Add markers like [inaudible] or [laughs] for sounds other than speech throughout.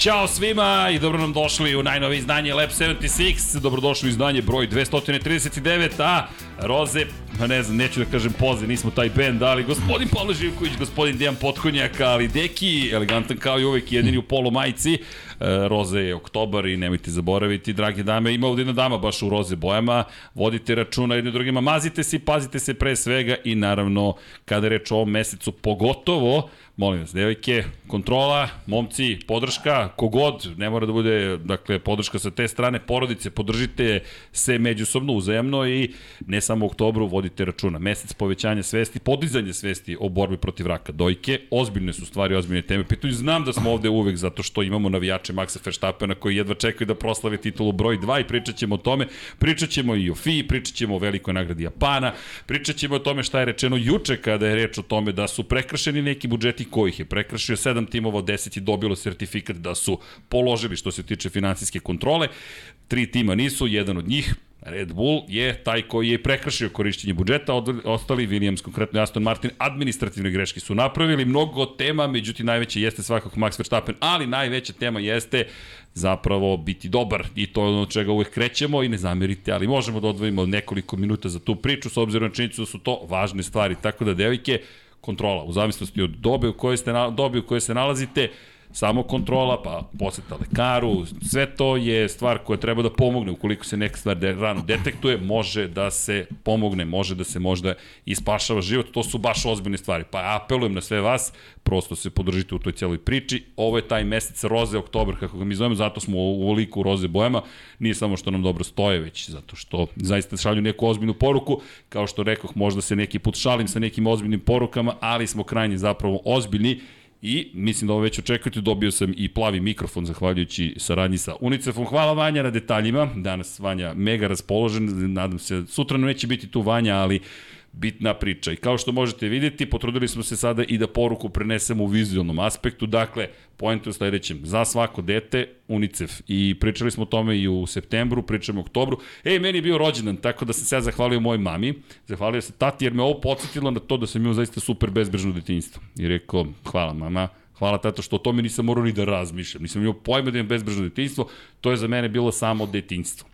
Ćao svima i dobro nam došli u najnovije izdanje Lab 76. Dobrodošli u izdanje broj 239, a Roze, ne znam, neću da kažem poze, nismo taj band, ali gospodin Pavle Živković, gospodin Dejan Potkonjak, ali Deki, elegantan kao i uvek, jedini u polu majici. E, roze je oktobar i nemojte zaboraviti, drage dame, ima ovdje jedna dama baš u roze bojama, vodite računa jednim drugima, mazite se i pazite se pre svega i naravno, kada reč o ovom mesecu, pogotovo, Molim vas, devojke, kontrola, momci, podrška, kogod, ne mora da bude, dakle, podrška sa te strane, porodice, podržite se međusobno, uzajemno i ne samo u oktobru vodite računa. Mesec povećanja svesti, podizanje svesti o borbi protiv raka dojke, ozbiljne su stvari, ozbiljne teme. Pitaju, znam da smo ovde uvek zato što imamo navijače Maxa Verstappena koji jedva čekaju da proslave titulu broj 2 i pričat ćemo o tome, pričat ćemo i o FI, pričat ćemo o velikoj nagradi Japana, pričat ćemo o tome šta je rečeno juče kada je reč o tome da su prekršeni neki budžeti kojih je prekršio, sedam timova od 10 je dobilo sertifikat da su položili što se tiče finansijske kontrole, tri tima nisu, jedan od njih, Red Bull je taj koji je prekršio korišćenje budžeta, ostali Williams, konkretno Aston Martin, administrativne greške su napravili, mnogo tema, međutim najveća jeste svakako Max Verstappen, ali najveća tema jeste zapravo biti dobar. I to je ono čega uvek krećemo i ne zamerite, ali možemo da odvojimo nekoliko minuta za tu priču s obzirom na činjenicu da su to važne stvari, tako da devojke, kontrola, u zavisnosti od dobe u kojoj, ste, dobe u kojoj se nalazite, samo kontrola, pa poseta lekaru, sve to je stvar koja treba da pomogne ukoliko se neka stvar de, rano detektuje, može da se pomogne, može da se možda ispašava život, to su baš ozbiljne stvari. Pa apelujem na sve vas, prosto se podržite u toj cijeloj priči. Ovo je taj mesec roze, oktobar, kako ga mi zovemo, zato smo u ovoliku roze bojama, nije samo što nam dobro stoje, već zato što zaista šalju neku ozbiljnu poruku, kao što rekoh, možda se neki put šalim sa nekim ozbiljnim porukama, ali smo krajnje zapravo ozbiljni I mislim da ovo već očekujete, dobio sam i plavi mikrofon zahvaljujući saradnji sa Unicefom. Hvala Vanja na detaljima, danas Vanja mega raspoložen, nadam se, sutra neće biti tu Vanja, ali bitna priča. I kao što možete vidjeti, potrudili smo se sada i da poruku prenesemo u vizualnom aspektu. Dakle, pojent u sledećem. Za svako dete, UNICEF. I pričali smo o tome i u septembru, pričamo u oktobru. Ej, meni je bio rođendan, tako da sam se ja zahvalio mojoj mami. Zahvalio se tati, jer me ovo podsjetilo na to da sam imao zaista super bezbrežno detinjstvo. I rekao, hvala mama, Hvala tato što o tome nisam morao ni da razmišljam. Nisam imao pojma da imam bezbrežno detinjstvo. To je za mene bilo samo detinjstvo.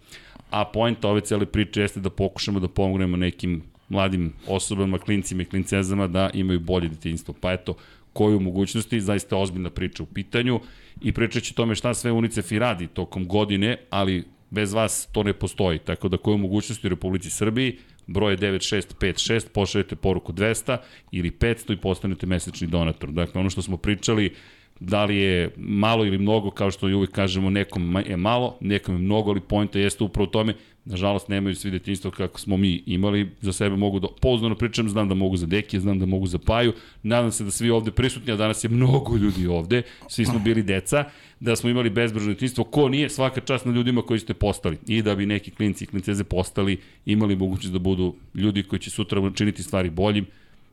A pojenta ove cele priče jeste da pokušamo da pomognemo nekim mladim osobama, klincima i klincezama da imaju bolje detinjstvo. Pa eto, koju mogućnosti, zaista ozbiljna priča u pitanju i pričat će tome šta sve UNICEF i radi tokom godine, ali bez vas to ne postoji. Tako da koju mogućnosti u Republici Srbiji, broj 9656, pošaljete poruku 200 ili 500 i postanete mesečni donator. Dakle, ono što smo pričali, da li je malo ili mnogo, kao što uvijek kažemo, nekom je malo, nekom je mnogo, ali pojenta jeste upravo u tome, nažalost nemaju svi detinjstvo kako smo mi imali, za sebe mogu da pouzdano pričam, znam da mogu za Dekije, znam da mogu za Paju, nadam se da svi ovde prisutni, a danas je mnogo ljudi ovde, svi smo bili deca, da smo imali bezbržno detinjstvo, ko nije, svaka čast na ljudima koji ste postali. I da bi neki klinci i klinceze postali, imali mogućnost da budu ljudi koji će sutra činiti stvari boljim,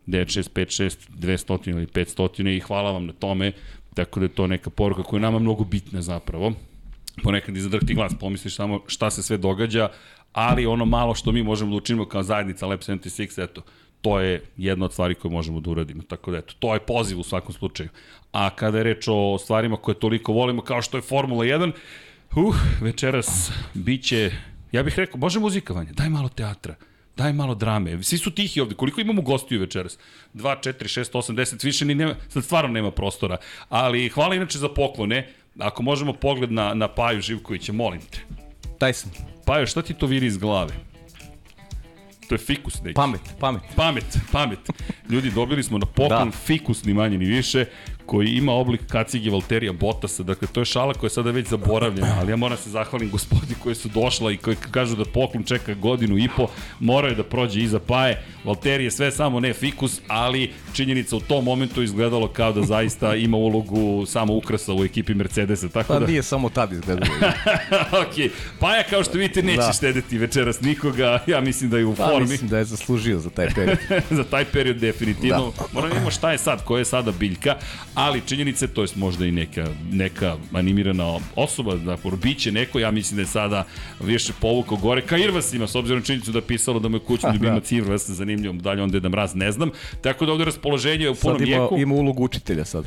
9656, 200 ili 500 i hvala vam na tome, Tako da je to neka poruka koja je nama mnogo bitna zapravo. Ponekad izadrhti glas, pomisliš samo šta se sve događa, ali ono malo što mi možemo da učinimo kao zajednica Lab 76, eto, to je jedna od stvari koje možemo da uradimo. Tako da eto, to je poziv u svakom slučaju. A kada je reč o stvarima koje toliko volimo, kao što je Formula 1, uh, večeras biće, ja bih rekao, može muzika, Vanja, daj malo teatra Daj malo drame. Svi su tihi ovde. Koliko imamo gostiju večeras? 2, 4, 6, 8, 10, više ni nema, sad stvarno nema prostora. Ali hvala inače za poklone. Ako možemo pogled na, na Paju Živkovića, molim te. Tyson. Paju, šta ti to viri iz glave? To je fikus neki. Pamet, pamet. Pamet, pamet. Ljudi, dobili smo na poklon da. fikus, ni manje ni više koji ima oblik kacige Valterija Bottasa. Dakle, to je šala koja je sada već zaboravljena, ali ja moram se zahvalim gospodi koji su došla i koji kažu da poklon čeka godinu i po, moraju da prođe iza paje. Valtteri je sve samo ne fikus, ali činjenica u tom momentu izgledalo kao da zaista ima ulogu samo ukrasa u ekipi Mercedesa. Tako pa da... nije samo tad izgledalo. [laughs] ok, Paja kao što vidite neće da. štedeti večeras nikoga, ja mislim da je u pa formi. moram mislim da je zaslužio za taj period. [laughs] za taj period definitivno. Da. Moram da šta je sad, koja je sada biljka, ali činjenice, to je možda i neka, neka animirana osoba, da biće neko, ja mislim da je sada više povukao gore, ka Irvas ima, s obzirom činjenicu da je pisalo da mu je kućni ljubimac da. Irvas, zanimljivo, dalje onda je da mraz, ne znam. Tako da ovde raspoloženje je u punom sad ima, jeku. ima ulogu učitelja sad.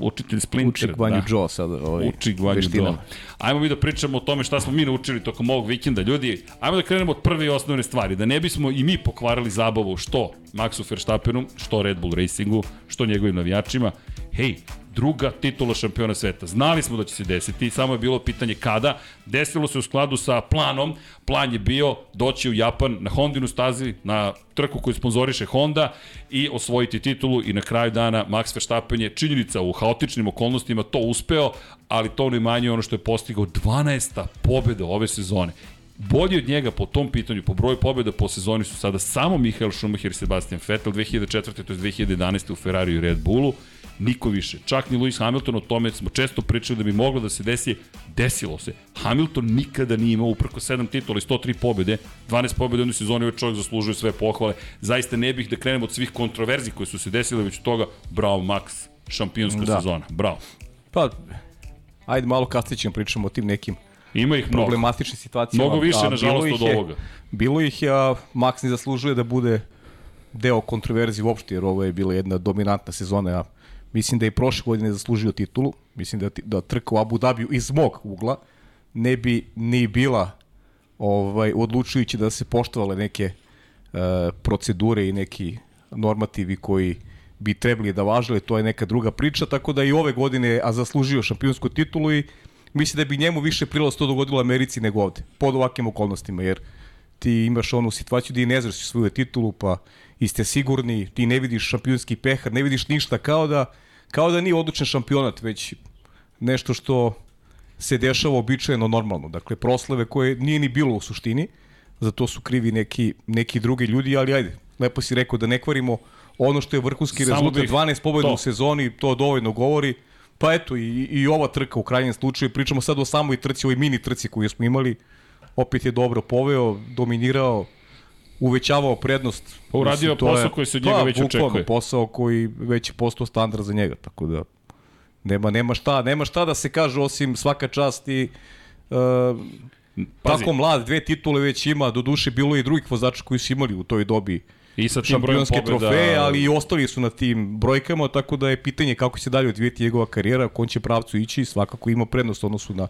Učitelj Splinter. Uči Gvanju da. Joe sad. Ovaj, Uči Gvanju Joe. Ajmo mi da pričamo o tome šta smo mi naučili tokom ovog vikenda. Ljudi, ajmo da krenemo od prve i osnovne stvari. Da ne bismo i mi pokvarili zabavu što Maxu Verstappenu, što Red Bull Racingu, što njegovim navijačima. Hej, druga titula šampiona sveta. Znali smo da će se desiti, samo je bilo pitanje kada. Desilo se u skladu sa planom. Plan je bio doći u Japan na Hondinu stazi, na trku koju sponzoriše Honda i osvojiti titulu i na kraju dana Max Verstappen je činjenica u haotičnim okolnostima to uspeo, ali to ne manje ono što je postigao 12. pobjeda ove sezone. Bolji od njega po tom pitanju, po broju pobjeda po sezoni su sada samo Michael Schumacher i Sebastian Vettel 2004. to je 2011. u Ferrari i Red Bullu niko više. Čak ni Lewis Hamilton, o tome smo često pričali da bi moglo da se desi, desilo se. Hamilton nikada nije imao uprko 7 titula i 103 pobjede, 12 pobjede u jednoj sezoni, ovaj čovjek zaslužuje sve pohvale. Zaista ne bih da krenemo od svih kontroverzi koje su se desile, već toga, bravo Max, šampionska da. sezona, bravo. Pa, ajde malo kasnije ćemo pričamo o tim nekim Ima ih mnogo. Problematične situacije. Mnogo više, a, nažalost, od ovoga. Bilo ih je, a Max ne zaslužuje da bude deo kontroverzije uopšte, jer ovo je bila jedna dominantna sezona. Ja Mislim da je i prošle godine zaslužio titulu. Mislim da, da trka u Abu Dhabiju iz mog ugla ne bi ni bila ovaj, odlučujući da se poštovale neke e, procedure i neki normativi koji bi trebali da važili, to je neka druga priča, tako da i ove godine a zaslužio šampionsku titulu i mislim da bi njemu više prilaz to dogodilo u Americi nego ovde, pod ovakvim okolnostima, jer ti imaš onu situaciju gde ne znaš svoju titulu, pa i ste sigurni, ti ne vidiš šampionski pehar, ne vidiš ništa, kao da, kao da nije odlučen šampionat, već nešto što se dešava običajeno normalno. Dakle, proslave koje nije ni bilo u suštini, za to su krivi neki, neki drugi ljudi, ali ajde, lepo si rekao da ne kvarimo ono što je vrhunski Samo rezultat, 12 pobjeda u sezoni, to dovoljno govori. Pa eto, i, i ova trka u krajnjem slučaju, pričamo sad o samoj trci, ovoj mini trci koju smo imali, opet je dobro poveo, dominirao, uvećavao prednost. Pa uradio Mislim, posao je, koji se od njega pa, već očekuje. posao koji već je postao standard za njega, tako da nema, nema, šta, nema šta da se kaže osim svaka čast i uh, tako mlad, dve titule već ima, do duše bilo i drugih vozača koji su imali u toj dobi I sa tim brojem pobjeda... trofeje, ali i ostali su na tim brojkama, tako da je pitanje kako će dalje odvijeti njegova karijera, kon će pravcu ići, svakako ima prednost odnosu na,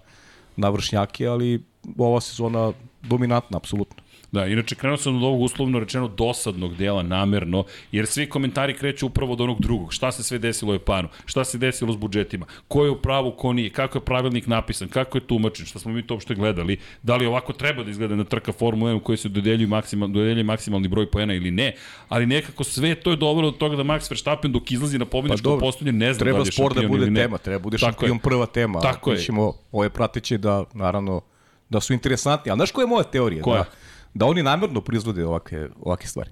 na vršnjake, ali ova sezona dominantna, apsolutno. Da, inače krenuo sam od ovog uslovno rečeno dosadnog dela namerno, jer svi komentari kreću upravo od onog drugog. Šta se sve desilo u Japanu? Šta se desilo s budžetima? Ko je u pravu, ko nije? Kako je pravilnik napisan? Kako je tumačen? Šta smo mi to uopšte gledali? Da li ovako treba da izgleda na trka Formula 1 u kojoj se dodeljuju maksimal, dodeljuje maksimalni broj poena ili ne? Ali nekako sve to je dovelo do toga da Max Verstappen dok izlazi na pobedničko pa, postolje ne zna treba da li je sport da bude tema, treba bude šampion prva tema. Tako je. Ćemo ove prateće da, naravno, da su interesantni. Ali znaš koja je moja teorija? Koja? Da, da oni namerno proizvode ovake, ovake stvari.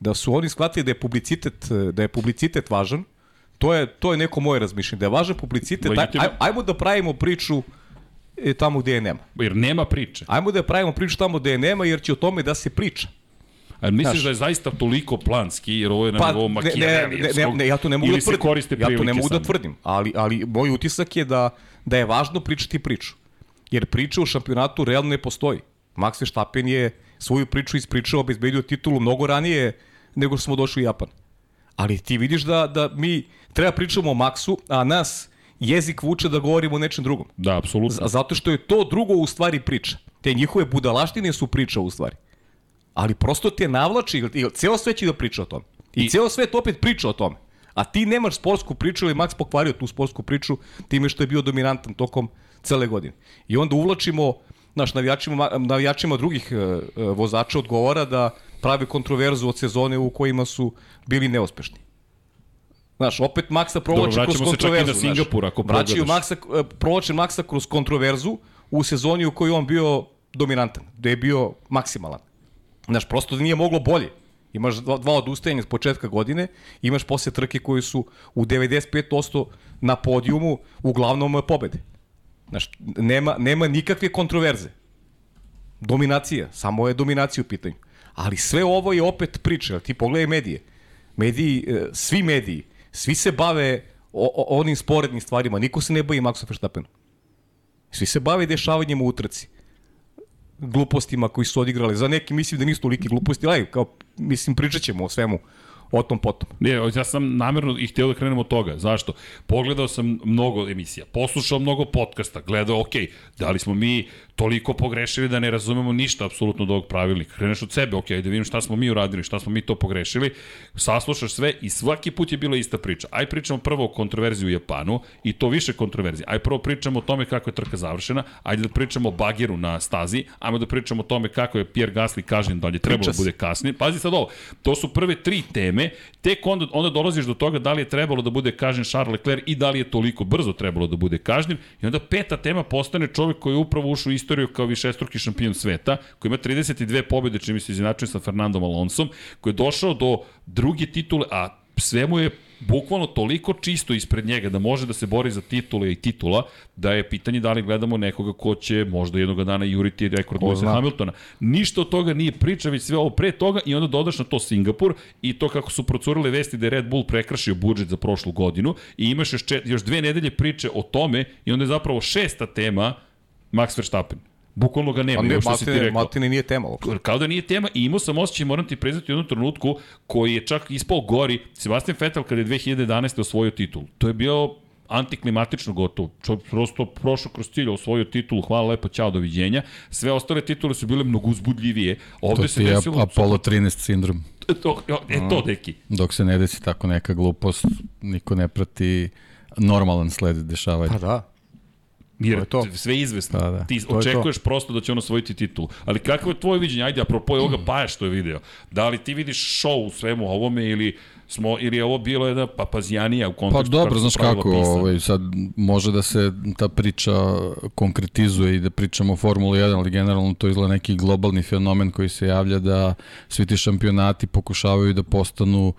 Da su oni shvatili da je publicitet, da je publicitet važan, to je, to je neko moje razmišljenje, da je važan publicitet, aj, aj, ajmo da pravimo priču e, tamo gde je nema. Jer nema priče. Ajmo da pravimo priču tamo gde je nema, jer će o tome da se priča. A misliš Znaš, da je zaista toliko planski, jer ovo je na pa, nivou makijaverijevskog? Ne, ne, ne, ja to ne mogu da tvrdim. Ja to ne mogu da tvrdim, ali, ali moj utisak je da, da je važno pričati priču. Jer priča u šampionatu realno ne postoji. Max Verstappen je svoju priču ispričao, obezbedio titulu mnogo ranije nego što smo došli u Japan. Ali ti vidiš da, da mi treba pričamo o Maxu, a nas jezik vuče da govorimo o nečem drugom. Da, apsolutno. Zato što je to drugo u stvari priča. Te njihove budalaštine su priča u stvari. Ali prosto te navlači, i ceo svet će da priča o tome. I, I ceo svet opet priča o tome. A ti nemaš sportsku priču ili Max pokvario tu sportsku priču time što je bio dominantan tokom cele godine. I onda uvlačimo naš navijačima, navijačima drugih e, e, vozača odgovara da prave kontroverzu od sezone u kojima su bili neuspešni. Znaš, opet Maksa provlači kroz kontroverzu. Dobro, na Singapur ako vraćaju Maksa, e, provlače Maksa kroz kontroverzu u sezoni u kojoj on bio dominantan, da je bio maksimalan. Znaš, prosto da nije moglo bolje. Imaš dva, dva odustajanja s početka godine, imaš posle trke koji su u 95% na podijumu uglavnom pobede. Znaš, nema, nema nikakve kontroverze. Dominacija, samo je dominacija u pitanju. Ali sve ovo je opet priča, ti pogledaj medije. Mediji, e, svi mediji, svi se bave o, o, onim sporednim stvarima, niko se ne bavi Maxu Verstappenu. Svi se bave dešavanjem u utrci glupostima koji su odigrali. Za neki mislim da nisu toliki gluposti, ali kao, mislim, pričat ćemo o svemu o tom potom. Ne, ja sam namjerno i htio da krenem od toga. Zašto? Pogledao sam mnogo emisija, poslušao mnogo podcasta, gledao, ok, da li smo mi toliko pogrešili da ne razumemo ništa apsolutno od ovog pravilnika. Kreneš od sebe, ok, da vidim šta smo mi uradili, šta smo mi to pogrešili, saslušaš sve i svaki put je bila ista priča. Aj pričamo prvo o kontroverziji u Japanu i to više kontroverzije. Aj prvo pričamo o tome kako je trka završena, ajde da pričamo o bageru na stazi, ajmo da pričamo o tome kako je Pierre Gasly kažnjen da je trebalo da bude kasnije. Pazi sad ovo, to su prve tri teme, tek onda, onda dolaziš do toga da li je trebalo da bude kažnjen Charles Leclerc i da li je toliko brzo trebalo da bude kažnjen. I onda peta tema postane čovjek koji je upravo ušao u istoriju kao višestruki šampion sveta, koji ima 32 pobjede, čini mi se izinačuje sa Fernandom Alonsom, koji je došao do druge titule, a sve mu je bukvalno toliko čisto ispred njega da može da se bori za titule i titula, da je pitanje da li gledamo nekoga ko će možda jednog dana juriti rekord Lewisa Hamiltona. Ništa od toga nije priča, već sve ovo pre toga i onda dodaš na to Singapur i to kako su procurile vesti da je Red Bull prekrašio budžet za prošlu godinu i imaš još, čet, još dve nedelje priče o tome i onda je zapravo šesta tema Max Verstappen. Bukvalno ga nema, ne, što si ti rekao. Maltine nije tema. Kao da nije tema i imao sam osjećaj, moram ti priznati u jednom trenutku, koji je čak ispao gori, Sebastian Vettel kada je 2011. osvojio titul. To je bio antiklimatično gotovo. Čo, prosto prošao kroz cilj, osvojio titulu, hvala lepo, ćao, doviđenja. Sve ostale titule su bile mnogo uzbudljivije. Ovde to se je desilo... Apollo 13 sindrom. To, e, to, deki. Dok se ne desi tako neka glupost, niko ne prati normalan sled dešavanja. Pa da. Jer to je to. sve izvesno. Da, da. Ti to očekuješ prosto da će on osvojiti titul. Ali kako je tvoje viđenje? Ajde, apropo je ovoga Paja što je video. Da li ti vidiš show u svemu ovome ili smo ili je ovo bilo jedna papazijanija u kontekstu Pa dobro, znaš kako, ovaj, sad može da se ta priča konkretizuje i da pričamo o Formuli 1, ali generalno to izgleda neki globalni fenomen koji se javlja da svi ti šampionati pokušavaju da postanu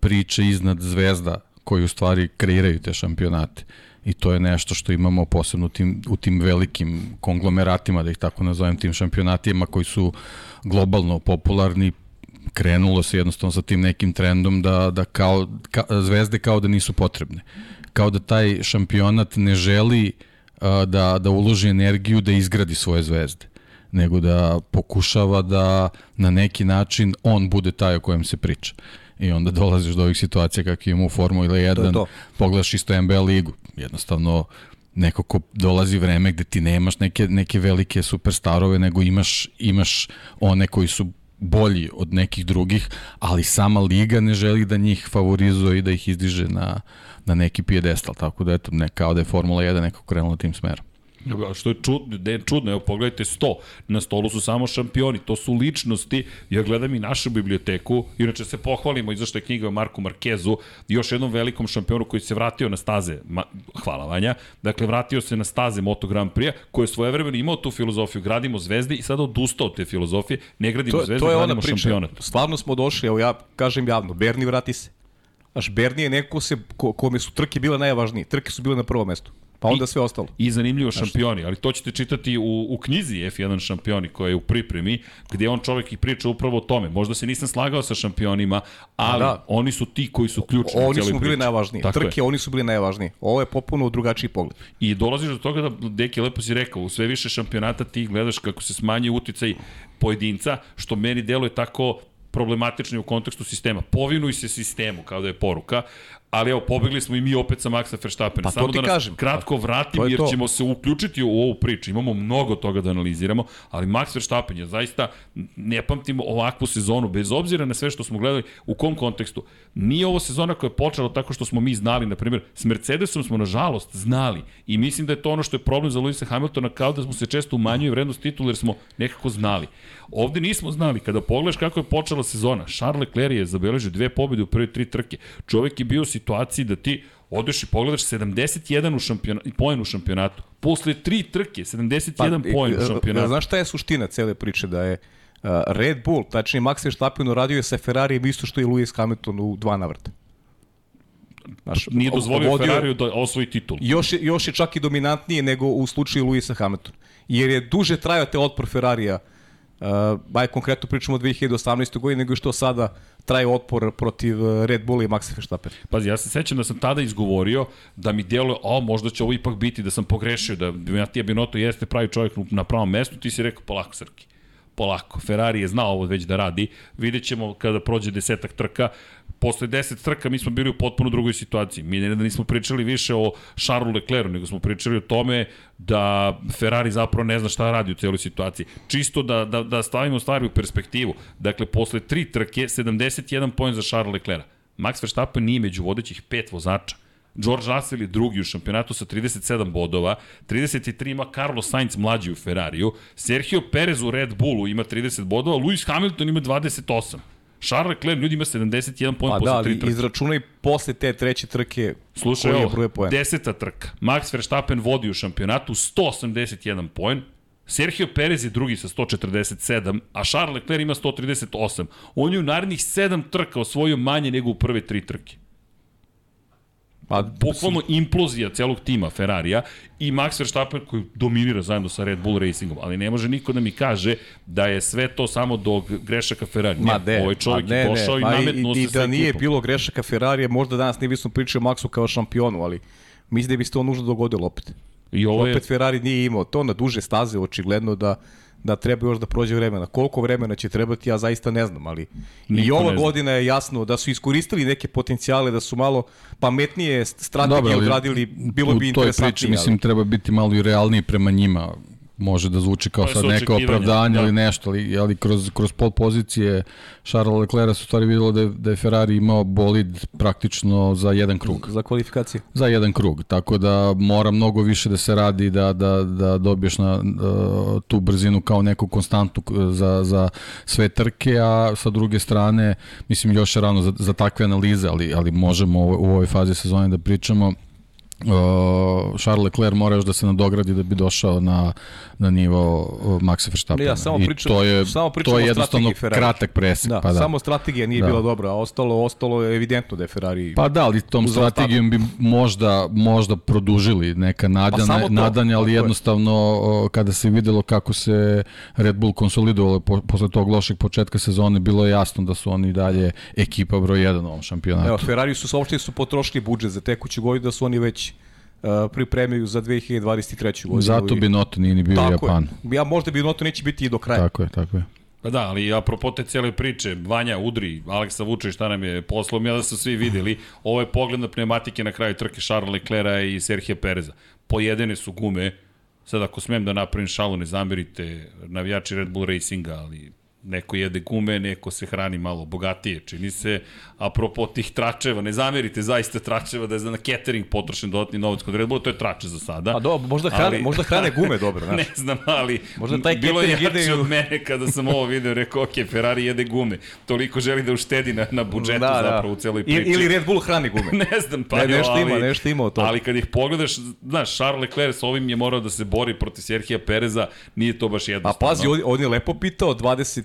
priče iznad zvezda koji u stvari kreiraju te šampionate i to je nešto što imamo posebno u tim, u tim velikim konglomeratima, da ih tako nazovem, tim šampionatima koji su globalno popularni, krenulo se jednostavno sa tim nekim trendom da, da kao, ka, zvezde kao da nisu potrebne. Kao da taj šampionat ne želi a, da, da uloži energiju da izgradi svoje zvezde nego da pokušava da na neki način on bude taj o kojem se priča i onda dolaziš do ovih situacija kakve imamo u Formula 1, to to. pogledaš isto NBA ligu, jednostavno neko ko dolazi vreme gde ti nemaš neke, neke velike superstarove, nego imaš, imaš one koji su bolji od nekih drugih, ali sama liga ne želi da njih favorizuje i da ih izdiže na, na neki pijedestal, tako da eto, ne, kao da je Formula 1 nekako krenula tim smerom. Što je čudno, da je čudno, evo pogledajte 100, na stolu su samo šampioni, to su ličnosti, ja gledam i našu biblioteku, inače se pohvalimo i zašto je knjiga o Marku Markezu, još jednom velikom šampionu koji se vratio na staze, ma, hvala Vanja, dakle vratio se na staze Moto Grand Prix, koji je svojevremeno imao tu filozofiju, gradimo zvezde i sada odustao od te filozofije, ne gradimo to, zvezde, to je gradimo priča. šampionat. Stvarno smo došli, evo ja kažem javno, Berni vrati se. Znaš, Berni je neko se, ko, kome su trke bile najvažnije, trke su bile na prvom mestu. Pa onda I, sve ostalo. I zanimljivo šampioni, ali to ćete čitati u, u knjizi F1 šampioni koja je u pripremi, gde on čovek i priča upravo o tome. Možda se nisam slagao sa šampionima, ali da. oni su ti koji su ključni Oni su bili priči. najvažniji. Tako Trke, je. oni su bili najvažniji. Ovo je popuno drugačiji pogled. I dolaziš do toga da, Deki, lepo si rekao, u sve više šampionata ti gledaš kako se smanjuje uticaj pojedinca, što meni deluje tako problematični u kontekstu sistema. Povinuj se sistemu, kao da je poruka, ali evo, pobegli smo i mi opet sa Maxa Verstappen. Pa Samo da nas kažem. kratko vratim, jer to. ćemo se uključiti u ovu priču. Imamo mnogo toga da analiziramo, ali Max Verstappen je zaista, ne pamtim ovakvu sezonu, bez obzira na sve što smo gledali, u kom kontekstu. Nije ovo sezona koja je počela tako što smo mi znali, na primjer, s Mercedesom smo nažalost znali i mislim da je to ono što je problem za Lewisa Hamiltona, kao da smo se često umanjuje vrednost titula jer smo nekako znali. Ovde nismo znali, kada pogledaš kako je počela sezona, Charles Leclerc je zabeležio dve pobjede u prve tri trke. Čovek je bio u situaciji da ti odeš i pogledaš 71 u šampionatu, poen u šampionatu. Posle tri trke, 71 pa, poen u šampionatu. Znaš šta je suština cele priče? Da je uh, Red Bull, tačnije Max Verstappen uradio je sa Ferrarijem isto što i Lewis Hamilton u dva navrta. Znaš, Nije dozvolio vodio, Ferrariju da osvoji titul. Još je, još je čak i dominantnije nego u slučaju Luisa Hamiltona. Jer je duže trajao te otpor Ferrarija Uh, aj konkretno pričamo o 2018. godini, nego što sada traje otpor protiv uh, Red Bulla i Maxa Verstappen. Pazi, ja se sećam da sam tada izgovorio da mi djeluje, o, možda će ovo ipak biti, da sam pogrešio, da Matija Binotto jeste pravi čovjek na pravom mestu, ti si rekao polako Srki polako. Ferrari je znao ovo već da radi. Vidjet ćemo kada prođe desetak trka. Posle deset trka mi smo bili u potpuno drugoj situaciji. Mi ne da nismo pričali više o Charlesu Leclercu, nego smo pričali o tome da Ferrari zapravo ne zna šta radi u celoj situaciji. Čisto da, da, da stavimo stvari u perspektivu. Dakle, posle tri trke, 71 poen za Charles Leclerc. Max Verstappen nije među vodećih pet vozača. George Russell je drugi u šampionatu sa 37 bodova, 33 ima Carlos Sainz mlađi u Ferrariju, Sergio Perez u Red Bullu ima 30 bodova, Lewis Hamilton ima 28. Charles Leclerc ljudi ima 71 poen pa posle da, tri trke. izračunaj posle te treće trke Slušaj koji je broj poena. deseta trka. Max Verstappen vodi u šampionatu 181 poen, Sergio Perez je drugi sa 147, a Charles Leclerc ima 138. On je u narednih 7 trka osvojio manje nego u prve tri trke. Pa, bukvalno implozija celog tima Ferrarija i Max Verstappen koji dominira zajedno sa Red Bull Racingom, ali ne može niko da mi kaže da je sve to samo do grešaka Ferrari. Ma ne, ne, ovaj čovjek ma je ne, došao ne, i ma nametnuo i, se i sa da nije ekipom. bilo grešaka Ferrarija, možda danas ne bismo pričali o Maxu kao šampionu, ali mislim da bi se to nužno dogodilo opet. I ovo je, Opet Ferrari nije imao to na duže staze, očigledno da da treba još da prođe vremena. Koliko vremena će trebati, ja zaista ne znam, ali Niko i ova godina je jasno da su iskoristili neke potencijale, da su malo pametnije strategije Dobro, ali odradili, bilo bi u toj interesantnije. priči, mislim, treba biti malo i realniji prema njima. Može da zvuči kao sad su neko opravdanje da. ili nešto, ali, ali kroz, kroz pol pozicije Charles Leclerc se u stvari videlo da je, da je Ferrari imao bolid praktično za jedan krug. Za kvalifikacije. Za jedan krug, tako da mora mnogo više da se radi da, da, da dobiješ na uh, tu brzinu kao neku konstantu k- za, za sve trke, a sa druge strane, mislim još je rano za, za takve analize, ali, ali možemo u ovoj fazi sezone da pričamo Uh, Charles Leclerc mora još da se nadogradi da bi došao na, na nivo uh, Maxa Verstappena. Ja samo I pričam- to je, samo pričam to je jednostavno kratak presek. Da, pa da. samo strategija nije Da. bila dobra, a ostalo, ostalo je evidentno da je Ferrari... Pa da, ali tom strategijom bi možda, možda produžili neka nadanja, Pa nadanja, ali je. jednostavno o, kada se videlo kako se Red Bull konsolidovalo po, posle tog lošeg početka sezone, bilo je jasno da su oni dalje ekipa broj 1 u ovom šampionatu. Evo, Ferrari su saopštili su potrošili budžet za tekuću godinu, da su oni već pripremaju za 2023. godinu. Zato bi Noto nije ni bio Tako Japanu. je. Ja možda bi Noto neće biti i do kraja. Tako je, tako je. Pa da, ali apropo te cijele priče, Vanja udri, Aleksa Vuče, šta nam je poslom, ja da su svi videli, ovo je pogled na pneumatike na kraju trke Charles Leclerca i Serhije Pereza. Pojedene su gume, sad ako smem da napravim šalu, ne zamerite navijači Red Bull Racinga, ali neko jede gume, neko se hrani malo bogatije, čini se, apropo tih tračeva, ne zamerite zaista tračeva da je za na catering potrošen dodatni novac kod Red Bulla, to je trače za sada. A do, možda hrane, Ali- možda hrane gume [laughs] dobro, znaš. Ne znam, ali Možda taj bilo je jače i u- od mene kada sam ovo video, rekao, ok, Ferrari jede gume. Toliko želi da uštedi na, na budžetu da, zapravo u celoj priči. Ili, ili Red Bull hrani gume. [laughs] ne znam, pa Ne, nešto ima, ali, nešto ima toga. Ali kad ih pogledaš, znaš, Charles Leclerc s ovim je morao da se bori protiv Serhija Pereza, nije to baš A jednostavno. pazi, on, on je lepo pitao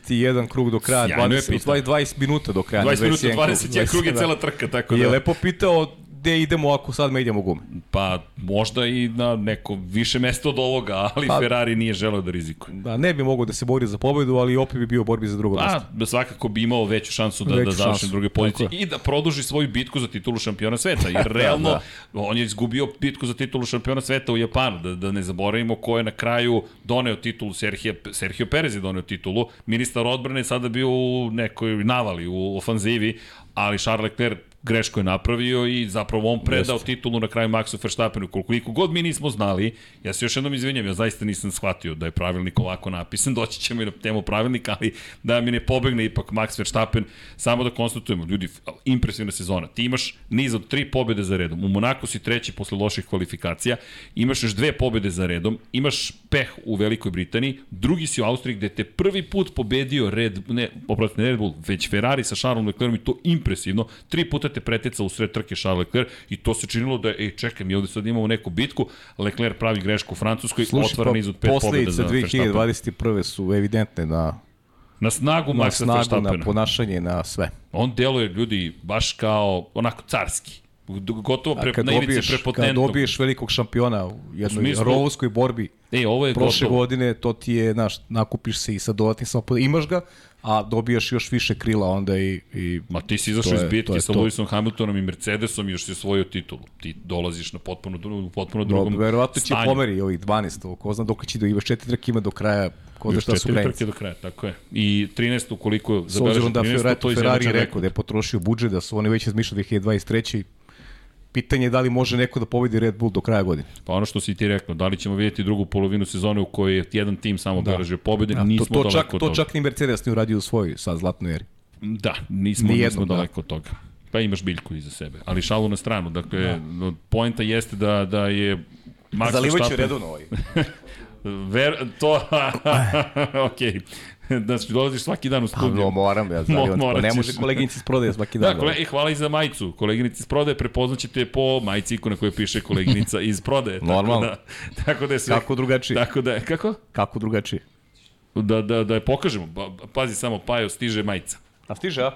21 krug do kraja, Sjajno je 20, pitao. 20, 20 minuta do kraja. 20 ne minuta, 21 21 krug je da. cela trka, tako I je da... lepo pitao gde idemo ako sad me idemo gume. Pa možda i na neko više mesto od ovoga, ali Pa- Ferrari nije želeo da rizikuje. Da, ne bi mogao da se bori za pobedu, ali opet bi bio u borbi za drugo mesto. Pa, da svakako bi imao veću šansu da, Veću da završi druge pozicije je. i da produži svoju bitku za titulu šampiona sveta. Jer [laughs] realno, da. on je izgubio bitku za titulu šampiona sveta u Japanu. Da, da ne zaboravimo ko je na kraju doneo titulu, Serhije, Sergio Perez je doneo titulu. Ministar odbrane je sada bio u nekoj navali, u ofanzivi, ali Charles Leclerc grešku je napravio i zapravo on predao Jeste. titulu na kraju Maxu Verstappenu. Koliko god mi nismo znali, ja se još jednom izvinjam, ja zaista nisam shvatio da je pravilnik ovako napisan, [laughs] doći ćemo i na temu pravilnika, ali da mi ne pobegne ipak Max Verstappen, samo da konstatujemo, ljudi, impresivna sezona. Ti imaš niz od tri pobede za redom. U Monaku si treći posle loših kvalifikacija, imaš još dve pobede za redom, imaš peh u Velikoj Britaniji, drugi si u Austriji gde te prvi put pobedio Red, ne, oprosti, ne Red Bull, već Ferrari sa Charlesom Leclercom i to impresivno. Tri puta te pretica u sred trke Charles Leclerc i to se činilo da, ej, čekaj, mi ovde sad imamo neku bitku, Leclerc pravi grešku u Francuskoj, otvara niz od pet pobjeda posledice za Verstappen. 2021. su evidentne na, Na snagu na Maxa snagu, na Verstappena. ponašanje, na sve. On deluje ljudi baš kao onako carski. Gotovo pre, na ivici dobiješ, kad prepotentnog. dobiješ velikog šampiona u jednoj smislu- rovskoj borbi E, ovo je prošle gotovo. godine, to ti je, znaš, nakupiš se i sa dodatnim samo imaš ga, a dobijaš još više krila onda i... i Ma ti si izašao iz bitke sa. Lewisom Hamiltonom i Mercedesom i još si osvojio titulu. Ti dolaziš na potpuno, dru- potpuno No, drugom verovatno će stanju. pomeri ovih 12, ovo, ko zna dok će da imaš četiri trke ima do kraja, ko zna Još šta su četiri granice. trke do kraja, tako je. I 13. ukoliko S zabeleži obzirom da 13. Ferrari, to Ferrari rekao da je potrošio budžet, da su oni već izmišljali 2023. Pitanje je da li može neko da pobedi Red Bull do kraja godine. Pa ono što si ti rekao, da li ćemo vidjeti drugu polovinu sezone u kojoj je jedan tim samo da. beležio pobjede, Ja, nismo to, to, daleko čak, od to toga. čak ni Mercedes nije uradio u svojoj sad zlatnoj eri. Da, nismo, Nijednom, nismo da. daleko od toga. Pa imaš biljku iza sebe. Ali šalu na stranu. Dakle, da. poenta jeste da, da je Max Verstappen- redovno ovaj. [laughs] Ver, to, [laughs] okej. Znači, [laughs] dolaziš svaki dan u Pa, studiju. no, moram, ja Mo- [laughs] znam. morat ne ćeš. može koleginici iz prodaje svaki dan. Da, kole, i hvala i za majicu. Koleginici iz prodaje prepoznaćete po majici na kojoj piše koleginica iz prodaje. [laughs] Tako Normalno. Da, tako da je sve... Kako drugačije? Tako da, kako? Kako drugačije? Da, da, da je pokažemo. Pa, pazi samo, Pajo, stiže majica. A stiže, a?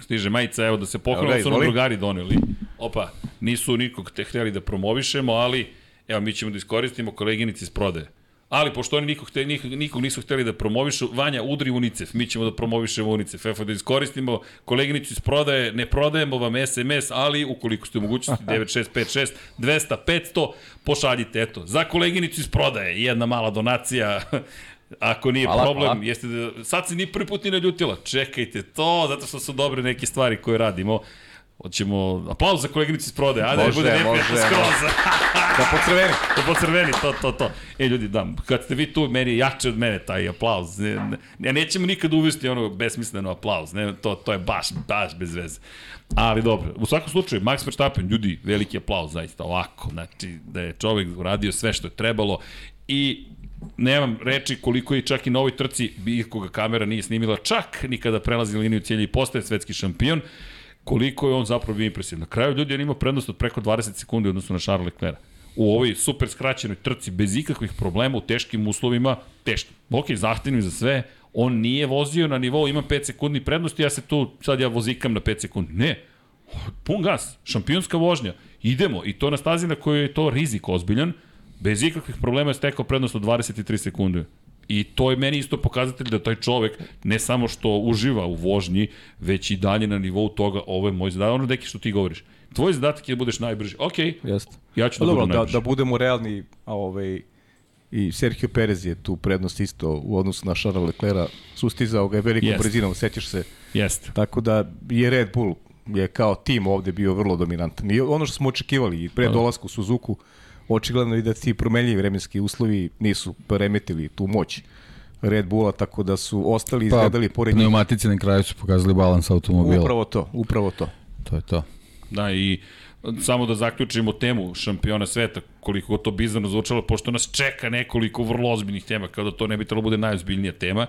Stiže majica, evo da se ga, su nam drugari doneli. Opa, nisu nikog te hteli da promovišemo, ali evo mi ćemo da iskoristimo koleginici iz prodaje. Ali pošto oni nikog, te, nikog, nikog nisu hteli da promovišu, Vanja, udri UNICEF, mi ćemo da promovišemo UNICEF. Evo da iskoristimo koleginicu iz prodaje, ne prodajemo vam SMS, ali ukoliko ste u mogućnosti 9656 200 500, pošaljite, eto, za koleginicu iz prodaje, jedna mala donacija, [laughs] Ako nije Hvala, problem, hvala. jeste da... Sad se ni prvi put ni naljutila. Čekajte to, zato što su dobre neke stvari koje radimo. Hoćemo aplauz za koleginicu iz prodaje, a da Može, bude neprijatno skroz. [laughs] Da pocrveni. Da pocrveni, to, to, to. E, ljudi, da, kad ste vi tu, meni je jače od mene taj aplauz. Ne, ne, ne, nećemo nikad uvesti ono besmisleno aplauz. Ne, to, to je baš, baš bez veze. Ali dobro, u svakom slučaju, Max Verstappen, ljudi, veliki aplauz, zaista, ovako. Znači, da je čovek uradio sve što je trebalo i nemam reči koliko je čak i na ovoj trci koga kamera nije snimila čak ni kada prelazi liniju cijelja i postaje svetski šampion koliko je on zapravo bio impresivan. Na kraju ljudi on ima prednost od preko 20 sekundi u odnosu na Charles Leclerc. U ovoj super skraćenoj trci bez ikakvih problema u teškim uslovima, teškim, ok, zahtevnim za sve, on nije vozio na nivou ima 5 sekundi prednosti, ja se tu, sad ja vozikam na 5 sekundi. Ne, pun gas, šampionska vožnja, idemo i to na stazi na kojoj je to rizik ozbiljan, bez ikakvih problema je stekao prednost od 23 sekunde. I to je meni isto pokazatelj da taj čovek ne samo što uživa u vožnji, već i dalje na nivou toga, ovo je moj zadatak, ono deki što ti govoriš. Tvoj zadatak je da budeš najbrži. Ok, Jeste. ja ću Pa da dobro, budem da, najbrži. da budemo realni, a ovaj, i Sergio Perez je tu prednost isto u odnosu na Charles Leclerc, sustizao ga je velikom Jeste. brzinom, sećaš se. Jeste. Tako da je Red Bull je kao tim ovde bio vrlo dominantan. I ono što smo očekivali i pre dolaska u Suzuku, očigledno i da ti promenljivi vremenski uslovi nisu remetili tu moć Red Bulla, tako da su ostali izgledali Pa, pored njih. pneumatici na kraju su pokazali balans automobila. Upravo to, upravo to. To je to. Da, i samo da zaključimo temu šampiona sveta, koliko god to bizarno zvučalo, pošto nas čeka nekoliko vrlo ozbiljnih tema, kada to ne bi trebalo bude najozbiljnija tema,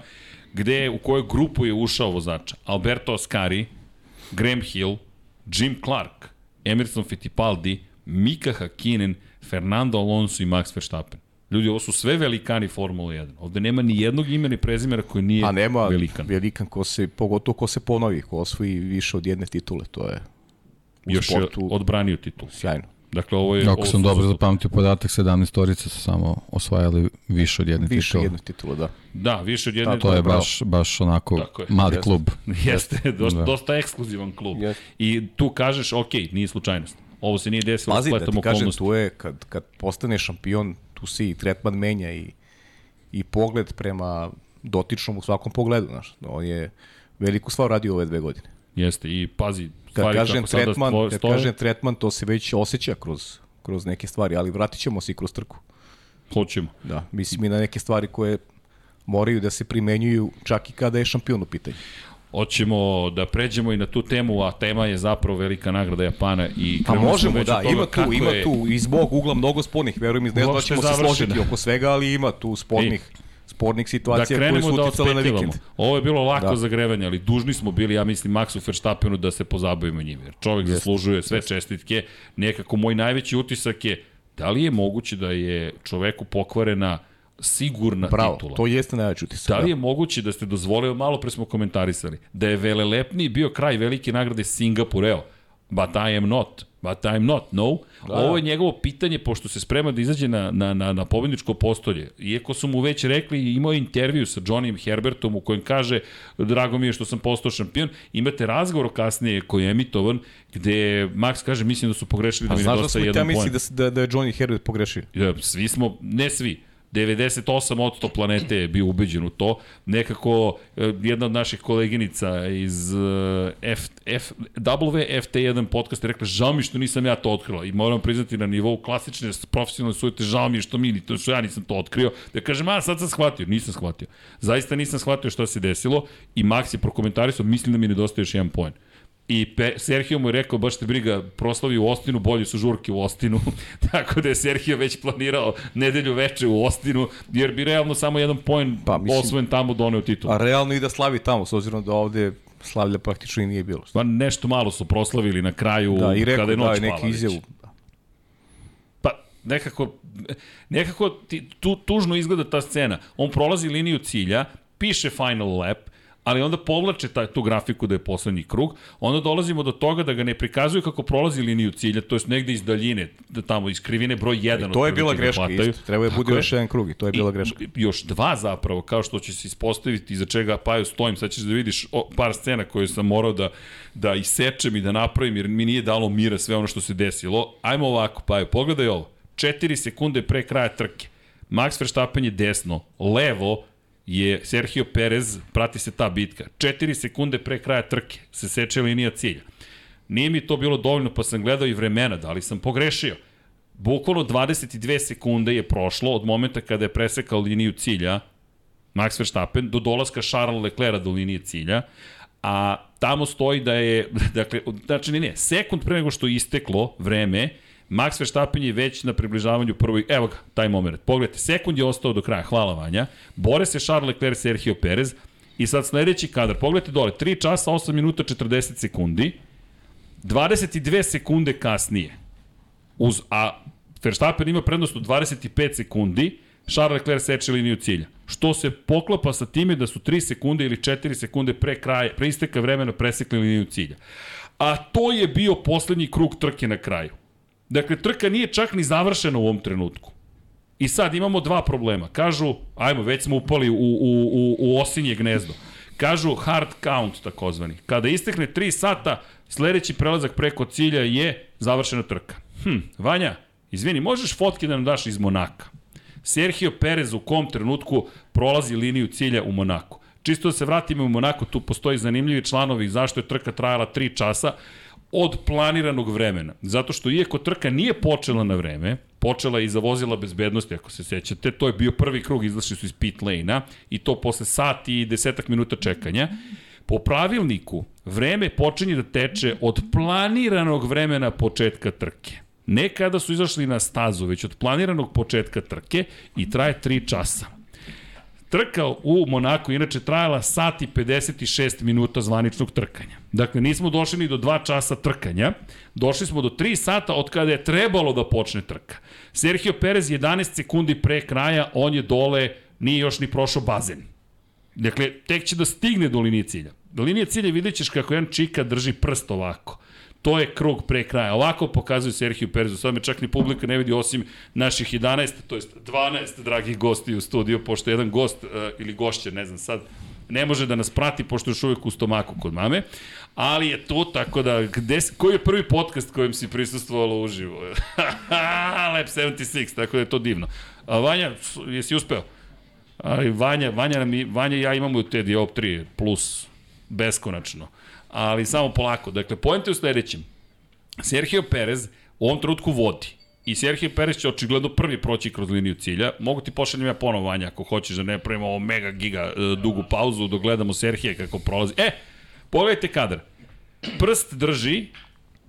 gde, u kojoj grupu je ušao vozača? Alberto Ascari, Graham Hill, Jim Clark, Emerson Fittipaldi, Mika Hakkinen, Fernando Alonso i Max Verstappen. Ljudi, ovo su sve velikani Formule 1. Ovde nema ni jednog imena i prezimera koji nije A nema velikan. velikan ko se, pogotovo ko se ponovi, ko osvoji više od jedne titule, to je u Još je sportu odbranio titul. sjajno. Dakle, ovo je... Ako ovo sam su- dobro zapamtio podatak, 17 storica su samo osvajali više od jedne Više titule. jedne titule, da. Da, više od jedne... To je baš, baš onako Tako je. mali Jeste. klub. [laughs] Jeste, dosta, Da. dosta ekskluzivan klub. Jeste. I tu kažeš, ok, nije slučajnost. Ovo se nije desilo Pazi, da spletom ti kažem, okolnosti. tu je, kad, kad postane šampion, tu se i tretman menja i, i pogled prema dotičnom u svakom pogledu, znaš. On je veliku stvar radio ove dve godine. Jeste, i pazi, Kad kažem tretman, stvo- kad kažem tretman, to se već osjeća kroz, kroz neke stvari, ali vratit ćemo se i kroz trku. hoćemo. Da, mislim i na neke stvari koje moraju da se primenjuju čak i kada je šampion u pitanju. Hoćemo da pređemo i na tu temu, a tema je zapravo velika nagrada Japana i Pa možemo, da, ima tu, ima je- tu iz mog ugla mnogo spornih, verujem, znam da ćemo se složiti oko svega, ali ima tu spornih, spornih da situacija koje su da uticale na vikend. Ovo je bilo lako Da. zagrevanje, ali dužni smo bili, ja mislim, Maxu Verstappenu da se pozabavimo njime. Jer čovjek zaslužuje sve čestitke. Nekako moj najveći utisak je da li je moguće da je čoveku pokvarena sigurna Bravo, titula. to jeste najveći utisak. Da li je moguće da ste dozvolili, malo pre smo komentarisali, da je velelepniji bio kraj velike nagrade Singapur, evo, but I am not. But I'm not, no. Da, Ovo je njegovo pitanje, pošto se sprema da izađe na, na, na, na pobedničko postolje. Iako su mu već rekli, imao intervju sa Johnnyem Herbertom u kojem kaže, drago mi je što sam postao šampion, imate razgovor kasnije koji je emitovan, gde Max kaže, mislim da su pogrešili da mi nedostaje jedan poen. A znaš da sam ja da, da je Johnny Herbert pogrešio? Ja, svi smo, ne svi, 98% planete je bio ubeđen u to. Nekako e, jedna od naših koleginica iz e, F, F, WFT1 podcast je rekla, žao mi što nisam ja to otkrila. I moram priznati na nivou klasične profesionalne sujete, žao mi što mi, to što ja nisam to otkrio. Da kažem, a sad sam shvatio. Nisam shvatio. Zaista nisam shvatio šta se desilo i Max je prokomentarisao, mislim da mi nedostaje još jedan poen. I Pe, Sergio mu je rekao, baš te briga, proslavi u Ostinu, bolje su žurke u Ostinu. [laughs] Tako da je Sergio već planirao nedelju veče u Ostinu, jer bi realno samo jedan poen pa, mislim, osvojen tamo doneo titul. A realno i da slavi tamo, s obzirom da ovde slavlja praktično i nije bilo. Pa nešto malo su proslavili na kraju, da, i rekao, kada je noć da, neki izjavu. Pa nekako, nekako ti, tu, tužno izgleda ta scena. On prolazi liniju cilja, piše final lap, ali onda povlače taj, tu grafiku da je poslednji krug, onda dolazimo do toga da ga ne prikazuju kako prolazi liniju cilja, to je negde iz daljine, da tamo iz krivine broj 1. I to je bila greška isto, treba je bude još jedan krug i to je bila I, greška. Još dva zapravo, kao što će se ispostaviti iza čega Paju stojim, sad ćeš da vidiš o, par scena koje sam morao da, da isečem i da napravim, jer mi nije dalo mira sve ono što se desilo. Ajmo ovako, Paju, pogledaj ovo. 4 sekunde pre kraja trke. Max Verstappen je desno, levo, je Sergio Perez, prati se ta bitka, 4 sekunde pre kraja trke se seče linija cilja. Nije mi to bilo dovoljno, pa sam gledao i vremena, da li sam pogrešio. Bukvalno 22 sekunde je prošlo od momenta kada je presekao liniju cilja Max Verstappen do dolaska Charles Leclerc do linije cilja, a tamo stoji da je, [laughs] dakle, znači ne, ne, sekund pre nego što je isteklo vreme, Max Verstappen je već na približavanju prvoj, evo ga, taj moment. Pogledajte, sekund je ostao do kraja, hvala Vanja. Bore se Charles Leclerc, Sergio Perez. I sad sledeći kadar, pogledajte dole, 3 časa, 8 minuta, 40 sekundi. 22 sekunde kasnije. Uz, a Verstappen ima prednost od 25 sekundi, Charles Leclerc seče liniju cilja. Što se poklapa sa time da su 3 sekunde ili 4 sekunde pre kraja, pre isteka vremena presekli liniju cilja. A to je bio poslednji krug trke na kraju. Dakle, trka nije čak ni završena u ovom trenutku. I sad imamo dva problema. Kažu, ajmo, već smo upali u, u, u, u osinje gnezdo. Kažu hard count, takozvani. Kada istekne 3 sata, sledeći prelazak preko cilja je završena trka. Hm, Vanja, izvini, možeš fotke da nam daš iz Monaka? Sergio Perez u kom trenutku prolazi liniju cilja u Monaku. Čisto da se vratimo u Monako, tu postoji zanimljivi članovi zašto je trka trajala 3 časa od planiranog vremena. Zato što iako trka nije počela na vreme, počela je za vozila bezbednosti, ako se sećate, to je bio prvi krug, izašli su iz pit lane-a i to posle sati i desetak minuta čekanja. Po pravilniku, vreme počinje da teče od planiranog vremena početka trke. Ne kada su izašli na stazu, već od planiranog početka trke i traje 3 časa. Trka u Monaku inače trajala sat i 56 minuta zvaničnog trkanja. Dakle, nismo došli ni do 2 časa trkanja, došli smo do 3 sata od kada je trebalo da počne trka. Sergio Perez 11 sekundi pre kraja, on je dole, nije još ni prošao bazen. Dakle, tek će da stigne do linije cilja. Do linije cilja vidjet ćeš kako jedan čika drži prst ovako. To je krug pre kraja. Ovako pokazuje Sergio Perezu. Sad me čak ni publika ne vidi osim naših 11, to jest 12 dragih gosti u studiju, pošto jedan gost uh, ili gošće, ne znam sad, ne može da nas prati pošto je još uvijek u stomaku kod mame, ali je to tako da, gde, koji je prvi podcast kojem si prisustuvala uživo? [laughs] Lab 76, tako da je to divno. A Vanja, jesi uspeo? Ali Vanja, Vanja, Vanja i ja imamo te dioptrije plus beskonačno ali samo polako. Dakle, pojente je u sledećem. Sergio Perez u ovom trenutku vodi. I Sergio Perez će očigledno prvi proći kroz liniju cilja. Mogu ti pošaljem ja ponovo, Vanja, ako hoćeš da ne pravimo ovo mega giga uh, dugu pauzu dok gledamo Sergio kako prolazi. E, pogledajte kadar. Prst drži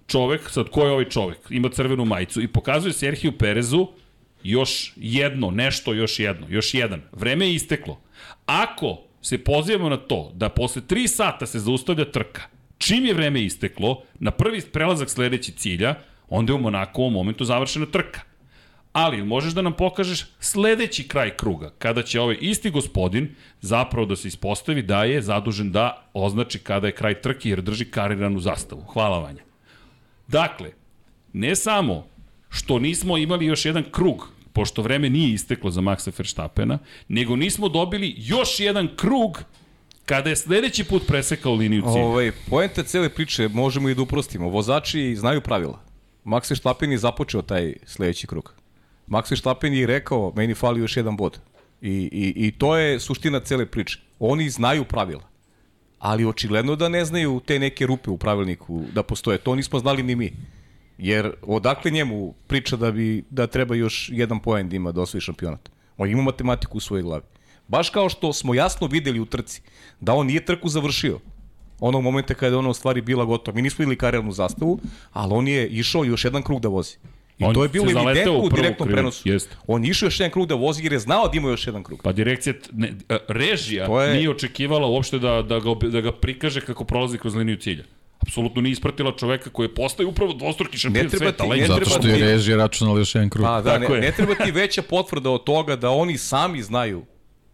čovek, sad ko je ovaj čovek? Ima crvenu majicu i pokazuje Sergio Perezu još jedno, nešto još jedno, još jedan. Vreme je isteklo. Ako se pozivamo na to da posle 3 sata se zaustavlja trka, čim je vreme isteklo, na prvi prelazak sledeći cilja, onda je u Monaku u momentu završena trka. Ali možeš da nam pokažeš sledeći kraj kruga, kada će ovaj isti gospodin zapravo da se ispostavi da je zadužen da označi kada je kraj trke jer drži kariranu zastavu. Hvala Vanja. Dakle, ne samo što nismo imali još jedan krug, pošto vreme nije isteklo za Maxa Verstappena, nego nismo dobili još jedan krug kada je sledeći put presekao liniju cilja. Ovaj, poenta cele priče, možemo i da uprostimo. Vozači znaju pravila. Max Verstappen je započeo taj sledeći krug. Max Verstappen je rekao, meni fali još jedan bod. I, i, I to je suština cele priče. Oni znaju pravila. Ali očigledno da ne znaju te neke rupe u pravilniku da postoje. To nismo znali ni mi. Jer odakle njemu priča da bi da treba još jedan poen da ima da osvoji šampionat. On ima matematiku u svojoj glavi. Baš kao što smo jasno videli u trci da on nije trku završio onog momenta kada je ona u stvari bila gotova. Mi nismo videli karijernu zastavu, ali on je išao još jedan krug da vozi. I On to je bilo evidentno u direktnom krivu, prenosu. jeste. On je išao još jedan krug da vozi jer je znao da ima još jedan krug. Pa direkcija, ne, e, režija To je- nije očekivala uopšte da, da, ga, da ga prikaže kako prolazi kroz liniju cilja. Apsolutno nije ispratila čoveka koji je postao upravo dvostruki šampion Ne treba sveta. ti- ne Zato treba što je režija računala još jedan krug. Pa da, Tako ne, je. ne treba ti veća potvrda od toga da oni sami znaju.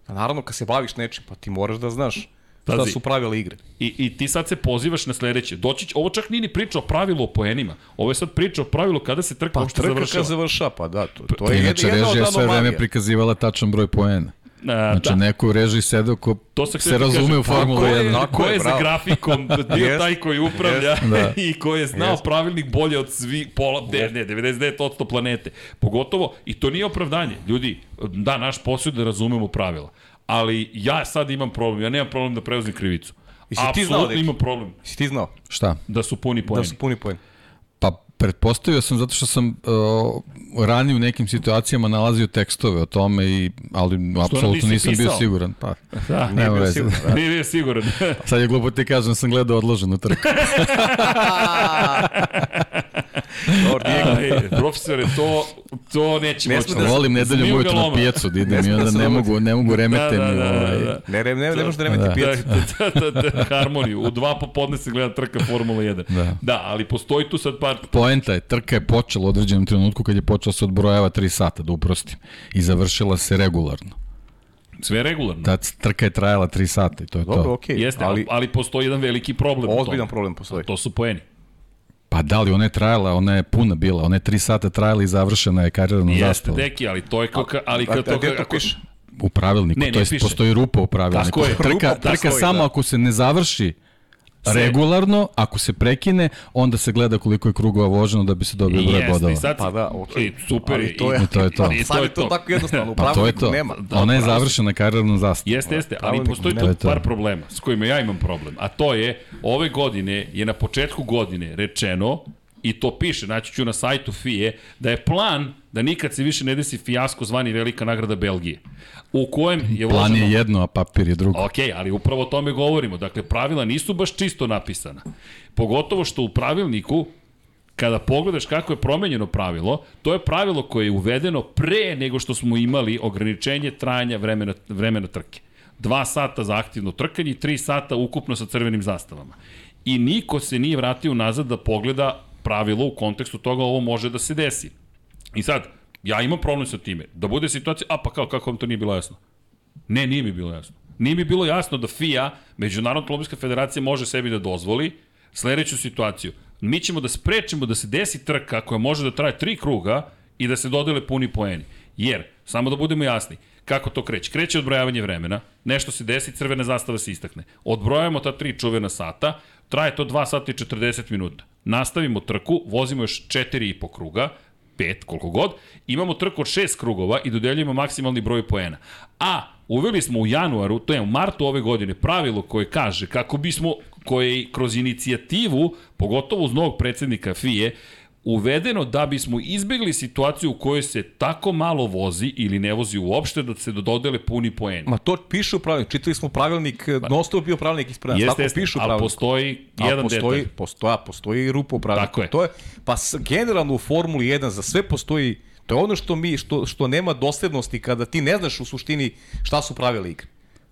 A naravno, kad se baviš nečim, pa ti moraš da znaš šta Pazi. su pravila igre. I, I ti sad se pozivaš na sledeće. Doći, će- ovo čak nije ni priča o pravilu o poenima. Ovo je sad priča o pravilu kada se trka Pa uopšte trka završava. kad završa, pa da, to, to je Inače, jedna, jedna režija sve vreme prikazivala tačan broj poena. A, Znači, da. neko u režiji sedao ko To se, se razume u Formulu ko je, 1. Tako ko je, je za grafikom [laughs] bio Jest. taj koji upravlja Da. [laughs] i ko je znao Jest. pravilnik bolje od svi pola, ne, ne, 99% planete. Pogotovo, i to nije opravdanje. Ljudi, da, naš posao je da razumemo pravila. Ali ja sad imam problem, ja nemam problem da preuzim krivicu. Jesi ti znao, Apsolutno imam problem Si ti znao Šta? da su puni da poeni. su puni poen? Pretpostavio sam zato što sam uh, ranije u nekim situacijama nalazio tekstove o tome, i, ali nisi apsolutno nisam bio pisao? siguran. Pa, [laughs] Da, nema bio siguran, da. Nije bio siguran. Sad je glupo ti kažem, sam gledao odloženu trku. [laughs] [laughs] Dobro, nije profesore, to, to neće Ne moći. sme da se- Volim nedeljom Smiju ujutro na pijacu da idem Ne i da onda se ne mogu, ne mogu remete Da, da, mi. da, ovaj, da. Ne, ne, ne, ne možeš da remeti Da. pijacu. Da, da, da, da, harmoniju. U dva popodne se gleda trka Formula 1. Da. da, ali postoji tu sad par... Poenta je, trka je počela u određenom trenutku kad je počela se odbrojava 3 sata, da uprostim. I završila se regularno. Sve regularno. Ta trka je trajala 3 sata i to je Dobro, to. okej, Jeste, ali, ali postoji jedan veliki problem. ozbiljan problem postoji. To su poeni. Pa da li, ona je trajala, ona je puna bila, ona je 3 sata trajala i završena je karirana Jeste, zastava. deki, ali to je kao... ka- Ali a to, to ako- piše? U pravilniku, Ne, to je, piše. postoji rupa u pravilniku. Tako je, trka, rupa trka samo da. ako se ne završi regularno, ako se prekine, onda se gleda koliko je krugova voženo da bi se dobio broj Jeste, bodova. i sad, Pa da, okej. i super, Ali to je- I to je to. I to Sad je to to. tako jednostavno, u Pa to je to. nema. Ona je završena karirana zastava. Jeste, jeste, ali pravilnik postoji tu To je to. par problema s kojima ja imam problem. A to je, ove godine je na početku godine rečeno, i to piše, naći ću na sajtu FIE, da je plan da nikad se više ne desi fijasko zvani Velika nagrada Belgije. U kojem je Plan uloženo... je jedno, a papir je drugo. Ok, ali upravo o tome govorimo. Dakle, pravila nisu baš čisto napisana. Pogotovo što u pravilniku, kada pogledaš kako je promenjeno pravilo, to je pravilo koje je uvedeno pre nego što smo imali ograničenje trajanja vremena, vremena trke. Dva sata za aktivno trkanje i tri sata ukupno sa crvenim zastavama. I niko se nije vratio nazad da pogleda pravilo u kontekstu toga ovo može da se desi. I sad, ja imam problem sa time. Da bude situacija, a pa kao, kako vam to nije bilo jasno? Ne, nije mi bilo jasno. Nije mi bilo jasno da FIA, Međunarodna automobilska federacija, može sebi da dozvoli sledeću situaciju. Mi ćemo da sprečimo da se desi trka koja može da traje tri kruga i da se dodele puni poeni. Jer, samo da budemo jasni, kako to kreće? Kreće odbrojavanje vremena, nešto se desi, crvena zastava se istakne. Odbrojavamo ta tri čuvena sata, traje to 2 sata i 40 minuta. Nastavimo trku, vozimo još 4,5 kruga, pet, koliko god, imamo trku od šest krugova i dodeljujemo maksimalni broj poena. A uveli smo u januaru, to je u martu ove godine, pravilo koje kaže kako bismo, koje je kroz inicijativu, pogotovo uz novog predsednika FIE, uvedeno da bismo izbegli situaciju u kojoj se tako malo vozi ili ne vozi uopšte da se dodele puni poeni. Ma to piše u pravilniku. Čitali smo pravilnik, non stop bio pravilnik ispred nas. Tako jeste, piše u ali pravilniku. postoji A jedan postoji, detalj. postoja, postoji i rupa u pravilniku. Tako je. To je, pa generalno u Formuli 1 za sve postoji, to je ono što mi, što, što nema doslednosti kada ti ne znaš u suštini šta su pravila igre.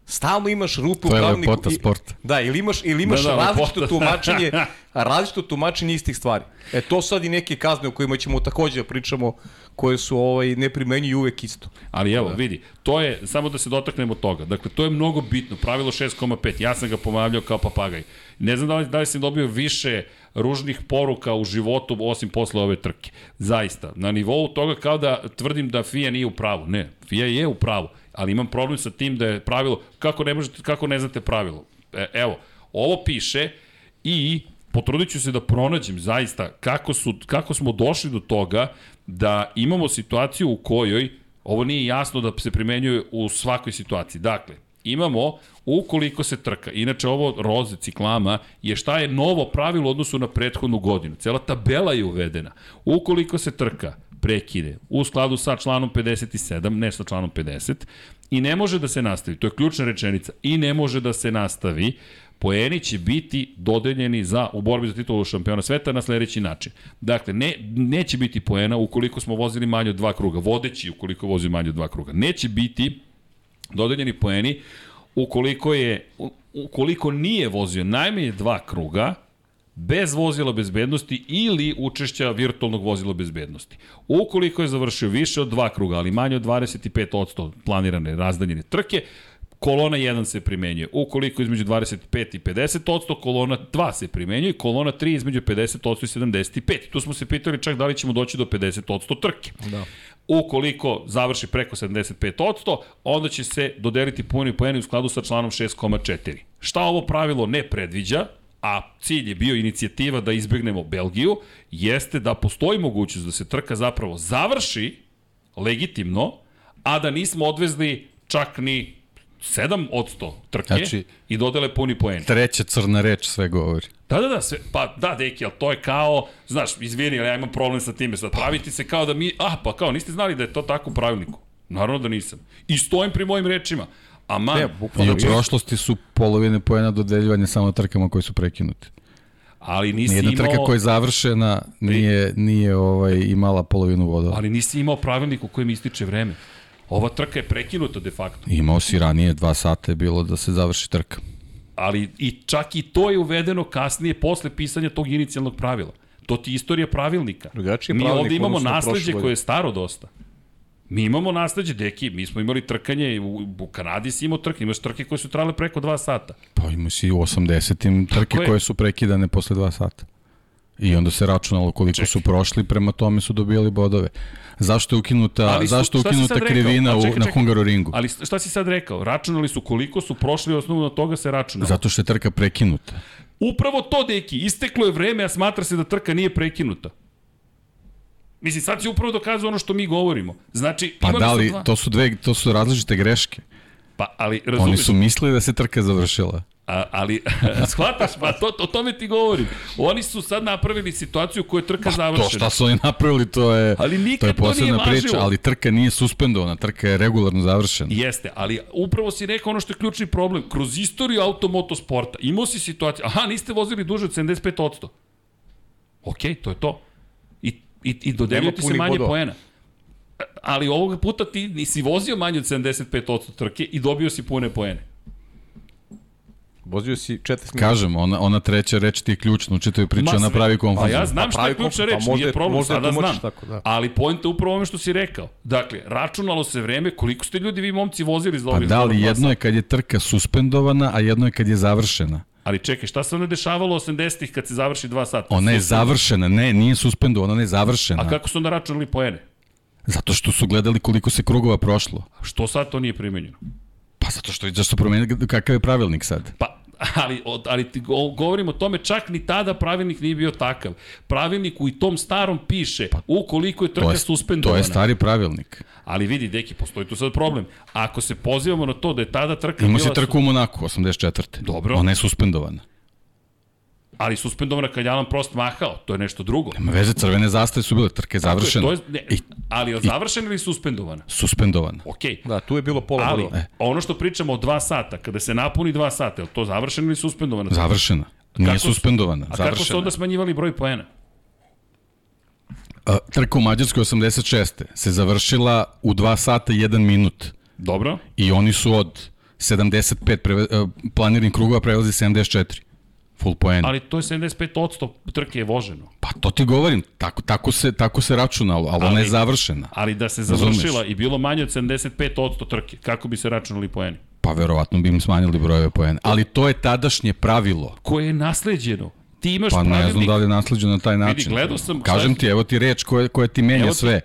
Stalno imaš rupu u To je pravilniku. lepota sporta. Da, ili imaš, ili imaš Da, da, različito lepota. tumačenje, različito tumačenje istih stvari. E, to sad i neke kazne o kojima ćemo takođe da pričamo, koje su ovaj, ne primenjuju uvek isto. Ali evo, vidi, to je, samo da se dotaknemo toga, dakle, to je mnogo bitno, pravilo 6,5, ja sam ga pomavljao kao papagaj. Ne znam da li, da li sam dobio više ružnih poruka u životu osim posle ove trke. Zaista, na nivou toga kao da tvrdim da FIA nije u pravu. Ne, FIA je u pravu, ali imam problem sa tim da je pravilo, kako ne, možete, kako ne znate pravilo. E, evo, ovo piše i potrudit ću se da pronađem zaista kako, su, kako smo došli do toga da imamo situaciju u kojoj ovo nije jasno da se primenjuje u svakoj situaciji. Dakle, imamo ukoliko se trka, inače ovo roze ciklama je šta je novo pravilo odnosu na prethodnu godinu. Cela tabela je uvedena. Ukoliko se trka prekide u skladu sa članom 57, ne sa članom 50, i ne može da se nastavi, to je ključna rečenica, i ne može da se nastavi, poeni će biti dodeljeni za u borbi za titulu šampiona sveta na sledeći način. Dakle, ne, neće biti poena ukoliko smo vozili manje od dva kruga, vodeći ukoliko vozi manje od dva kruga. Neće biti dodeljeni poeni ukoliko je ukoliko nije vozio najmanje dva kruga bez vozila bezbednosti ili učešća virtualnog vozila bezbednosti. Ukoliko je završio više od dva kruga, ali manje od 25% planirane razdaljene trke, kolona 1 se primenjuje. Ukoliko između 25 i 50%, kolona 2 se primenjuje, kolona 3 između 50% i 75. Tu smo se pitali čak da li ćemo doći do 50% trke. Da. Ukoliko završi preko 75%, onda će se dodeliti puni poeni u skladu sa članom 6,4. Šta ovo pravilo ne predviđa, a cilj je bio inicijativa da izbegnemo Belgiju, jeste da postoji mogućnost da se trka zapravo završi legitimno, a da nismo odvezli čak ni 7% trke znači, i dodele puni poeni. Treća crna reč sve govori. Da, da, da, sve, pa da, deki, ali to je kao, znaš, izvini, ali ja imam problem sa time, sad praviti se kao da mi, ah, pa kao, niste znali da je to tako u pravilniku. Naravno da nisam. I stojim pri mojim rečima. A man, Ne, I bukvalno. u prošlosti su polovine poena dodeljivanje samo trkama koje su prekinute. ali nisi Nijedna imao... trka koja je završena nije, nije ovaj, imala polovinu vodova. Ali nisi imao pravilnik u kojem ističe vreme. Ova trka je prekinuta de facto. Imao si ranije, dva sata je bilo da se završi trka. Ali i čak i to je uvedeno kasnije posle pisanja tog inicijalnog pravila. To ti je istorija pravilnika. Drugačiji je Mi pravilnik ovde imamo odnosu na prošle nasleđe godine. koje je staro dosta. Mi imamo nasleđe, deki, mi smo imali trkanje, u, u Kanadi si imao trke, imaš trke koje su trajale preko dva sata. Pa imao si u 80-im trke je. koje su prekidane posle dva sata. I onda se računalo koliko Čekaj. su prošli, prema tome su dobijali bodove. Zašto je ukinuta, Ali su- zašto je ukinuta rekao? krivina u, čekaj, na čekaj. Hungaroringu? Ali šta si sad rekao? Računali su koliko su prošli osnovno od toga se računalo. Zato što je trka prekinuta. Upravo to, deki, isteklo je vreme, a smatra se da trka nije prekinuta. Mislim, sad si upravo dokazao ono što mi govorimo. Znači, Pa da li, dva... to su dve, to su različite greške. Pa, ali, Oni razumiješ, su mislili da se trka završila. A, ali, [laughs] shvataš, pa to, o tome ti govorim. Oni su sad napravili situaciju u kojoj je trka završena. Pa To šta su oni napravili, to je, Ali nikad to je to posebna važilo. priča, ali trka nije suspendovana, trka je regularno završena. Jeste, ali upravo si rekao ono što je ključni problem. Kroz istoriju automotosporta imao si situaciju, aha, niste vozili duže od 75%. Okej, to je to. I, i, i dodelio ti se manje bodova. poena. Ali ovoga puta ti nisi vozio manje od 75% trke i dobio si pune poene. Vozio si 4 minuta. Kažem, ona, ona treća reč ti je ključna, u čitavoj priči, ona pravi Pa konfuziju. ja znam Pa šta je ključna pa reč, možda nije je- problem, možda sada znam. tumačiš tako, da. Ali je upravo ome što si rekao. Dakle, računalo se vreme, koliko ste ljudi vi momci vozili za Pa ovih da, ali skoro dva jedno je kad je trka suspendovana, a jedno je kad je završena. Ali čekaj, šta se onda dešavalo 80-ih kad se završi 2 sata? Ona je završena, ne, nije suspendovana, ona je završena. A kako su onda računali poene? Zato što su gledali koliko se krugova prošlo. Što sad to nije primenjeno? Pa zato što, zašto promenili, kakav je pravilnik sad? Pa, ali, ali ti go, govorim o tome, čak ni tada pravilnik nije bio takav. Pravilnik u i tom starom piše, ukoliko je To trka je, suspendovana. to je stari pravilnik. Ali vidi, deki, postoji tu sad problem. Ako se pozivamo na to da je tada trka Imamo bila... si trku u Monaku, 84. Dobro. Ona je suspendovana. Ali suspendovana kad je Alan Prost mahao, to je nešto drugo. Nema veze, crvene zastave su bile, trka je završena. To je, ne, I ali je završena ili suspendovana? suspendovana. Okej. Da, tu je bilo pola Ali, bodova. ono što pričamo o dva sata, kada se napuni dva sata, je li to završeno ili suspendovano? Završena. Nije Kako su- suspendovana, A kako su završena. onda smanjivali broj poena? A, Trka u Mađarskoj 86. se završila u 2 sata i 1 minut. Dobro. I oni su od 75 preve, uh, planiranih krugova prelazi 74. Full poen. Ali to je 75% trke je voženo. Pa to ti govorim, tako, tako, se, tako se računalo, ali, ali ona je završena. Ali da se završila i bilo manje od 75% trke, kako bi se računali poeni? Pa verovatno bi im smanjili brojeve poena. Ali to je tadašnje pravilo. Koje je nasleđeno. Ti imaš pa pravilnik. ne znam da li je nasleđeno na taj način. Vidi, gledao sam... Kažem ti, evo ti reč koja, koja ti menja ti, sve.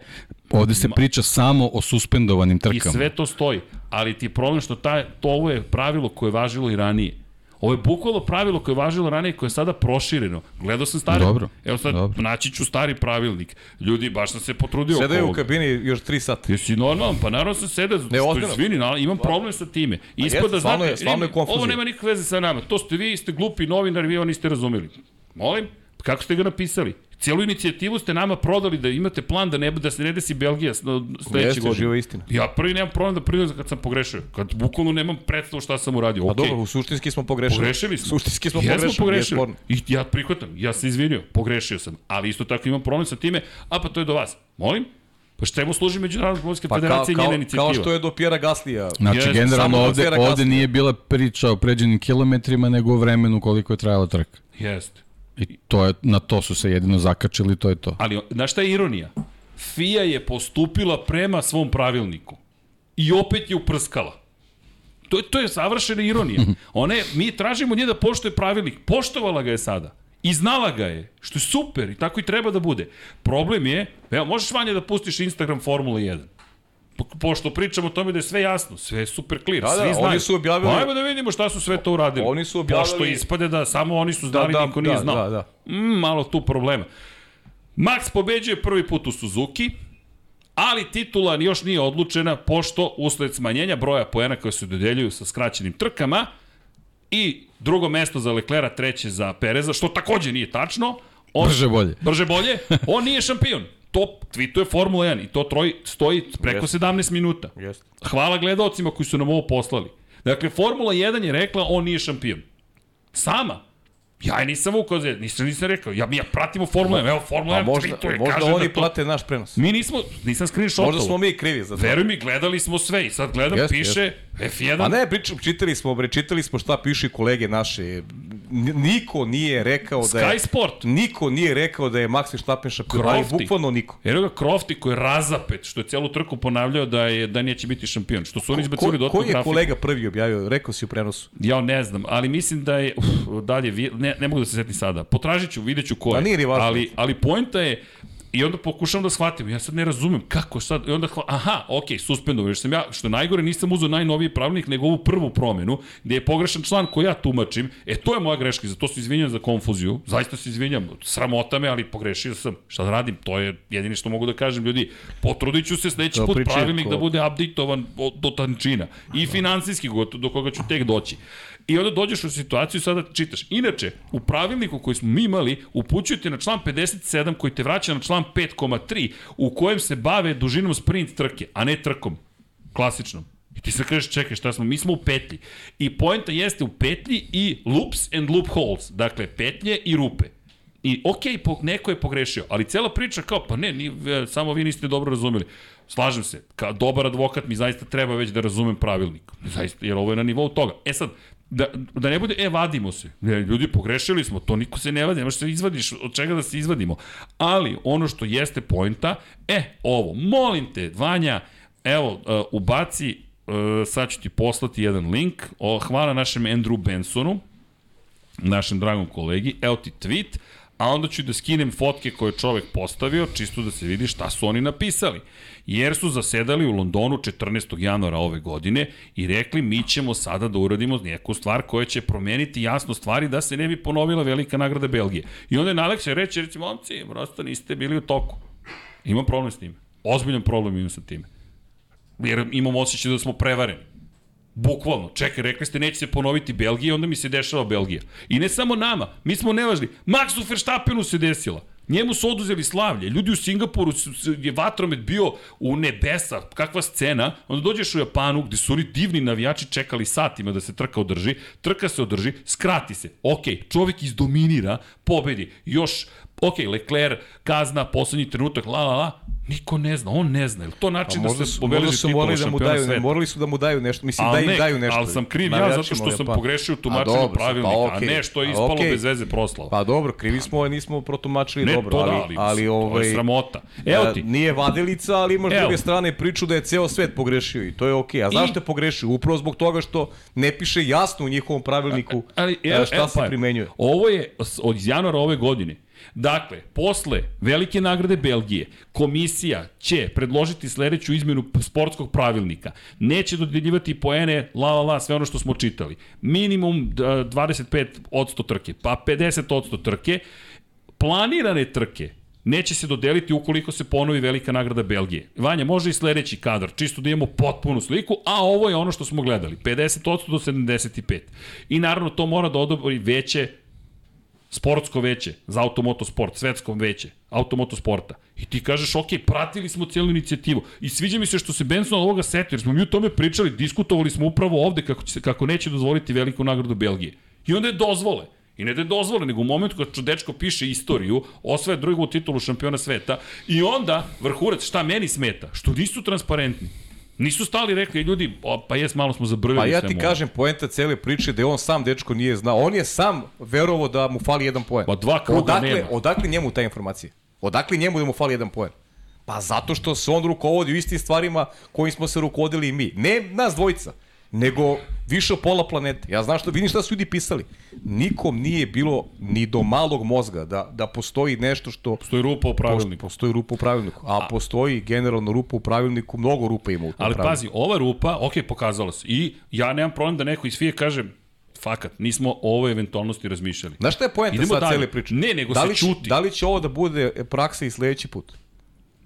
Ovde se priča samo o suspendovanim trkama. I sve to stoji. Ali ti je problem što taj, to ovo je pravilo koje je važilo i ranije. Ovo je bukvalno pravilo koje je važilo ranije, koje je sada prošireno. Gledao sam stari. Dobro. Evo sad, dobro. naći ću stari pravilnik. Ljudi, baš sam se potrudio Sedaju oko u ovoga. kabini još 3 sata. Jesi normalan? Pa naravno sam sede, Ne, što izvini, na- imam problem sa time. Da stvarno znate, je- stvarno je konfuzija. ovo nema nikakve veze sa nama. To ste vi, ste glupi novinari, vi ovo niste razumeli. Molim? Kako ste ga napisali? Cijelu inicijativu ste nama prodali da imate plan da ne da se ne desi Belgija sledeće Jeste, godine. živa istina. Ja prvi nemam problem da priznam kad sam pogrešio. Kad bukvalno nemam predstavu šta sam uradio. Pa Okej. dobro, u suštinski smo pogrešili. Pogrešili smo. Suštinski smo Jesmo pogrešili. pogrešili. I ja prihvatam, ja se izvinio, pogrešio sam. Ali isto tako imam problem sa time, a pa to je do vas. Molim? Pa čemu služi Međunarodna pomorska Pa federacija i kao, njena inicijativa? kao što je do Pjera Gaslija. Znači, Jeste, generalno ovde, ovde nije bila priča o pređenim kilometrima, nego o vremenu koliko je trajala trka. Jeste. I to je, na to su se jedino zakačili, to je to. Ali, znaš šta je ironija? FIA je postupila prema svom pravilniku. I opet je uprskala. To je, to je savršena ironija. [laughs] Ona je, mi tražimo nje da poštuje pravilnik. Poštovala ga je sada. I znala ga je, što je super i tako i treba da bude. Problem je, evo, možeš Vanja da pustiš Instagram Formula 1. Po- Pošto pričamo o tome da je sve jasno, sve je super clear, Da, da, svi oni znaju. su objavili- Pa Ajmo da vidimo šta su sve to uradili. Oni su objavili- Pošto ispade da samo oni su Da, znali, da, niko nije da, znao. da, da. Mm, malo tu problema. Max pobeđuje prvi put u Suzuki, ali titula još nije odlučena pošto usled smanjenja broja poena koje se dodeljuju sa skraćenim trkama i drugo mesto za Leclera, treće za Pereza, što takođe nije tačno. On, Brže bolje. Brže bolje. On nije šampion. To tweetuje Formula 1 i to troj, stoji preko Jeste. 17 minuta. Jeste. Hvala gledaocima koji su nam ovo poslali. Dakle, Formula 1 je rekla on nije šampion. Sama. Ja je nisam ukazio, nisam, nisam rekao. Ja, mi ja pratimo Formula 1. Evo, Formula A 1 možda, tweetuje, možda kaže oni da to... plate naš prenos. Mi nismo, nisam screenshotovo. Možda smo mi krivi za to. Veruj mi, gledali smo sve i sad gledam, Jeste, piše F1. Pa ne, pričam, čitali smo, bre, čitali smo šta pišu i kolege naše. Niko nije rekao da je... Sky Sport. Niko nije rekao da je Max Verstappen šampion, ali bukvalno niko. Evo ga Crofty koji je razapet, što je celu trku ponavljao da je da neće biti šampion. Što su oni izbacili dodatnu koji je grafiku. kolega prvi objavio? Rekao si u prenosu. Ja ne znam, ali mislim da je uf, dalje ne ne mogu da se setim sada. Potražit ću, videću ko je. Ma nije. Ali ali poenta je I onda pokušavam da shvatim, ja sad ne razumem kako sad, i onda, hva, aha, ok, suspendovan, jer sam ja, što najgore, nisam uzeo najnoviji pravilnik, nego ovu prvu promenu, gde je pogrešan član koji ja tumačim, e, to je moja greška, za to se izvinjam za konfuziju, zaista se izvinjam, sramota me, ali pogrešio sam, šta da radim, to je jedini što mogu da kažem, ljudi, potrudit ću se sledeći put pravilnik ko- da bude updateovan od- do tančina, i finansijski, do koga ću tek doći. I onda dođeš u situaciju i sada čitaš. Inače, u pravilniku koji smo mi imali, upućujete na član 57 koji te vraća na član 5,3 u kojem se bave dužinom sprint trke, a ne trkom. Klasičnom. I ti sad kažeš, čekaj, šta smo? Mi smo u petlji. I poenta jeste u petlji i loops and loopholes. Dakle, petlje i rupe. I okej, po, neko je pogrešio, ali cela priča kao, pa ne, ni, e, samo vi niste dobro razumeli. Slažem se, kao dobar advokat mi zaista treba već da razumem pravilnik. Zaista, jer ovo je na nivou toga. E sad, da, da ne bude, e, vadimo se. Ne, ljudi, pogrešili smo, to niko se ne vadi, nemaš se izvadiš, od čega da se izvadimo. Ali, ono što jeste poenta, e, ovo, molim te, Vanja, evo, uh, ubaci, uh, sad ću ti poslati jedan link, o, hvala našem Andrew Bensonu, našem dragom kolegi, evo ti tweet, a onda ću da skinem fotke koje je čovek postavio, čisto da se vidi šta su oni napisali. Jer su zasedali u Londonu 14. januara ove godine i rekli mi ćemo sada da uradimo neku stvar koja će promeniti jasno stvari da se ne bi ponovila velika nagrada Belgije. I onda je najlakše reći, reći, momci, prosto niste bili u toku. Imam problem s tim. Ozbiljan problem imam sa time. Jer imam osjećaj da smo prevareni. Bukvalno. Čekaj, rekli ste neće se ponoviti Belgija, onda mi se dešava Belgija. I ne samo nama, mi smo nevažni. Maxu Verstappenu se desila. Njemu su oduzeli slavlje. Ljudi u Singapuru su, je vatromet bio u nebesa. Kakva scena. Onda dođeš u Japanu gde su oni divni navijači čekali satima da se trka održi. Trka se održi, skrati se. Ok, čovjek izdominira, pobedi. Još, ok, Leclerc, kazna, poslednji trenutak, la la la. Niko ne zna, on ne zna. Je to Pa način da možda se obeleži su morali da mu daju, sveta? morali su da mu daju nešto, mislim da im ne, daju nešto. Ali sam kriv ja zato što sam pa- pogrešio u A tumačenju dobro, pravilnika, pa a okej. ne što je A ispalo okej. bez veze proslava. Pa dobro, krivi smo, nismo protumačili ne, dobro, to ali, da, ali, ali to je ovaj, sramota. Evo a, ti, Nije vadilica, ali imaš Evo. druge strane priču da je ceo svet pogrešio i to je okej. A zašto je pogrešio? Upravo zbog toga što ne piše jasno u njihovom pravilniku ali, a, šta se pa, primenjuje. Ovo je od januara ove godine. Dakle, posle velike nagrade Belgije, komisija će predložiti sledeću izmenu sportskog pravilnika. Neće dodeljivati poene, la la la, sve ono što smo čitali. Minimum d- 25% trke, pa 50% trke. Planirane trke neće se dodeliti ukoliko se ponovi velika nagrada Belgije. Vanja, može i sledeći kadar, čisto da imamo potpunu sliku, a ovo je ono što smo gledali, 50% do 75. I naravno to mora da odobri veće sportsko veće za automotosport, svetsko veće automotosporta. I ti kažeš, ok, pratili smo cijelu inicijativu. I sviđa mi se što se Benson od ovoga setio, jer smo mi o tome pričali, diskutovali smo upravo ovde kako, će, kako neće dozvoliti veliku nagradu Belgije. I onda je dozvole. I ne da je dozvole, nego u momentu kad čudečko piše istoriju, osvaja drugu titulu šampiona sveta, i onda, vrhurac, šta meni smeta? Što nisu transparentni. Nisu stali rekli, ljudi, o, pa jes, malo smo zabrljali Pa ja ti ovo. kažem, poenta cele priče da je on sam dečko nije znao. On je sam verovao da mu fali jedan poen. Pa dva kruga odakle, nema. Odakle njemu ta informacija? Odakle njemu da mu fali jedan poen? Pa zato što se on rukovodi u istim stvarima kojim smo se rukovodili i mi. Ne nas dvojica, nego više od pola planete. Ja znam što, vidim šta su ljudi pisali. Nikom nije bilo ni do malog mozga da, da postoji nešto što... Postoji rupa u pravilniku. Postoji rupa u pravilniku. A, postoji generalno rupa u pravilniku, mnogo rupa ima u tom Ali pravilniku. pazi, ova rupa, ok, pokazala se. I ja nemam problem da neko iz FIA kaže, fakat, nismo o ovoj eventualnosti razmišljali. Znaš šta je poenta Idemo sad dalje. cele priče? Ne, nego da se li će, ćuti. Da li će ovo da bude praksa i sledeći put?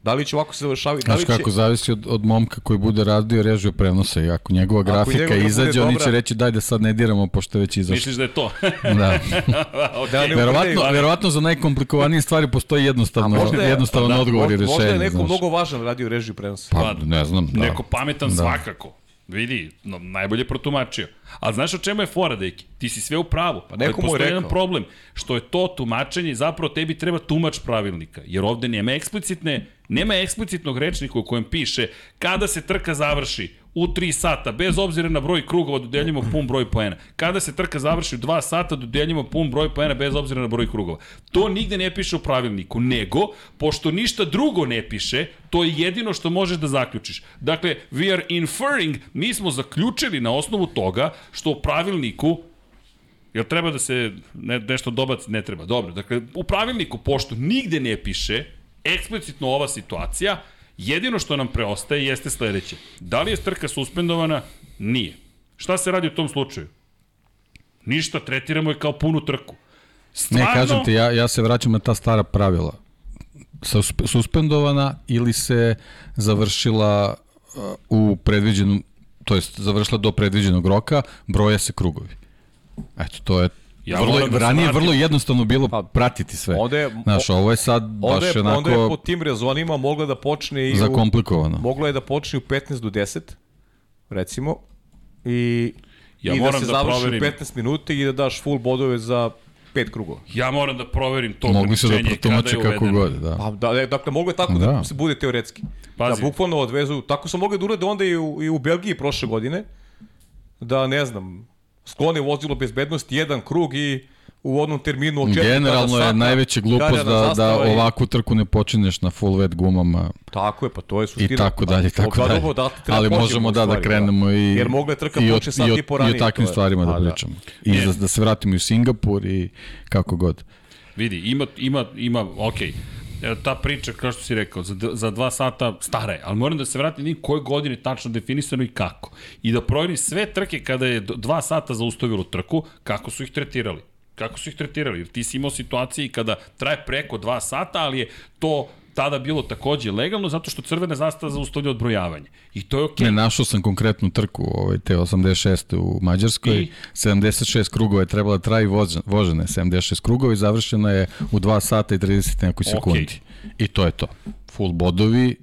Da li će ovako se završavati? Da li će... kako, zavisi od, od momka koji bude radio režiju prenosa i ako njegova grafika njegova bude izađe, oni će dobra- reći daj da sad ne diramo pošto je već izašlo. Misliš da je to? [laughs] Da. [laughs] okay. Da ne- verovatno, ali- verovatno za najkomplikovanije stvari postoji jednostavno, možda je- jednostavan da, odgovor i Možda je rešenje. neko znaš. mnogo važan radio režiju prenosa. Pa, ne znam, da. Neko pametan Da. svakako. Vidi, no, najbolje protumačio. Ali znaš o čemu je fora, deki? Ti si sve u pravu. Pa neko mu je postoji jedan rekao. problem, što je to tumačenje, zapravo tebi treba tumač pravilnika. Jer ovde nema eksplicitne, nema eksplicitnog rečnika u kojem piše kada se trka završi u 3 sata, bez obzira na broj krugova, dodeljujemo pun broj poena. Kada se trka završi u 2 sata, dodeljujemo pun broj poena bez obzira na broj krugova. To nigde ne piše u pravilniku, nego, pošto ništa drugo ne piše, to je jedino što možeš da zaključiš. Dakle, we are inferring, mi smo zaključili na osnovu toga što u pravilniku Jel treba da se ne, nešto dobaci? Ne treba. Dobro, dakle, u pravilniku, pošto nigde ne piše eksplicitno ova situacija, jedino što nam preostaje jeste sledeće. Da li je trka suspendovana? Nije. Šta se radi u tom slučaju? Ništa, tretiramo je kao punu trku. Stvarno, Ne, kažem ti, ja, ja se vraćam na ta stara pravila. Suspe- Suspendovana ili se završila uh, u predviđenom, to jest završila do predviđenog roka, broje se krugovi. Eto, to je Ja vrlo, moram da se ranije vrlo jednostavno bilo pratiti sve. onda je- Znaš, ovo je sad Onda baš je, onako onda je po tim rezonima mogla da počne i u, zakomplikovano. mogla je da počne u 15 do 10, recimo, i, Ja i da moram se da završi proverim. u 15 minuta i da daš full bodove za pet krugova. Ja moram da proverim to Mogli su da protumače kako god, da. Pa da, e, dakle, moglo je tako da, Da. se bude teoretski. Pazi. Da bukvalno odvezu, tako su mogli da urade onda i u, i u Belgiji prošle godine, da ne znam, sklone vozilo bezbednosti jedan krug i u onom terminu od četiri Generalno sata je najveća glupost da, da ovakvu trku ne počinješ na full wet gumama Tako je, pa to je suština. i tako dalje, i tako Da, dalje. dobro, da, Ali možemo da, da stvari, krenemo i, Jer mogla je trka i sat i o, i po i o takvim stvarima Pa da da. pričamo. I da, da se vratimo i u Singapur i kako god. Vidi, ima, ima, ima, okej, E, ta priča, kao što si rekao, za, za dva sata stara je, ali moram da se vratim vidim koje godine tačno definisano i kako. I da proverim sve trke kada je dva sata zaustavilo trku, kako su ih tretirali. Kako su ih tretirali? Jer ti si imao situacije kada traje preko dva sata, ali je to tada bilo takođe legalno zato što crvena zastava zaustavlja odbrojavanje. I to je okej. Ne, našao sam konkretnu trku, ovaj, te 86. u Mađarskoj. I? 76 krugova je trebala da traji je 76 krugova i završena je u 2 sata i 30 nekoj sekundi. I to je to. Full bodovi,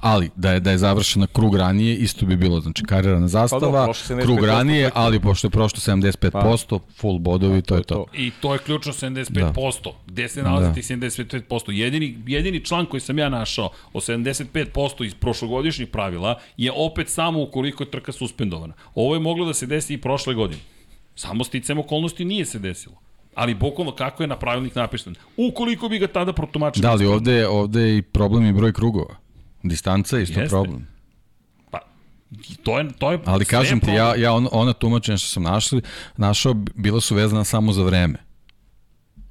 Ali, da je, da je završena krug ranije, isto bi bilo, znači karirana zastava, Pa 75% krug ranije, ali pošto je prošlo 75%, full bodovi, to je to. I to je ključno 75%. Da. Gde se nalazi Da. tih 75%? Jedini, jedini član koji sam ja našao o 75% iz prošlogodišnjih pravila je opet samo ukoliko je trka suspendovana. Ovo je moglo da se desi i prošle godine. Samo sticam okolnosti nije se desilo. Ali bukvalno kako je na pravilnik napisan. Ukoliko bi ga tada protumačili. Da, ali ovde, ovde je i problem i broj krugova. Distanca je isto Jeste. problem. Pa, to je, to je Ali kažem ti, problem. ja, ja on, ona tumačenja što sam našli, našao, bila su vezana samo za vreme.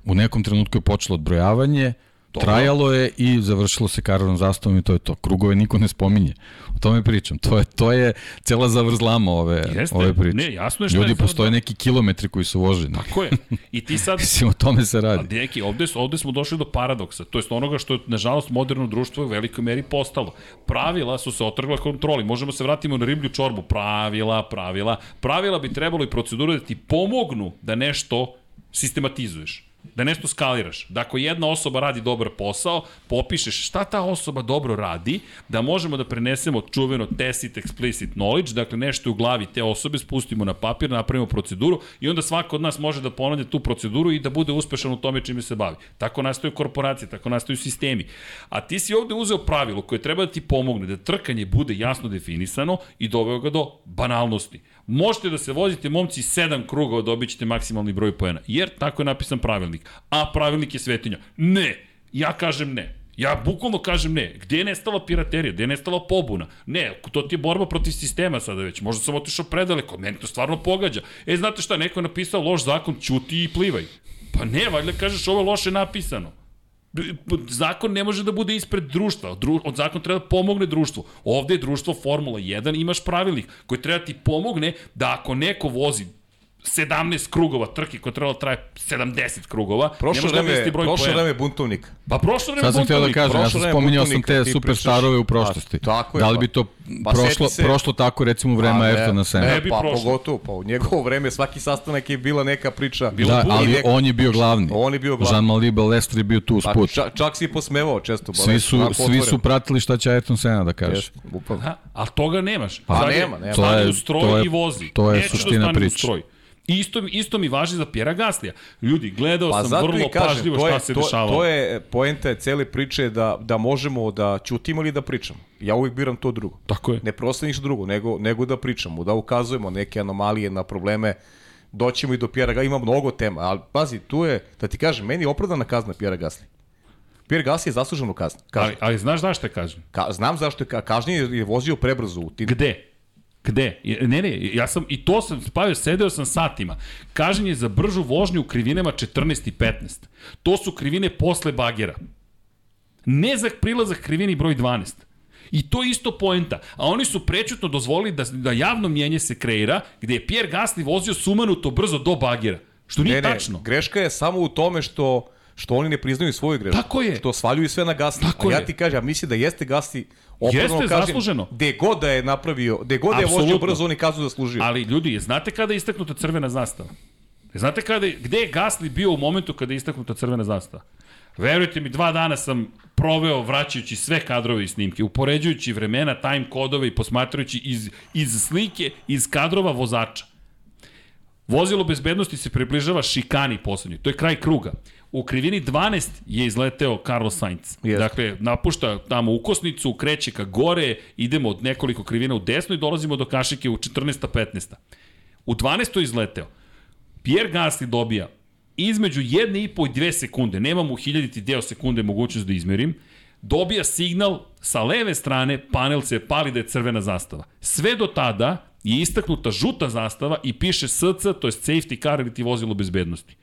U nekom trenutku je počelo odbrojavanje, Dobro. trajalo je i završilo se karavan zastavom i to je to. Krugove niko ne spominje. O tome pričam. To je, to je cela zavrzlama ove, Jeste. ove priče. Ne, jasno je šta Ljudi, je- postoje neki kilometri koji su voženi. Tako je. I ti sad [laughs] Mislim, o tome se A radi. deki, ovde, ovde smo došli do paradoksa, to jest onoga što je, nažalost, moderno društvo u velikoj meri postalo. Pravila su se otrgla kontroli, možemo se vratimo na riblju čorbu, pravila, pravila. Pravila bi trebalo i procedure da ti pomognu da nešto sistematizuješ da nešto skaliraš. Da ako jedna osoba radi dobar posao, popišeš šta ta osoba dobro radi, da možemo da prenesemo čuveno tacit explicit knowledge, dakle nešto u glavi te osobe spustimo na papir, napravimo proceduru i onda svako od nas može da ponavlja tu proceduru i da bude uspešan u tome čime se bavi. Tako nastaju korporacije, tako nastaju sistemi. A ti si ovde uzeo pravilo koje treba da ti pomogne da trkanje bude jasno definisano i doveo ga do banalnosti. Možete da se vozite, momci, sedam krugova dobit ćete maksimalni broj poena. Jer tako je napisan pravilnik. A pravilnik je svetinja. Ne. Ja kažem ne. Ja bukvalno kažem ne. Gde je nestala piraterija? Gde je nestala pobuna? Ne, to ti je borba protiv sistema sada već. Možda sam otišao predaleko, meni to stvarno pogađa. E, znate šta, neko je napisao loš zakon, ćuti i plivaj. Pa ne, valjda kažeš ovo je loše napisano. Zakon ne može da bude ispred društva. Dru, od zakon treba da pomogne društvu. Ovde je društvo Formula 1, imaš pravilnik koji treba ti pomogne da ako neko vozi 17 krugova trke da traje 70 krugova, Prošlo da vreme, broj prošlo vreme buntovnika. Pa prošlo vreme Sad sam htio da buntovnika. kažem, ja prošlo sam spominjao sam buntovnika, te superstarove u pričaš- prošlosti. Pa, tako je, da li pa. bi to Pa prošlo, se- prošlo tako recimo u vreme Pa, Ayrtona ne, Sena? Ne bi pa prošlo. pogotovo, pa u njegovo vreme svaki sastanak je bila neka priča. Bilo Da, ali neko- on je bio glavni. On je bio glavni. Jean-Marie Balestre je bio tu Pa, usput. čak, čak si i posmevao često. Svi Balest, su, svi su pratili šta će Ayrton Senna da kaže. Jeste, bukvalno. A toga nemaš. Pa nema, nema. To je- u stroj to je- i vozi. to je suština da u priče. Isto, isto mi važi za Pjera Gaslija. Ljudi, gledao Pa sam vrlo kažem, pažljivo šta je, se to, dešavalo. to je poenta je cele priče da, da možemo da ćutimo ili da pričamo. Ja uvijek biram to drugo. Tako je. Ne prosto ništa drugo, nego, nego da pričamo, da ukazujemo neke anomalije na probleme, doćemo i do Pjera Gasly, ima mnogo tema, ali pazi, tu je, da ti kažem, meni je opravdana kazna Pjera Gasly. Pierre Gasly je zasluženo kazna. Ali, ali znaš zašto je kažem? Ka, znam zašto je ka, kažnjen jer je vozio prebrzo u tim. Gde? Gde? Ne, ne, ja sam, i to sam spavio, sedeo sam satima. Kažen je za bržu vožnju u krivinama 14 i 15. To su krivine posle bagera. Ne za prilazak krivini broj 12. I to je isto poenta. A oni su prečutno dozvolili da, da javno mjenje se kreira, gde je Pierre Gasly vozio sumanuto brzo do bagera. Što nije Ne, ne, tačno. greška je samo u tome što što oni ne priznaju svoju grešku. Tako je. Što svaljuju sve na Gasly. Tako A ja ti kažem, ja mislim da jeste Gasly opravdano Jeste, kažem, zasluženo. Gde god da je napravio, gde god da je vozio brzo, on je kaznu zaslužio. Ali ljudi, znate kada je istaknuta crvena zastava? Znate kada, je- gde je Gasly bio u momentu kada je istaknuta crvena zastava? Verujte mi, dva dana sam proveo vraćajući sve kadrove i snimke, upoređujući vremena, time kodove i posmatrajući iz, iz slike, iz kadrova vozača. Vozilo bezbednosti se približava šikani poslednjoj. To je kraj kruga. U krivini 12 je izleteo Carlos Sainz. Jeste. Dakle, napušta tamo ukosnicu, kreće ka gore, idemo od nekoliko krivina u desno i dolazimo do kašike u 14. 15. U 12. je izleteo. Pierre Gasly dobija između 1,5 i 2 sekunde, nemam u hiljaditi deo sekunde mogućnost da izmerim, dobija signal sa leve strane, panel se pali da je crvena zastava. Sve do tada je istaknuta žuta zastava i piše SC, to je safety car ili ti vozilo bezbednosti.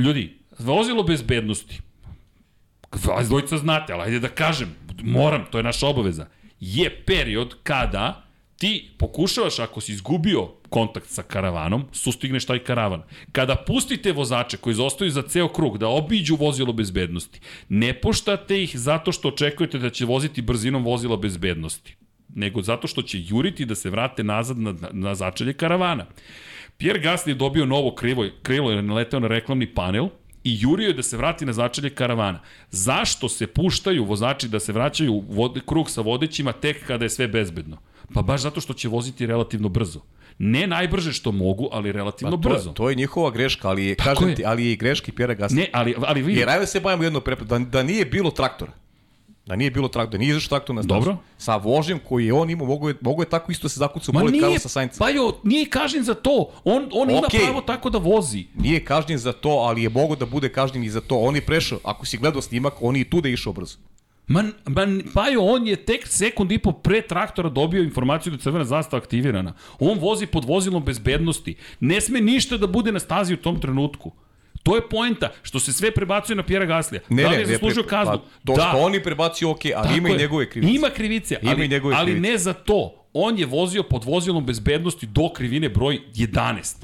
Ljudi, vozilo bezbednosti, vas dvojica znate, ali ajde da kažem, moram, to je naša obaveza, je period kada ti pokušavaš, ako si izgubio kontakt sa karavanom, sustigneš taj karavan. Kada pustite vozače koji zostaju za ceo krug da obiđu vozilo bezbednosti, ne puštate ih zato što očekujete da će voziti brzinom vozila bezbednosti, nego zato što će juriti da se vrate nazad na, na, na začelje karavana. Pierre Gasly je dobio novo krivo, krilo jer je naletao na reklamni panel i jurio je da se vrati na začelje karavana. Zašto se puštaju vozači da se vraćaju u vod, krug sa vodećima tek kada je sve bezbedno? Pa baš zato što će voziti relativno brzo. Ne najbrže što mogu, ali relativno Pa to, brzo. to je njihova greška, ali je, Tako kažem je. ti, ali je i greška i Pjera Gasly. Ne, ali, ali vidi, Jer ajde se bavimo jedno prepad, da, da nije bilo traktora. Da nije bilo traktora, da nije izašao traktor na stazu. Dobro. Sa vožnjem koji je on imao, mogo je, mogo je tako isto da se zakuca u nije, Carlosa Sainca. pa jo, nije kažnjen za to. On, on ima Okej. pravo tako da vozi. Nije kažnjen za to, ali je mogo da bude kažnjen i za to. On je prešao, ako si gledao snimak, on je i tu da je išao brzo. Man, man, Pajo, on je tek sekund i po pre traktora dobio informaciju da je crvena zastava aktivirana. On vozi pod vozilom bezbednosti. Ne sme ništa da bude na stazi u tom trenutku. To je poenta, što se sve prebacuje na Pjera Gaslija. Ne, da li je ne, zaslužio pre- kaznu? Pa, to da. što on je prebacio, ok, ali Tako ima i je. njegove krivice. Ima krivice, Ima ali, i njegove ali krivice. ne za to. On je vozio pod vozilom bezbednosti do krivine broj 11.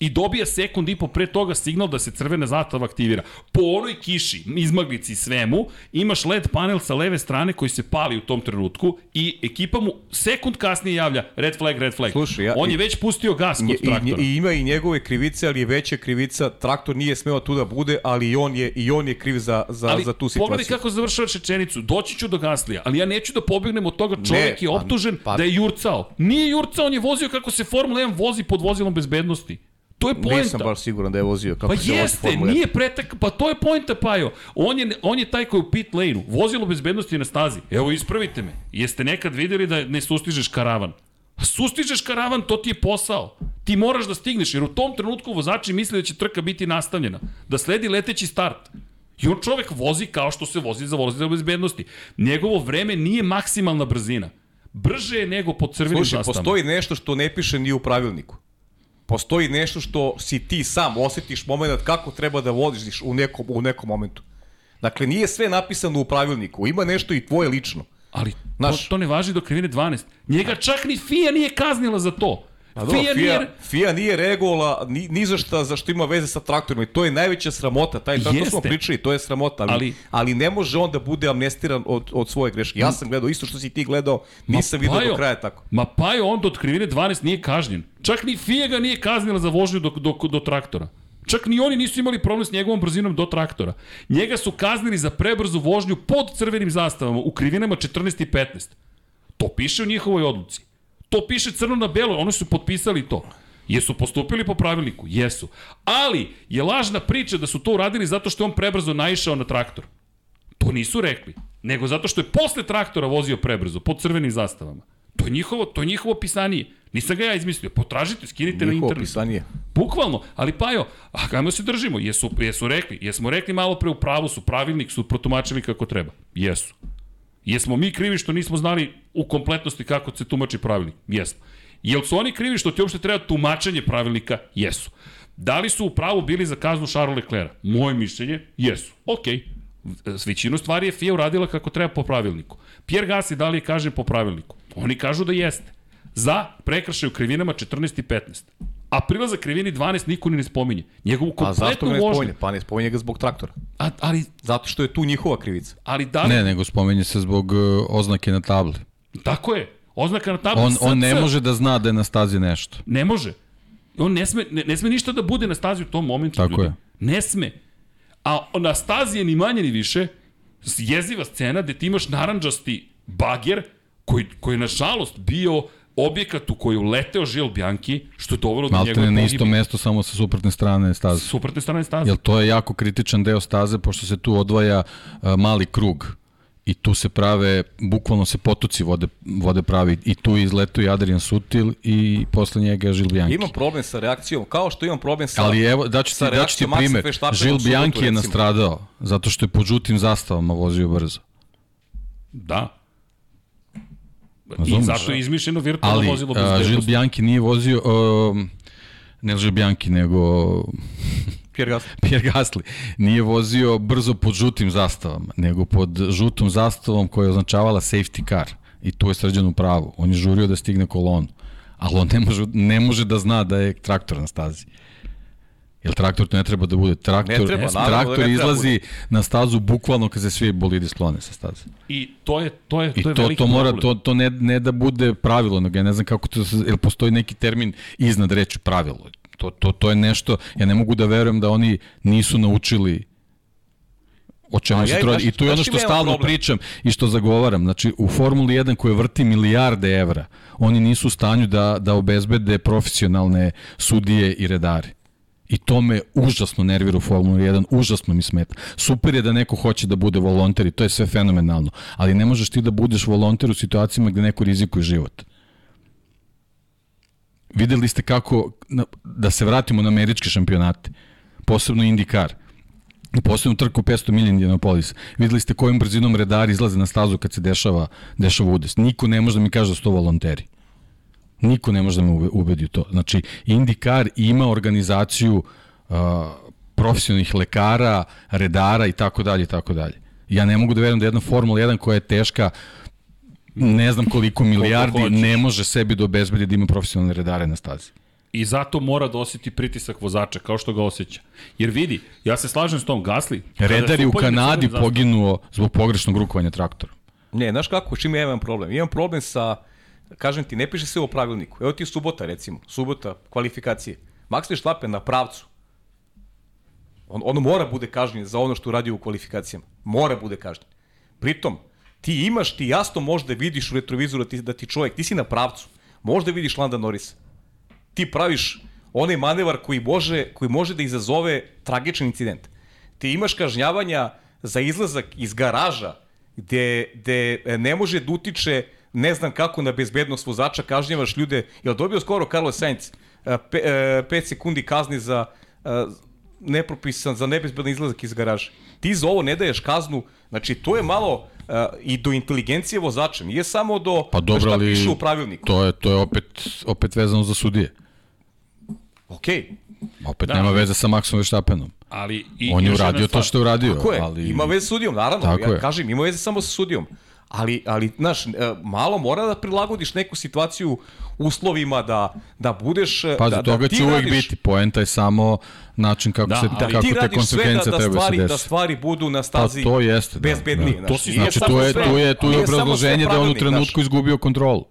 I dobija sekund i po pre toga signal da se crvena zastava aktivira. Po onoj kiši, izmaglici i svemu, imaš LED panel sa leve strane koji se pali u tom trenutku i ekipa mu sekund kasnije javlja red flag, red flag. Slušaj, ja- On je i- već pustio gas kod i, traktora. I ima i njegove krivice, ali je veća krivica. Traktor nije smeo tu da bude, ali i on je, i on je kriv za, za, ali za tu pogledaj situaciju. kako završava rečenicu. Doći ću do Gaslija, ali ja neću da pobegnem od toga čovjek Ne, je pa- optužen pa- da je jurcao. Nije jurcao, on je vozio kako se Formula 1 vozi pod vozilom bezbednosti. To je poenta. Nisam baš siguran da je vozio kako Pa se vozi jeste, Formula 1. nije pretak, pa to je poenta Pajo. On je, on je taj koji je u pit lane-u, vozilo bezbednosti na stazi. Evo ispravite me, jeste nekad videli da ne sustižeš karavan? A Sustižeš karavan, to ti je posao. Ti moraš da stigneš, jer u tom trenutku vozači misle da će trka biti nastavljena, da sledi leteći start. I on čovek vozi kao što se vozi za vozilo bezbednosti. Njegovo vreme nije maksimalna brzina. Brže je nego pod crvenim Slušaj, zastavama. postoji nešto što ne piše ni u pravilniku. Postoji nešto što si ti sam osjetiš moment kako treba da voziš u nekom, u nekom momentu. Dakle, nije sve napisano u pravilniku, ima nešto i tvoje lično. Ali to, Znaš- to ne važi do krivine 12. Njega čak ni FIA nije kaznila za to. A dobro, FIA, FIA, nije... FIA, nije regovala ni, ni za šta, za što ima veze sa traktorima i to je najveća sramota. Taj traktor smo pričali, to je sramota, ali, Ali- ali, ne može on da bude amnestiran od, od svoje greške. Ja sam gledao isto što si ti gledao, nisam vidio do kraja tako. Ma Pajo on do krivine 12 nije kažnjen. Čak ni FIA ga nije kaznila za vožnju do, do, do traktora. Čak ni oni nisu imali problem s njegovom brzinom do traktora. Njega su kaznili za prebrzu vožnju pod crvenim zastavama u krivinama 14 i 15. To piše u njihovoj odluci. To piše crno na belo, oni su potpisali to. Jesu postupili po pravilniku? Jesu. Ali je lažna priča da su to uradili zato što je on prebrzo naišao na traktor. To nisu rekli. Nego zato što je posle traktora vozio prebrzo, pod crvenim zastavama. To je njihovo, to je njihovo pisanije. Nisam ga ja izmislio. Potražite, skinite na Njihovo internet. pisanje. Bukvalno, ali Pajo, a kajmo se držimo, jesu, jesu rekli, jesmo rekli malo pre u pravu su, pravilnik su protumačili kako treba. Jesu. Jesmo mi krivi što nismo znali u kompletnosti kako se tumači pravilnik? Jesmo. Jel su oni krivi što ti uopšte treba tumačenje pravilnika? Jesu. Da li su u pravu bili za kaznu Charles Leclerc? Moje mišljenje, jesu. Okej. Većinu stvari je FIA uradila kako treba po pravilniku. Pierre Gasly da li kaže po pravilniku? Oni kažu da jeste. Za prekršaj u krivinama 14 i 15. A prilazak krivini 12 niko ni ne spominje. Njegovu A zašto kompletnu ga ne vožnju. spominje? Pa ne spominje ga zbog traktora. A, ali, Zato što je tu njihova krivica. ali da li, Ne, nego spomenje se zbog uh, oznake na tabli. tako je. Oznaka na tabli On, on ne može da zna da je na stazi nešto. Ne može. On ne sme, ne, ne sme ništa da bude na stazi u tom momentu. Tako ljudi. je. Ne sme. A na stazi je ni manje ni više jeziva scena gde ti imaš naranđasti bager koji, koji je nažalost bio objekat u koji je uleteo Žil Bjanki, što je dovelo do Malte njegove na isto pogibije. mesto, samo sa suprotne strane staze. Suprotne strane staze. Jer to je jako kritičan deo staze, pošto se tu odvaja uh, mali krug i tu se prave, bukvalno se potoci vode, vode pravi i tu izletuje Adrian Sutil i posle njega Žil Bianchi. Imam problem sa reakcijom, kao što imam problem sa... Ali evo, daću ti, daću ti primer. Žil Bianchi je recimo. nastradao zato što je po žutim zastavama vozio brzo. Da. I Razumeš? zato je izmišljeno virtualno Ali vozilo Žil bezbednosti. Bianchi nije vozio, uh, ne Žil Bianchi, nego [laughs] Pierre Gasly. Pierre Gasly nije vozio brzo pod žutim zastavama, nego pod žutom zastavom koja je označavala safety car. I tu je srđan u pravu. On je žurio da stigne kolonu. Ali on ne može, ne može da zna da je traktor na stazi. Jer traktor to ne treba da bude. Traktor, Ne treba, naravno da traktor ne treba izlazi na stazu bukvalno kad se svi bolidi sklone sa staze. I to je, to je, I to je to, veliki to mora, problem. to, to ne, ne da bude pravilo, nego ja ne znam kako to, jel postoji neki termin iznad reči pravilo. To, to, to je nešto, ja ne mogu da verujem da oni nisu naučili o čemu se trudi. znaš- I tu je ono što stalno problem? pričam i što zagovaram. Znači, u Formuli 1 koja vrti milijarde evra, oni nisu u stanju da, da obezbede profesionalne sudije i redare. I to me užasno nervira u Formuli 1, užasno mi smeta. Super je da neko hoće da bude volonter i to je sve fenomenalno, ali ne možeš ti da budeš volonter u situacijama gde neko rizikuje život. Videli ste kako, da se vratimo na američke šampionate, posebno IndyCar, i posebno trku 500 milija Indianapolis. Videli ste kojom brzinom redari izlaze na stazu kad se dešava, dešava udes. Niko ne može da mi kaže da su to volonteri. Niko ne može da me ube- ubedi u to. Znači, IndyCar ima organizaciju uh, profesionalnih lekara, redara i tako dalje i tako dalje. Ja ne mogu da verujem da jedna Formula 1 koja je teška ne znam koliko milijardi ne može sebi da obezbedi da ima profesionalne redare na stazi. I zato mora da osjeti pritisak vozača, kao što ga osjeća. Jer vidi, ja se slažem s tom Gasli. Redar je u Kanadi poginuo zbog pogrešnog rukovanja traktorom. Ne, znaš kako, čim ja imam problem? Imam problem sa, kažem ti, ne piše se u pravilniku. Evo ti subota, recimo, subota, kvalifikacije. Max Verstappen na pravcu. On, on mora bude kažnjen za ono što radi u kvalifikacijama. Mora bude kažnjen. Pritom, ti imaš, ti jasno možda vidiš u retrovizoru da ti, da ti čovjek, ti si na pravcu, možda vidiš Landa Norrisa. Ti praviš onaj manevar koji može, koji može da izazove tragičan incident. Ti imaš kažnjavanja za izlazak iz garaža gde, gde ne može da utiče ne znam kako na bezbednost vozača, kažnjavaš ljude. Jel dobio skoro Carlos Sainz 5 sekundi kazni za e, nepropisan, za nebezbedan izlazak iz garaža. Ti za ovo ne daješ kaznu, znači to je malo i do inteligencije vozača, nije samo do Pa dobro, šta ali piše u pravilniku. to je, to je opet, opet vezano za sudije. Okej, Opet Da, nema veze sa Maxom Verstappenom. Ali, i, On je uradio to što je uradio. Tako je, ali... ima veze sa sudijom, naravno, Tako ja je. kažem, ima veze samo sa sudijom. Ali, ali, znaš, e, malo mora da prilagodiš neku situaciju uslovima da, da budeš... e, Pazi, da, toga da će uvek radiš- biti. Poenta je samo način kako, Da, se, ali kako te sve da, da, treba stvari, se da desi. stvari budu na stazi Pa to jeste, da, bezbednije. da. znaš, To si- Znači, tu je, tu je, tu je obrazloženje da je on u pravilnik, znaš. trenutku izgubio kontrolu.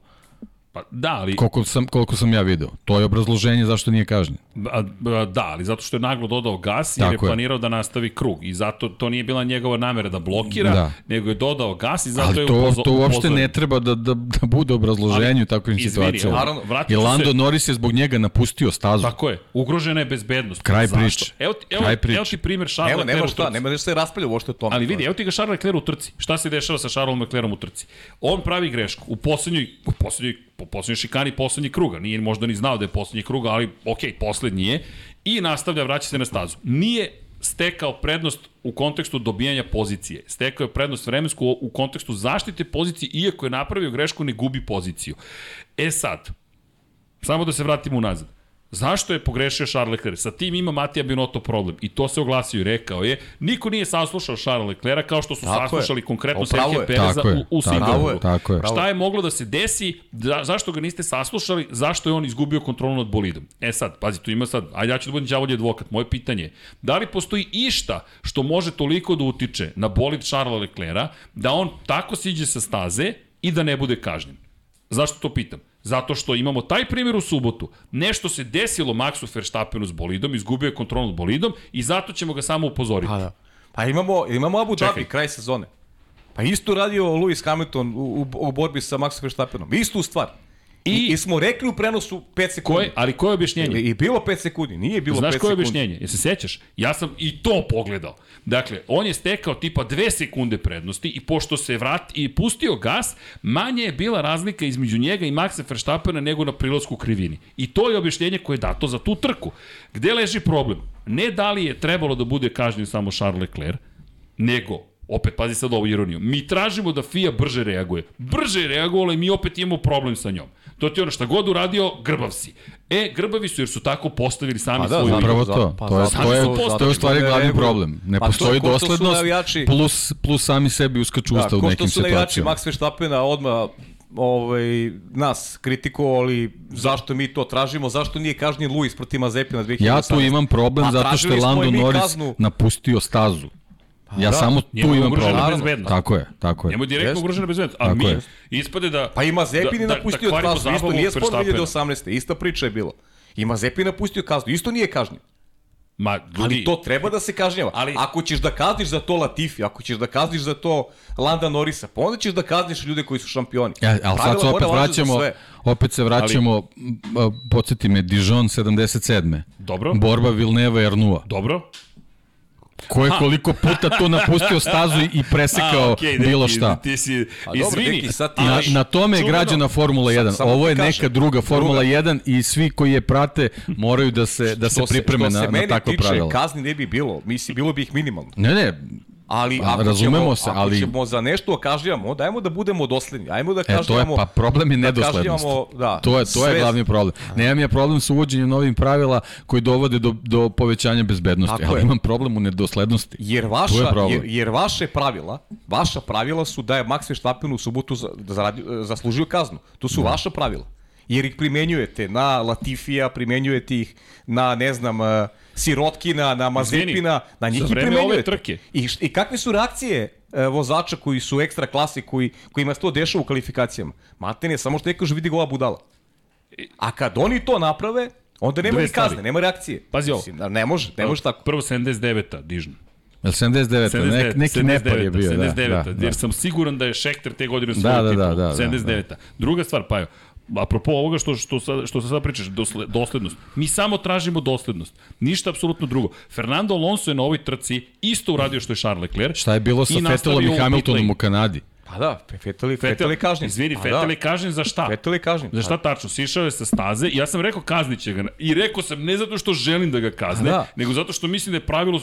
Pa, da, ali, Koliko sam, koliko sam ja video. To je obrazloženje zašto nije kažnjen. a, a, da, ali zato što je naglo dodao gas jer Tako je je. planirao da nastavi krug. I zato to nije bila njegova namera da blokira, Da. nego je dodao gas i zato Ali je to, upozo- to uopšte upozoren. ne treba da, da, da bude obrazloženje u takvim izvini, situacijama. naravno, I Lando se- Norris je zbog njega napustio stazu. Tako je, ugrožena je bezbednost. Kraj Zašto? priče. Evo, evo, Kraj priče. evo ti primjer Charles Nema, Leclerc nema u šta, nema da se raspravlja uopšte o tome. Ali vidi, evo ti ga Charles Leclerc u trci. Šta se dešava sa Charlesom Leclercom u trci? On pravi grešku. U poslednjoj, u poslednjoj, po poslednjoj šikani poslednjeg kruga. Nije možda ni znao da je poslednji krug, ali ok, poslednji je. I nastavlja, vraća se na stazu. Nije stekao prednost u kontekstu dobijanja pozicije. Stekao je prednost vremensku u kontekstu zaštite pozicije, iako je napravio grešku, ne gubi poziciju. E sad, Samo da se vratimo unazad. Zašto je pogrešio Charles Leclerc? Sa tim ima Matija Binotto problem. I to se oglasio i rekao je, niko nije saslušao Charles Leclerca kao što su Tako je. saslušali konkretno je. Pereza Tako je, u, u Singapuru. tako je. Šta je moglo da se desi? Da, zašto ga niste saslušali? Zašto je on izgubio kontrolu nad bolidom? E sad, pazi, tu ima sad, ajde ja ću da budem đavolji advokat. Moje pitanje je, da li postoji išta što može toliko da utiče na bolid Charlesa Leclerca, da on tako siđe sa staze i da ne bude kažnjen? Zašto to pitam? Zato što imamo taj primjer u subotu. Nešto se desilo Maxu Verstappenu s bolidom, izgubio je kontrol nad bolidom i zato ćemo ga samo upozoriti. Pa da. Pa imamo, imamo Abu. Dhabi, kraj sezone. Pa isto radio Lewis Hamilton u, u, u borbi sa Maxom Verstappenom. Istu stvar. I, I- smo rekli u prenosu 5 sekundi. Koje, ali koje je objašnjenje? I, bilo 5 sekundi, nije bilo 5 Znaš sekundi. koje je objašnjenje? Jel se sećaš? Ja sam i to pogledao. Dakle, on je stekao tipa dve sekunde prednosti i pošto se vrat i pustio gas, manje je bila razlika između njega i Maxa Verstappena nego na prilasku krivini. I to je objašnjenje koje je dato za tu trku. Gde leži problem? Ne da li je trebalo da bude kažnjen samo Charles Leclerc, nego opet pazi sad ovu ironiju. Mi tražimo da FIA brže reaguje. Brže je reagovala i mi opet imamo problem sa njom. To ti je ono šta god uradio, grbav si. E, grbavi su jer su tako postavili sami Pa da, svoju zapravo- igru. To. Pa to, je, to, je, to je u stvari glavni problem. Ne Pa to postoji su doslednost, navijači- plus, plus sami sebi uskaču Da, usta u ko što nekim su navijači situacijama. Max Verstappena odmah ovaj, nas kritikovali zašto mi to tražimo, zašto nije kažnjen Luis protiv Mazepina 2018. Ja tu imam problem Pa zato što je Lando Norris kaznu. napustio stazu. Ja da, samo tu je imam problem. Tako je, tako je. Njemu je direktno ugrožena bezbednost. A Tako mi je. ispade da... Pa ima Zepin da- je da- napustio da kvarimo trasu, isto nije Verstappena. 2018. Ista priča je bila. I Mazepin napustio kaznu, isto nije kažnjen. Ma, ljudi, Ali to treba da se kažnjava. Ali-. Ako ćeš da kazniš za to Latifi, ako ćeš da kazniš za to Landa Norisa, pa onda ćeš da kazniš ljude koji su šampioni. Ja, ali sad Pravila se opet vraćamo, opet se vraćamo, ali... podsjeti me, Dijon 77. Dobro. Borba Vilneva Ernua. Dobro. Ko je koliko puta to napustio stazu i presekao okej, bilo Deki, šta. Ti si, A dobro, izvini, Deki, sad ti Na, na tome je građana Formula 1. samo Ovo je neka kažem, druga Formula druga. 1 i svi koji je prate moraju da se, da se Što pripreme što na, se na mene takva tiče, pravila. kazni ne bi bilo. Mislim, bilo bi ih minimalno. Ne, ne, Ali A, ako, razumemo ćemo, se, ako ali- ćemo za nešto kažnjavamo, dajmo da budemo dosledni. Ajmo da E, to je, pa problem je da nedoslednost. kažnjavamo, da, to je, to je sve- glavni problem. Nemam ja problem sa uvođenjem novih pravila koji dovode do, do povećanja bezbednosti, Tako ali je. imam problem u nedoslednosti. Jer, je vaša, problem. jer, jer vaše pravila, vaša pravila su da je Max Verstappen u subotu za, da zaradi, zaslužio kaznu. To su Da. vaša pravila. Jer ih primenjujete na Latifija, primenjujete ih na, ne znam, uh, Sirotkina, na Mazepina, na njih i primenjujete. trke. I, I kakve su reakcije e, vozača koji su ekstra klasi, koji, kojima se to dešava u kvalifikacijama? Matene, samo što je kaže vidi gola budala. A kad oni to naprave, onda nema ni kazne, nema reakcije. Pazi ovo. Mislim, da ne može, ne može tako. Prvo 79-a, Dižn. Jel 79. 79, Nek, neki Nepal je bio. 79, da, da, da. jer sam siguran da je Šekter te godine Da, svoju da, titulu. da, da, 79. Druga stvar, pa apropo ovoga što, što, sad, što se sad pričaš, dosle, doslednost. Mi samo tražimo doslednost. Ništa apsolutno drugo. Fernando Alonso je na ovoj trci isto uradio što je Charles Leclerc. Šta je bilo sa Fetelom i Hamiltonom u Kanadi? Pa da, Fetel, Fetel je kažnjen. Izvini, Pa Fetel da. je kažnjen za šta? Fetel je kažnjen. Za šta tačno? Sišao je sa staze i ja sam rekao kazniće ga. I rekao sam ne zato što želim da ga kazne, Da. nego zato što mislim da je pravilo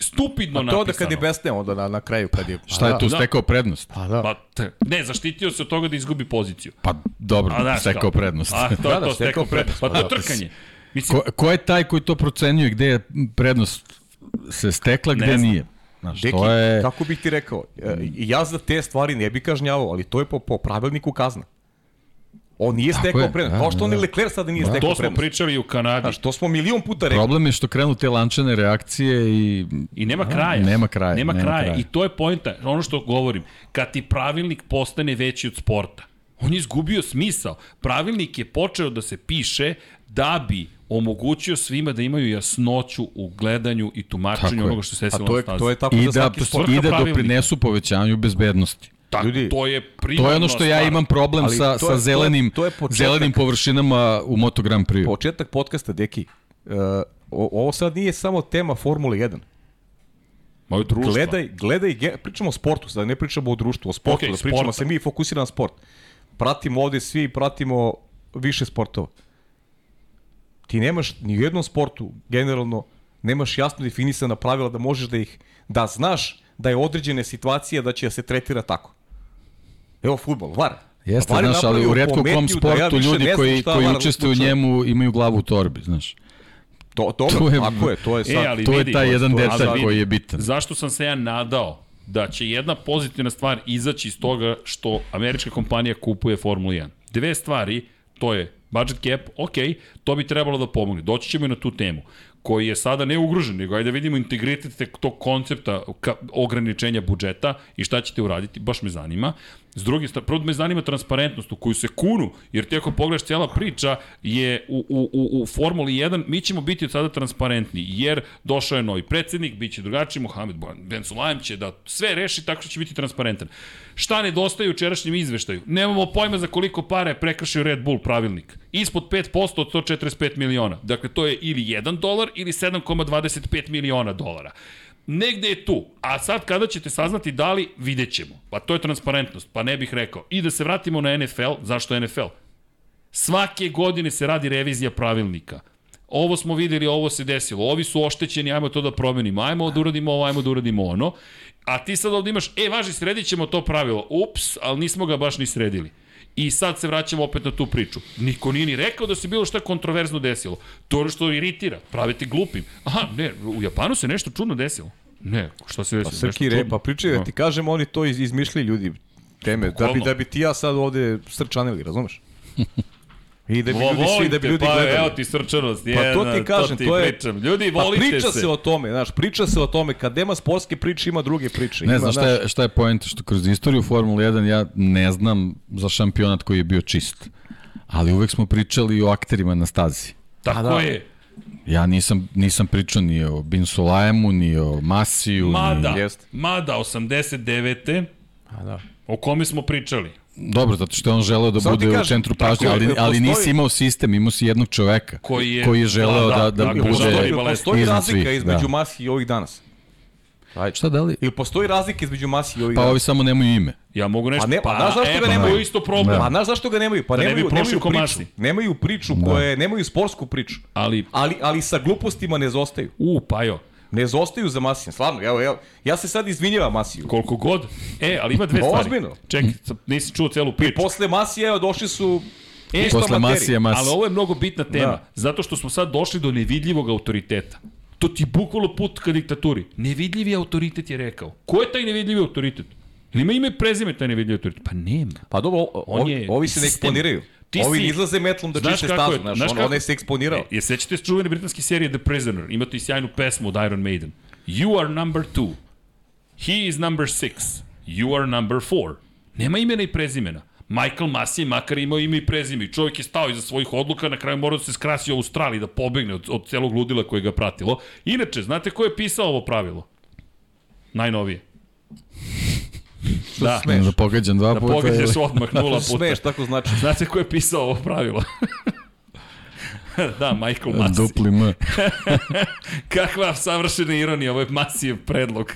stupidno Pa to napisano. da kad je besne onda na, na kraju kad je... Šta je tu da. stekao prednost? Pa da. Pa, te, ne, zaštitio se od toga da izgubi poziciju. Pa dobro, A, znaš stekao kao. prednost. A, to, Da, [laughs] da, da, to stekao stekao prednost. Pa to je Da. trkanje. Mislim, Ko, ko je taj koji to procenjuje gde je prednost se stekla, gde nije? Znaš, Deki, to je... kako bih ti rekao, e, ja za te stvari ne bih kažnjavao, ali to je po, po pravilniku kazna. On nije stekao je, prednost. da, Kao što da, on i da. Leclerc sada nije stekao to smo prednost. pričali i u Kanadi. Znaš, to smo milion puta rekli. Problem je što krenu te lančane reakcije i... I nema kraja. nema kraja, Nema, nema kraja. kraja. I to je pojenta. Ono što govorim. Kad ti pravilnik postane veći od sporta, on je izgubio smisao. Pravilnik je počeo da se piše da bi omogućio svima da imaju jasnoću u gledanju i tumačenju onoga što se A desilo na stazi. to je tako I za da, svaki sport. i da doprinesu povećanju bezbednosti. Tako, Ljudi, to je primarno To je ono što ja stvar. imam problem Ali sa, to je- to sa je- zelenim, to je početak. zelenim površinama u Moto Grand Prix. Početak podcasta, Deki, uh, ovo sad nije samo tema Formule 1. Moje društvo. Gledaj, gledaj, pričamo o sportu, sad ne pričamo o društvu, o sportu, Okej, da pričamo sporta. se mi fokusiramo na sport. Pratimo ovde svi, pratimo više sportova. Ti nemaš ni u jednom sportu, generalno, nemaš jasno definisana pravila da možeš da ih, da znaš da je određene situacije da će se tretira tako. Evo futbol, VAR. Jeste, VAR je znaš, ali u redko kom pometnju da ja sportu ljudi koji, koji učestvuju u njemu imaju glavu u torbi, znaš. To, to, To je- tako je, to je sad. E, ali To je vidi, taj jedan to- detalj ali koji je bitan. Zašto sam se ja nadao da će jedna pozitivna stvar izaći iz toga što američka kompanija kupuje Formulu 1. Dve stvari, to je budget cap, ok, to bi trebalo da pomogne. Doći ćemo i na tu temu koji je sada ne ugrožen, nego ajde da vidimo integritet te- tog koncepta ograničenja budžeta i šta ćete uraditi, baš me zanima. S druge strane, prvo me zanima transparentnost u koju se kunu, jer ti ako pogledaš cijela priča je u, u, u, u Formuli 1, mi ćemo biti od sada transparentni, jer došao je novi predsednik, bit će drugačiji, Mohamed Ben Sulaim će da sve reši tako što će biti transparentan. Šta nedostaje u jučerašnjem izveštaju? Nemamo pojma za koliko para je prekršio Red Bull pravilnik. Ispod 5% od 145 miliona. Dakle, to je ili 1 dolar ili 7,25 miliona dolara. Negde je tu. A sad kada ćete saznati da li, vidjet ćemo. Pa to je transparentnost. Pa ne bih rekao. I da se vratimo na NFL. Zašto NFL? Svake godine se radi revizija pravilnika. Ovo smo videli, ovo se desilo. Ovi su oštećeni, ajmo to da promenimo. Ajmo da uradimo ovo, ajmo da uradimo ono. A ti sad ovde imaš, e, važi, sredit ćemo to pravilo. Ups, ali nismo ga baš ni sredili. I sad se vraćamo opet na tu priču. Niko nije ni rekao da se bilo šta kontroverzno desilo. To što iritira, pravite glupim. Aha, ne, u Japanu se nešto čudno desilo. Ne, šta se desilo? Pa Srki re, pa pričaj da ti kažem, oni to iz, izmišljaju ljudi teme, da bi, da bi ti ja sad ovde srčanili, razumeš? [laughs] I da bi Vo, ljudi svi, da bi ljudi pa gledali. evo ti srčanost. Pa to jedna, ti kažem, to, ti to je... pričam. Ljudi, pa volite priča se. se o tome, znaš, priča se o tome. Kad nema sportske priče, ima druge priče. Ne ima, znam šta je, šta je point, što kroz istoriju Formule 1 ja ne znam za šampionat koji je bio čist. Ali uvek smo pričali o akterima na stazi. Tako da. je. Ja nisam, nisam pričao ni o Bin Sulajemu, ni o Masiju, Mada, ni... Mada 89. A da. o kome smo pričali. Dobro, zato što je on želeo da Samo ti bude u kažem, centru tako pažnje, je, ali, ali nisi postoji- imao sistem, imao si jednog čoveka Koji je- koji je želeo da, da, da, da, da, bude... postoji Postoji, razlika svih, između da. Masi i ovih danas. Ajde. Šta da li? Ili postoji razlika između Masi i ovih Pa danas? ovi samo nemaju ime. Ja mogu nešto... Pa ne- pa, znaš zašto e, ga pa nemaju? je isto problem. Pa znaš zašto ga nemaju? Pa Da ne bi nemaju, prošli nemaju ko priču. Masi. Nemaju priču koje, nemaju sportsku priču. Ali, Ali, ali sa glupostima ne zostaju. u, pa jo, Ne zostaju za Masijem, stvarno. Evo, evo, ja se sad izvinjavam Masiju. koliko god. E, ali ima dve stvari. ozbiljno. Čekaj, sad nisi čuo celu priču. Posle Masije, evo, došli su E, Posle materija. Masija, Masi. Ali ovo je mnogo bitna tema, Da. zato što smo sad došli do nevidljivog autoriteta. To ti je bukvalno put ka diktaturi. Nevidljivi autoritet je rekao. Ko je taj nevidljivi autoritet? Ili ima ime i prezime taj nevidljivi autoritet? Pa nema. Pa dobro, On ovi, je ovi se ne eksponiraju. Ti Ovi si- izlaze metlom da Znaš čiste stazu, znaš, znaš on, kako- on je se eksponirao. E, je sećate se čuvene britanske serije The Prisoner? Imate i sjajnu pesmu od Iron Maiden. You are number two. He is number six. You are number four. Nema imena i prezimena. Michael Massey je makar imao ime i prezime i čovjek je stao iza svojih odluka, na kraju morao da se skrasi u Australiji da pobegne od, od celog ludila koje ga pratilo. Inače, znate ko je pisao ovo pravilo? Najnovije. Što da. smeš? Da pogađam dva Da puta. pogađaš ili- odmah nula Što se puta. smeš, tako znači. Znate ko je pisao ovo pravilo? [laughs] [laughs] da, Michael Massey. Dupli M. [laughs] Kakva savršena ironija, ovo je masiv predlog.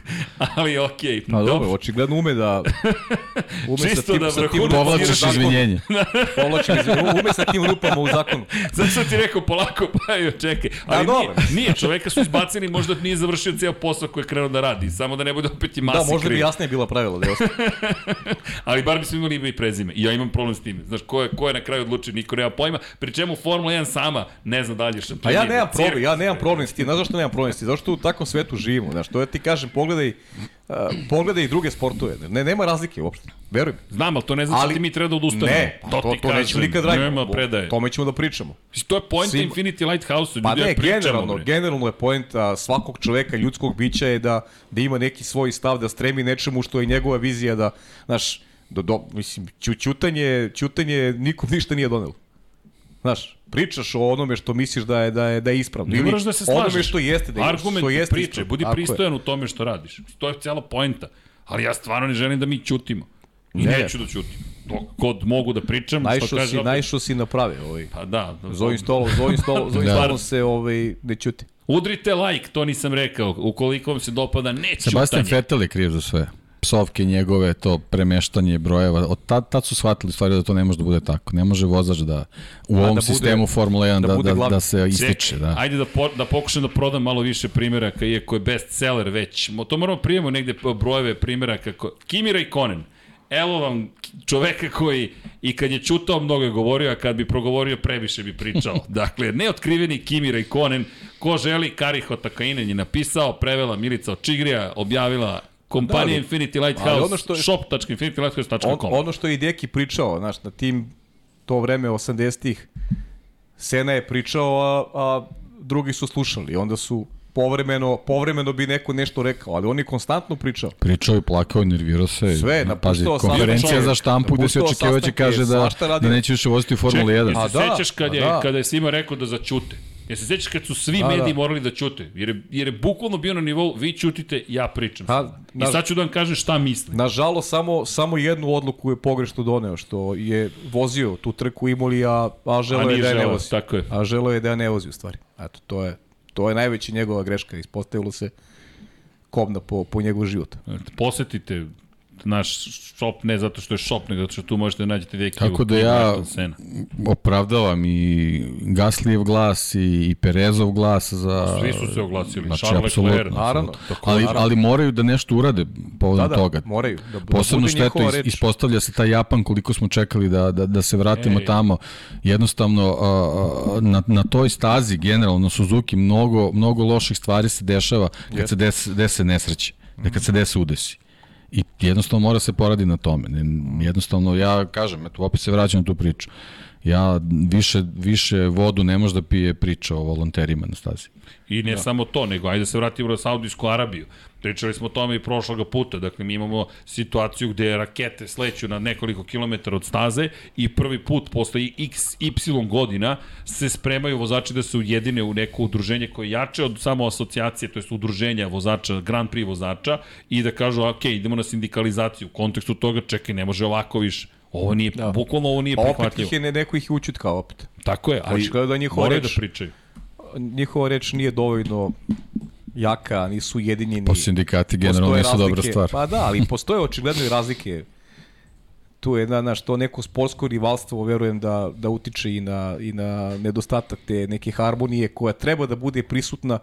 Ali okej. Pa dobro, očigledno ume da... [laughs] Ume Čisto sa tim, da sa tim vrhunac rupama u Povlačiš izvinjenje. Povlačim izvinjenje. Ume sa tim rupama u zakonu. Zato sam ti rekao polako, pa joj, čekaj. Ali Da, nije, nije, čoveka su izbacili, možda nije završio ceo posao koji je krenuo da radi. Samo da ne bude opet i masi Da, možda bi jasnije bila pravila. Da. Ali bar bismo imali ime i prezime. I ja imam problem s tim. Znaš, ko je, ko je na kraju odlučio, niko nema pojma. Pri čemu Formula 1 sama ne zna dalje šta A ja nemam problem, ja nemam problem s tim. Znaš zašto nemam problem s tim? Zato što u takvom svetu živimo. Znaš, to ja ti kažem, pogledaj, uh, pogledaj i druge sportove. Ne, nema razlike uopšte. Veruj mi. Znam, ali to ne znači Ali- da ti mi treba da odustanemo. Ne, to, to, ti to nećemo nikad raditi. Nema predaje. Tome ćemo da pričamo. To je point Svim- Infinity Lighthouse-u. Pa ljudi, ne, pričamo, generalno, bre. generalno je poenta svakog čoveka, ljudskog bića je da, da ima neki svoj stav, da stremi nečemu što je njegova vizija da, znaš, do, do, mislim, ću, ćutanje, ćutanje nikom ništa nije donelo. Znaš, pričaš o onome što misliš da je da je da je ispravno Ne moraš da se slažeš. onome što jeste da je Argument što jeste priče, ispravno. budi Tako je. pristojan u tome što radiš. To je cijela poenta. Ali ja stvarno ne želim da mi ćutimo. I Ne. neću da ćutim. Dok god mogu da pričam, što Naišao kaže... si, opet- naišao si na prave, ovaj. Pa da. da Z ovim stolom, z ovim stolom, Da. stolom se ovaj ne ćuti. Udrite like, to nisam rekao. Ukoliko vam se dopada, ne Sebastian ćutanje. Vettel je kriv za sve. Psovke njegove, to premeštanje brojeva. Od tad, tad su shvatili stvari da to ne može da bude tako. Ne može vozač da u ovom bude- sistemu Formula 1 da da, da, da se ističe. Da. Ajde da, po, da pokušam da prodam malo više primjeraka, iako je bestseller već. To moramo prijemo negde brojeve primjeraka. Ko... Kimira i Konen. Evo vam čoveka koji i kad je čutao mnogo je govorio, a kad bi progovorio previše bi pričao. [laughs] Dakle, neotkriveni Kimira i Konen. Ko želi, Kari Hotakainen je napisao, prevela Milica Očigrija, objavila kompanija Da, Infinity ali Lighthouse, ono što je- shop.infinitylighthouse.com. On, ono što je i Deki pričao, znaš, na tim to vreme 80-ih Sena je pričao, a, a drugi su slušali. Onda su povremeno, povremeno bi neko nešto rekao, ali on je konstantno pričao. Pričao i plakao, nervirao se. Sve, Pazi, napuštao sam- konferencija čovjek, za štampu gde se očekivaće sastanke, kaže da, da neće više voziti u Formuli 1. Čekaj, A da, sećaš kad a je, da. kada je svima rekao da začute? Jesi se sećaš kad su svi Da, mediji da. morali da ćute? Jer je, jer je bukvalno bio na nivou, vi ćutite, ja pričam. I na- sad ću da vam kažem šta mislim. Nažalost, samo, samo jednu odluku je pogrešno doneo, što je vozio tu trku Imoli, a, a želeo A je da je ne vozi. tako je. A želeo je da je ne vozi u stvari. Eto, to je, to je najveća njegova greška. Ispostavilo se kobna po, po njegov život. Posetite naš shop, ne zato što je shop, nego zato što tu možete da nađete deki Tako da ja opravdavam i Gaslijev glas i, i Perezov glas za... Svi su se oglasili. Znači, Charles. Leclerc. Naravno. Ali, naravno. ali moraju da nešto urade povodom Da, da, toga. moraju. Da, da Posebno bude što eto, is, ispostavlja se taj Japan koliko smo čekali da, da, da se vratimo Ej. tamo. Jednostavno, a, a, na, na toj stazi, generalno na Suzuki, mnogo, mnogo loših stvari se dešava kad se dese, dese nesreće, da kad se dese udesi. I jednostavno mora se poradi na tome. Jednostavno, ja kažem, eto, opet se vraćam na tu priču. Ja više, više vodu ne može da pije priča o volonterima na stazi. I ne da. samo to, nego ajde da se vratimo na Saudijsku Arabiju. Pričali smo o tome i prošloga puta. Dakle, mi imamo situaciju gde rakete sleću na nekoliko kilometara od staze i prvi put posle x, y godina se spremaju vozači da se ujedine u neko udruženje koje je jače od samo asocijacije, to je udruženja vozača, Grand Prix vozača i da kažu, ok, idemo na sindikalizaciju. U kontekstu toga, čekaj, ne može ovako više. Ovo nije, da. bukvalno ovo nije prihvatljivo. Pa opet ih je ne, neko ih je učutkao opet. Tako je, ali da njihova reč, da pričaju. Njihova reč nije dovoljno jaka, nisu jedinjeni. Po sindikati generalno nisu dobra stvar. Pa da, ali postoje očigledno i razlike. Tu je, na, naš, to neko sportsko rivalstvo, verujem da, da utiče i na, i na nedostatak te neke harmonije koja treba da bude prisutna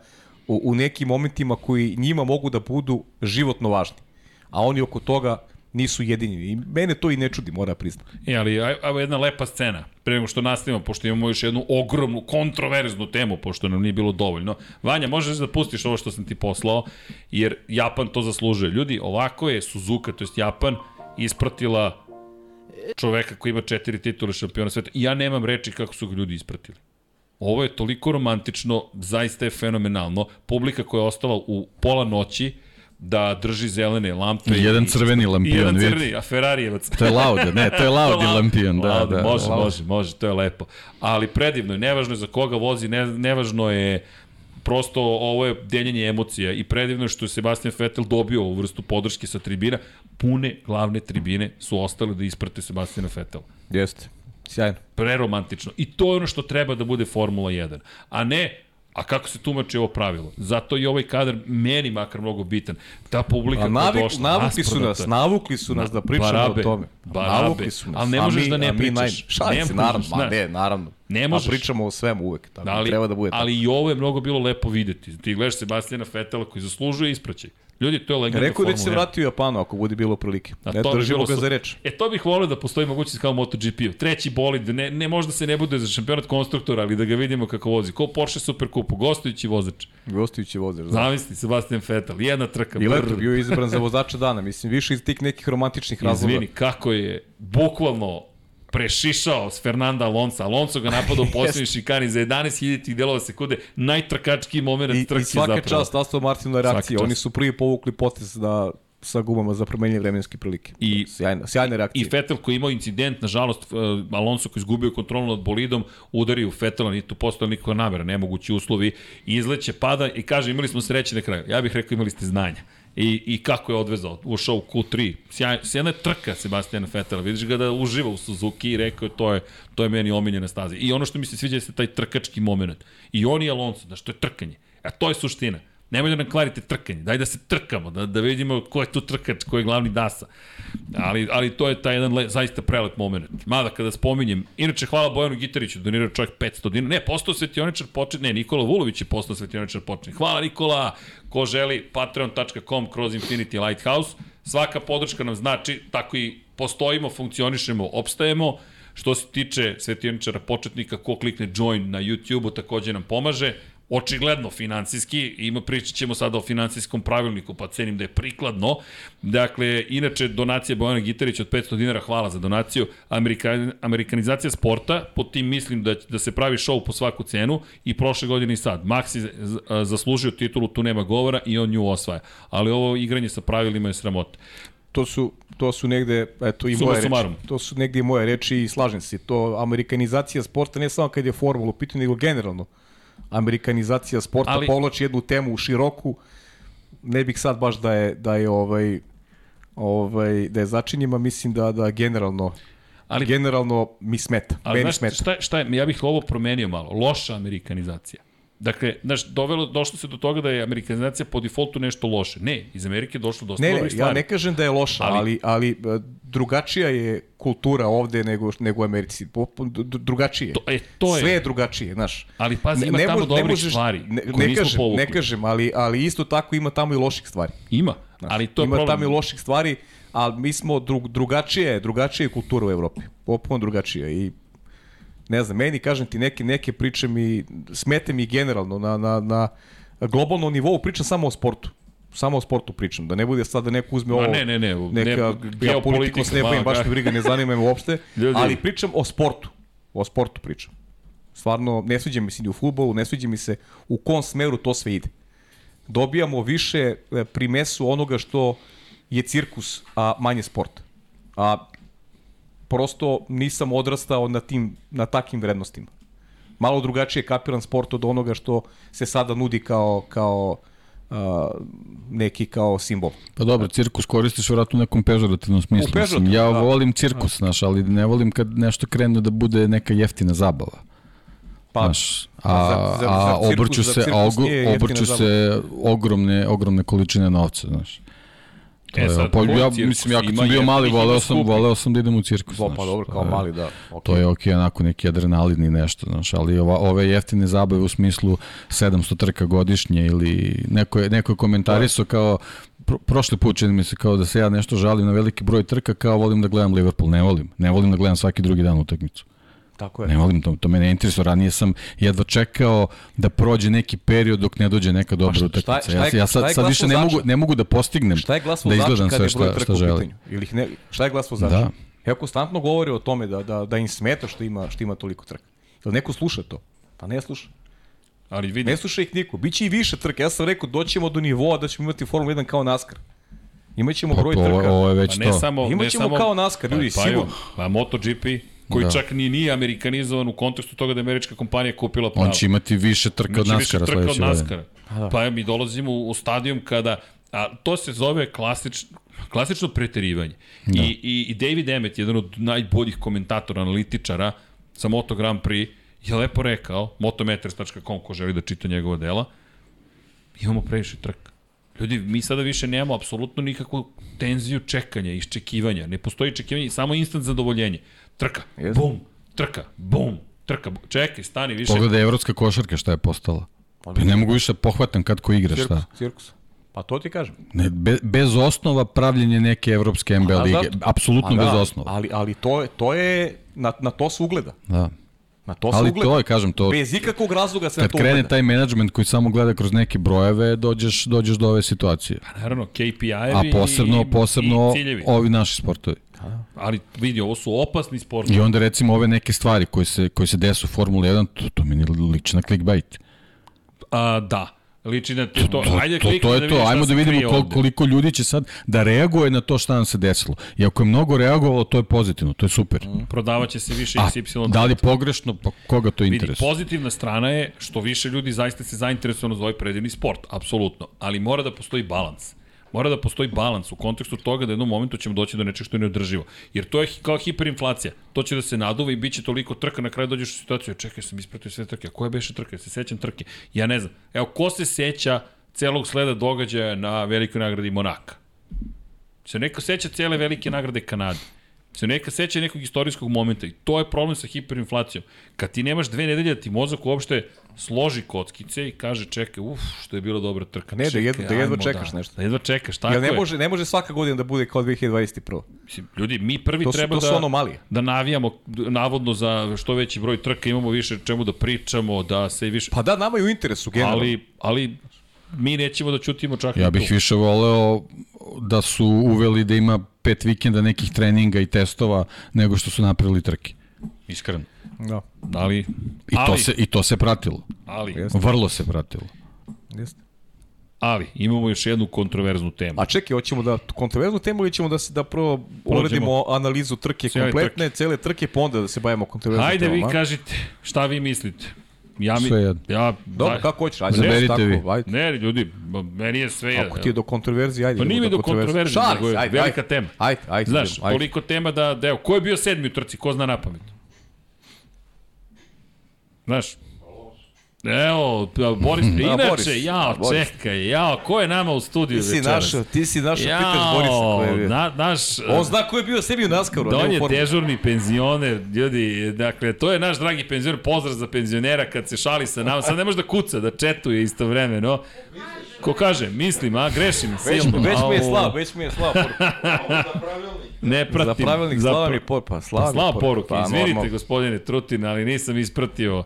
u, u nekim momentima koji njima mogu da budu životno važni. A oni oko toga nisu jedini. I mene to i ne čudi, mora priznati. E, ali evo jedna lepa scena. Pre nego što nastavimo, pošto imamo još jednu ogromnu, kontroverznu temu, pošto nam nije bilo dovoljno. Vanja, možeš da pustiš ovo što sam ti poslao, jer Japan to zaslužuje. Ljudi, ovako je Suzuka, to jest Japan, ispratila čoveka koji ima četiri titule šampiona sveta. I ja nemam reči kako su ga ljudi ispratili. Ovo je toliko romantično, zaista je fenomenalno. Publika koja je ostala u pola noći, da drži zelene lampe. I jedan crveni lampion, jedan crveni, a Ferrarijevac. To je Laude, ne, to je [laughs] Laudi lampion, da, da. Može, Laude. može, može, to je lepo. Ali predivno je, nevažno je za koga vozi, ne, nevažno je prosto ovo je deljenje emocija i predivno je što je Sebastian Vettel dobio ovu vrstu podrške sa tribina. Pune glavne tribine su ostale da isprate Sebastiana Vettel. Jeste. Sjajno. Preromantično. I to je ono što treba da bude Formula 1. A ne A kako se tumači ovo pravilo? Zato i ovaj kadar meni makar mnogo bitan. Ta publika koja navik, došla, navukli su nas, navukli su nas da pričamo barabe, o tome. Barabe, navukli su nas. Ali ne možeš mi, da ne pričaš. Šalim se, naravno, ma ne, naravno. Ne možeš. A pričamo o svemu uvek, tako ali, treba da bude tako. Ali i ovo je mnogo bilo lepo videti. Ti gledaš Sebastijana Fetela koji zaslužuje ispraćaj. Ljudi, to je legenda Rekao da će se vratiti u Japanu ako bude bilo prilike. A ne držimo ga za reč. E, to bih volio da postoji mogućnost kao MotoGP-u. Treći bolid, ne, ne možda se ne bude za šampionat konstruktora, ali da ga vidimo kako vozi. Ko Porsche Super Cup, gostujući vozač. Gostujući vozač, da. Zamisli, Sebastian Vettel, jedna trka. I leto bio izabran za vozača dana, mislim, više iz tih nekih romantičnih razloga. Izvini, kako je bukvalno prešišao s Fernanda Alonso. Alonso ga napada u [laughs] posljednji šikani za 11.000 delova sekunde. Najtrkačkiji moment trke zapravo. I svaka zapravo. čast Aston Martinu reakcije. Oni su prvi povukli potez da sa gumama za promenje vremenske prilike. I, sjajna, sjajna reakcija. I Vettel koji imao incident, nažalost, uh, Alonso koji izgubio kontrolu nad bolidom, udari u Vettela, nije tu postao nikakva namera, nemogući uslovi, izleće, pada i kaže imali smo sreće na kraju. Ja bih rekao imali ste znanja i, i kako je odvezao, ušao u Q3. Sjaj, sjajna je trka Sebastiana Fetela, vidiš ga da uživa u Suzuki i rekao to je, to je meni omiljena staza. I ono što mi se sviđa je taj trkački moment. I on i Alonso, da što je trkanje. A to je suština. Nemoj da nam kvarite trkanje, daj da se trkamo, da, da vidimo ko je tu trkač, ko je glavni dasa. Ali, ali to je taj jedan le, zaista prelep moment. Mada kada spominjem, inače hvala Bojanu Gitariću, donirao čovjek 500 dinara. Ne, postao svetioničar počet, ne, Nikola Vulović je postao svetioničar počet. Hvala Nikola, ko želi, patreon.com kroz Infinity Lighthouse. Svaka podrška nam znači, tako i postojimo, funkcionišemo, opstajemo. Što se tiče svetioničara početnika, ko klikne join na YouTube-u takođe nam pomaže očigledno finansijski, ima pričat ćemo sada o finansijskom pravilniku, pa cenim da je prikladno. Dakle, inače, donacija Bojana Gitarić od 500 dinara, hvala za donaciju. Amerika, amerikanizacija sporta, pod tim mislim da, da se pravi show po svaku cenu i prošle godine i sad. Maxi zaslužio titulu, tu nema govora i on nju osvaja. Ali ovo igranje sa pravilima je sramota to su to su negde eto i moje reči. To su negde i moje reči i slažem se. To amerikanizacija sporta ne samo kad je formula u pitanju, nego generalno amerikanizacija sporta Ali... povlači jednu temu u široku. Ne bih sad baš da je da je ovaj ovaj da je začinjima, mislim da da generalno ali generalno mi smeta. Ali Meni smeta. Šta, šta je, ja bih ovo promenio malo. Loša amerikanizacija. Dakle, znaš, dovelo, došlo se do toga da je amerikanizacija po defaultu nešto loše. Ne, iz Amerike je došlo dosta ne, dobrih stvari. Ne, ja ne kažem da je loša, ali, ali, ali e, drugačija je kultura ovde nego, nego u Americi. Drugačije. To, e, to je. Sve je drugačije, znaš. Ali pazi, ima ne, tamo dobrih možeš, stvari ne, koje ne kažem, povukli. Ne kažem, ali, ali isto tako ima tamo i loših stvari. Ima, znaš, ali to je ima problem. tamo i loših stvari, ali mi smo drug, drugačije, drugačije kultura u Evropi. Popuno drugačije i ne znam, meni, kažem ti, neke, neke priče mi, smete mi generalno na, na, na globalnom nivou, pričam samo o sportu samo o sportu pričam, da ne bude sad da neko uzme ovo, ne, ne, ne, neka, ne, ja politiku s ne baš me briga, ne zanima me uopšte, [laughs] Ljudi. ali pričam o sportu. O sportu pričam. Stvarno, ne sviđa mi se ni u futbolu, ne sviđa mi se u kom smeru to sve ide. Dobijamo više e, primesu onoga što je cirkus, a manje sport. A prosto nisam odrastao na tim na takim vrednostima. Malo drugačije kapiram sport od onoga što se sada nudi kao kao uh, neki kao simbol. Pa dobro, cirkus koristiš vratno u nekom pežorativnom smislu. Pežorativnom, ja da. volim cirkus, znaš, ali ne volim kad nešto krene da bude neka jeftina zabava. Pa, Znaš, a, za- za- a za cirkus- obrću se, a jeftina obrću se ogromne, ogromne količine novca, znaš. To E je, sad, pa, ja, cirkus? mislim, ja kad sam bio mali, voleo sam, voleo sam da idem u cirkus. Pa dobro, kao je- mali, da. Okay. To je okej, onako neki adrenalin i nešto, znaš, ali ova, ove jeftine zabave u smislu 700 trka godišnje ili neko je, neko je komentarisao kao pro, prošli put čini mi se kao da se ja nešto žalim na veliki broj trka kao volim da gledam Liverpool, ne volim. Ne volim da gledam svaki drugi dan utakmicu. Tako je. Ne volim to, to me ne interesuje. Ranije sam jedva čekao da prođe neki period dok ne dođe neka dobra šta- utakmica. Ja, ja sad, sad više ne mogu, ne mogu da postignem Šta je glas da izgledam sve šta, šta u želim. Ili ih ne, šta je glas vozača? Da. Evo konstantno govori o tome da, da, da im smeta što ima, što ima toliko trka. Jel neko sluša to? Pa ne sluša. Ali vidi, Ne sluša ih niko. Biće i više trka. Ja sam rekao, doćemo do nivoa da ćemo imati Formulu 1 kao NASCAR. Imaćemo Pa, broj trka. ovo je već Pa ne to. samo, ne Imaćemo samo, kao NASCAR, ljudi, pa, pa, sigurno. Pa MotoGP, koji Da. da. čak ni nije amerikanizovan u kontekstu toga da je američka kompanija kupila pravo. On će imati više trka od Znači, više NASCAR-a trka od sledeće godine. NASCAR-a. Pa mi dolazimo u stadijum kada, a to se zove klasič, klasično preterivanje. Da. I, i, I David Emmet, jedan od najboljih komentatora, analitičara sa Moto Grand Prix, je lepo rekao, motometers.com, ko želi da čita njegova dela, imamo previše trka. Ljudi, mi sada više nemamo apsolutno nikakvu tenziju čekanja, iščekivanja. Ne postoji čekivanje, samo instant zadovoljenje. Trka, Jeste. bum, trka, bum, trka. bum. Čekaj, stani više. Pogledaj evropska košarka šta je postala. Pa ne mogu više da pohvatam kad ko igra Cirkus, šta. cirkus. Pa to ti kažem. Ne, be, bez osnova pravljenje neke evropske NBA A, lige. zato- Apsolutno Pa bez da, osnova. Ali, ali to, je, to je, na, na to se ugleda. Da. Na to se Ali ugleda. to je, kažem, to, Bez ikakvog razloga se na kad to krene ugleda. taj menadžment koji samo gleda kroz neke brojeve, dođeš, dođeš do ove situacije. Naravno, KPI-evi A posebno, i, posebno i ciljevi. ovi naši sportovi. Ali vidi, ovo su opasni sportovi. I onda recimo ove neke stvari koje se, koje se desu u Formuli 1, to, to meni liči na clickbait. A, da. Liči na to. To, Ajde, to, to je da to, ajmo da vidimo kol, koliko ljudi će sad da reaguje na to šta nam se desilo. I ako je mnogo reagovalo, to je pozitivno, to je super. Prodavaće se više A XY. da li pogrešno, pa koga to Vidi, interesuje? pozitivna strana je što više ljudi zaista se zainteresovano za ovaj predivni sport, apsolutno. Ali mora da postoji balans. Mora da postoji balans u kontekstu toga da jednom momentu ćemo doći do nečeg što je neodrživo. Jer to je kao hiperinflacija. To će da se naduva i bit će toliko trka, na kraju dođeš u situaciju, čekaj, sam ispratio sve trke, a koja beše trka, Ja se sećam trke? Ja ne znam. Evo, ko se seća celog sleda događaja na velikoj nagradi Monaka? Se neko seća cele velike nagrade Kanade. Se neka seća nekog istorijskog momenta i to je problem sa hiperinflacijom. Kad ti nemaš dve nedelje da ti mozak uopšte složi kockice i kaže čekaj, uf, što je bilo dobra trka. Ne, da čekaj, jedva- da jedva ajmo, čekaš nešto. Da jedva čekaš, tako Jel ne je. može, ne može svaka godina da bude kao 2021. Mislim, ljudi, mi prvi To su- treba to su da, anomalije. da navijamo navodno za što veći broj trka, imamo više čemu da pričamo, da se više... Pa da, nama je u interesu generalno. ali, ali mi nećemo da ćutimo čak Ja bih tu. više voleo da su uveli da ima pet vikenda nekih treninga i testova nego što su napravili trke. Iskreno. Da, Ali, I, ali, to, se, I to se pratilo. ali, Jeste. Vrlo se pratilo. jeste. ali, imamo još jednu kontroverznu temu. A čekaj, hoćemo da kontroverznu temu ili ćemo da se da prvo uradimo analizu trke Cijele kompletne, cele trke, pa onda da se bavimo kontroverznom Ajde temom, vi a? kažite, šta vi mislite? Ja mi, Sve jedno. ja, Dobro, da- kako hoćeš, ajde. Zaberite tako, vi. Ajde. Ne, ljudi, meni je sve jedno. Ako ti je do kontroverzije, ajde. Pa nije mi do kontroverzije, Šalim nego je ajde, velika ajde. tema. Ajde, ajde. Znaš, ajde. toliko tema da, da evo, ko je bio sedmi u trci, ko zna na pamet? Znaš, Evo, Boris, inače, Boris, jao, Boris. čekaj, jao, ko je nama u studiju Ti si večeras? našao, ti si našao Pitaš Borisa koji je Jao, bio. na, naš... On zna ko je bio sebi u NASCAR-u, a Da, on je dežurni penzioner, ljudi, dakle, to je naš dragi penzioner, pozdrav za penzionera kad se šali sa nama, sad ne može da kuca, da četuje istovremeno. Ko kaže, mislim, a, grešim, Već, silno. već mi je slab, već mi je slab. [laughs] Ne pratim. Za pravilnik za slava mi pa slava mi Slava por- poruke, pa, izvinite normalno. gospodine Trutin, ali nisam ispratio.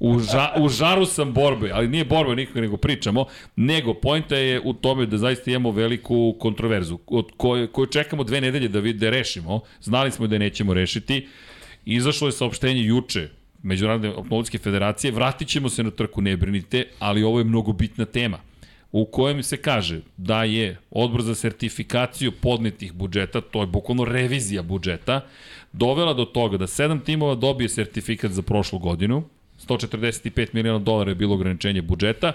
U, ža, u žaru sam borbe, ali nije borba nikog nego pričamo, nego pojnta je u tome da zaista imamo veliku kontroverzu, od koje, koju čekamo dve nedelje da, vid, da rešimo. Znali smo da nećemo rešiti Izašlo je saopštenje juče Međunarodne automobilske federacije, vratit ćemo se na trku, ne brinite, ali ovo je mnogo bitna tema u kojem se kaže da je odbor za sertifikaciju podnetih budžeta, to je bukvalno revizija budžeta, dovela do toga da sedam timova dobije sertifikat za prošlu godinu, 145 miliona dolara je bilo ograničenje budžeta,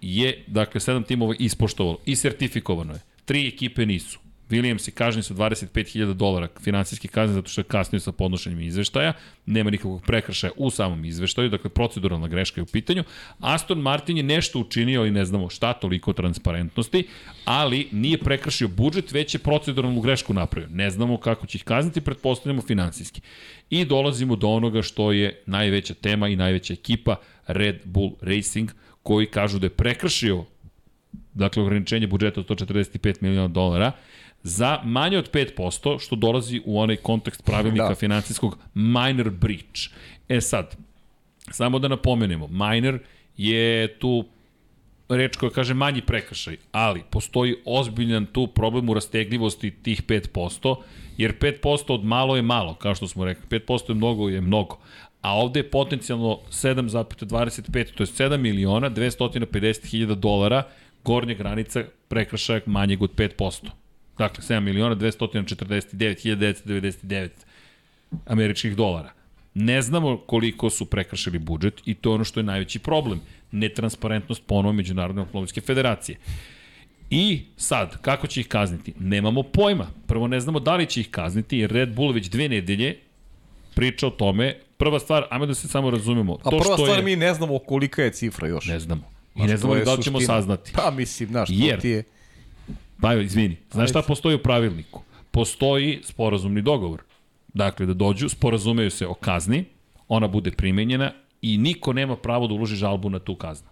je, dakle, sedam timova ispoštovalo i sertifikovano je. Tri ekipe nisu. Williams je kažnjen sa 25.000 dolara finansijske kazne zato što je kasnio sa podnošenjem izveštaja, nema nikakvog prekršaja u samom izveštaju, dakle proceduralna greška je u pitanju. Aston Martin je nešto učinio, ali ne znamo šta, toliko transparentnosti, ali nije prekršio budžet, već je proceduralnu grešku napravio. Ne znamo kako će ih kazniti, pretpostavljamo finansijski. I dolazimo do onoga što je najveća tema i najveća ekipa Red Bull Racing, koji kažu da je prekršio dakle ograničenje budžeta od 145 miliona dolara za manje od 5%, što dolazi u onaj kontekst pravilnika da. financijskog minor breach. E sad, samo da napomenemo, minor je tu reč koja kaže manji prekršaj, ali postoji ozbiljan tu problem u rastegljivosti tih 5%, jer 5% od malo je malo, kao što smo rekli, 5% je mnogo je mnogo, a ovde je potencijalno 7,25, to je 7 miliona 250 hiljada dolara gornja granica prekršaja manjeg od 5%. Dakle, 7 miliona 249.999 američkih dolara. Ne znamo koliko su prekršili budžet i to je ono što je najveći problem. Netransparentnost ponovo Međunarodne automobilske federacije. I sad, kako će ih kazniti? Nemamo pojma. Prvo ne znamo da li će ih kazniti, jer Red Bull već dve nedelje priča o tome. Prva stvar, ajme da se samo razumemo. A to prva što stvar, je... mi ne znamo kolika je cifra još. Ne znamo. I ne znamo da li ćemo saznati. Pa mislim, znaš, jer, ti je... Pa izvini, znaš šta postoji u pravilniku? Postoji sporazumni dogovor. Dakle, da dođu, sporazumeju se o kazni, ona bude primenjena i niko nema pravo da uloži žalbu na tu kaznu.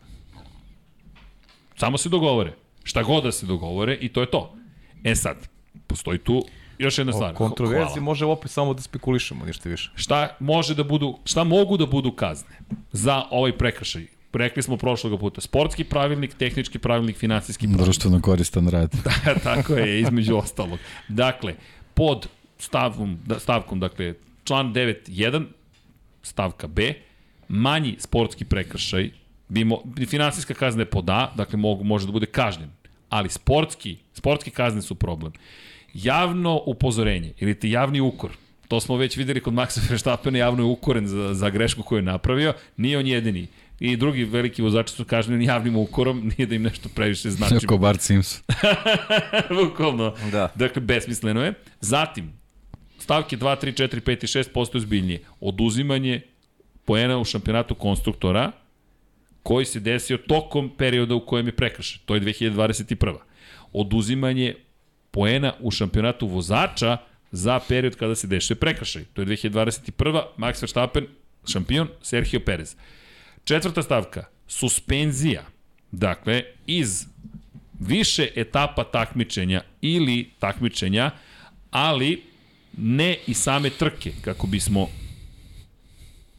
Samo se dogovore. Šta god da se dogovore i to je to. E sad, postoji tu još jedna stvar. O kontroverzi može opet samo da spekulišemo, ništa više. Šta može da budu, šta mogu da budu kazne za ovaj prekršaj? Rekli smo prošlog puta, sportski pravilnik, tehnički pravilnik, finansijski pravilnik. Društveno koristan rad. [laughs] da, tako je, između ostalog. Dakle, pod stavkom, da, stavkom dakle, član 9.1, stavka B, manji sportski prekršaj, bi mo, finansijska kazna je pod A, dakle mogu, može da bude kažnjen, ali sportski, sportski kazne su problem. Javno upozorenje ili ti javni ukor, to smo već videli kod Maxa Verstappena, javno je ukoren za, za grešku koju je napravio, nije on jedini i drugi veliki vozači su kažnjeni javnim ukorom, [laughs] nije da im nešto previše znači. Ko Bart Sims. [laughs] Bukvalno. Da. Dakle, besmisleno je. Zatim, stavke 2, 3, 4, 5 i 6 postoje zbiljnije. Oduzimanje poena u šampionatu konstruktora, koji se desio tokom perioda u kojem je prekršen. To je 2021. Oduzimanje poena u šampionatu vozača za period kada se dešava prekršaj. To je 2021. Max Verstappen, šampion, Sergio Perez. Četvrta stavka, suspenzija. Dakle, iz više etapa takmičenja ili takmičenja, ali ne i same trke, kako bismo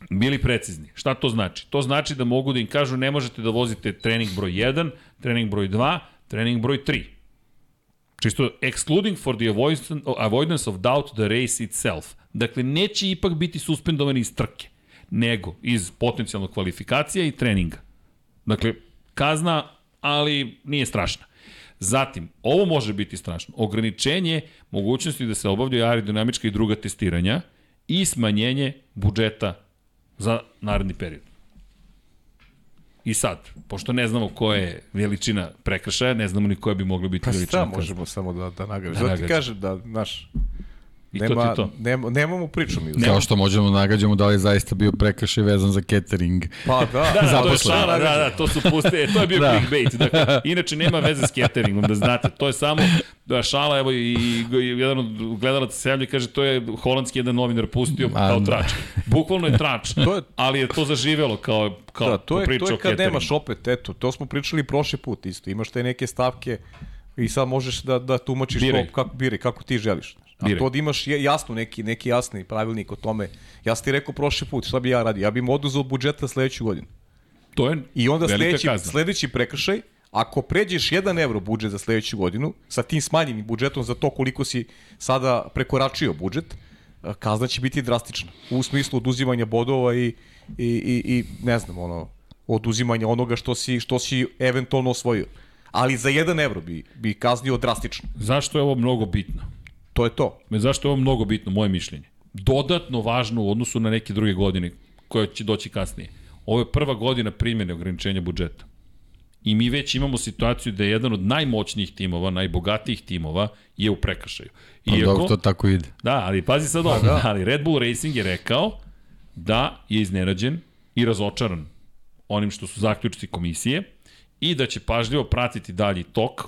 bili precizni. Šta to znači? To znači da mogu da im kažu ne možete da vozite trening broj 1, trening broj 2, trening broj 3. Čisto excluding for the avoidance of doubt the race itself. Dakle, neće ipak biti suspendovani iz trke nego iz potencijalnog kvalifikacija i treninga. Dakle, kazna, ali nije strašna. Zatim, ovo može biti strašno. Ograničenje mogućnosti da se obavljaju aerodinamička i druga testiranja i smanjenje budžeta za naredni period. I sad, pošto ne znamo koja je veličina prekršaja, ne znamo ni koja bi mogla biti pa veličina. Pa šta možemo samo da, da nagađamo? Da, ti kažem da, znaš, I nema, to to. Nema, nemamo priču mi. Kao što možemo da nagađamo da li je zaista bio prekršaj vezan za catering. Pa da. [laughs] da, to je šala, da, da, to su puste, to je bio da. clickbait. Dakle, inače nema veze s cateringom, da znate. To je samo da šala, evo i, i jedan od gledalaca se javlja kaže to je holandski jedan novinar pustio A, kao da. trač. Bukvalno je trač, to je, ali je to zaživelo kao, kao da, to je, to je kad nemaš opet, eto, to smo pričali prošli put isto. Imaš te neke stavke i sad možeš da, da tumačiš biraj. to kako, biraj, kako ti želiš. A to da imaš jasno neki, neki jasni pravilnik o tome. Ja sam ti rekao prošli put, šta bi ja radio? Ja bih oduzao budžeta sledeću godinu. To je I onda sledeći, kazna. sledeći prekršaj, ako pređeš 1 evro budžet za sledeću godinu, sa tim smanjenim budžetom za to koliko si sada prekoračio budžet, kazna će biti drastična. U smislu oduzimanja bodova i, i, i, i ne znam, ono, oduzimanja onoga što si, što si eventualno osvojio. Ali za 1 evro bi, bi kaznio drastično. Zašto je ovo mnogo bitno? To je to. Me zašto je ovo mnogo bitno, moje mišljenje? Dodatno važno u odnosu na neke druge godine koje će doći kasnije. Ovo je prva godina primjene ograničenja budžeta. I mi već imamo situaciju da je jedan od najmoćnijih timova, najbogatijih timova je u prekršaju. Pa Iako, dok to tako ide. Da, ali pazi sad ovo, da. ali Red Bull Racing je rekao da je iznenađen i razočaran onim što su zaključci komisije i da će pažljivo pratiti dalji tok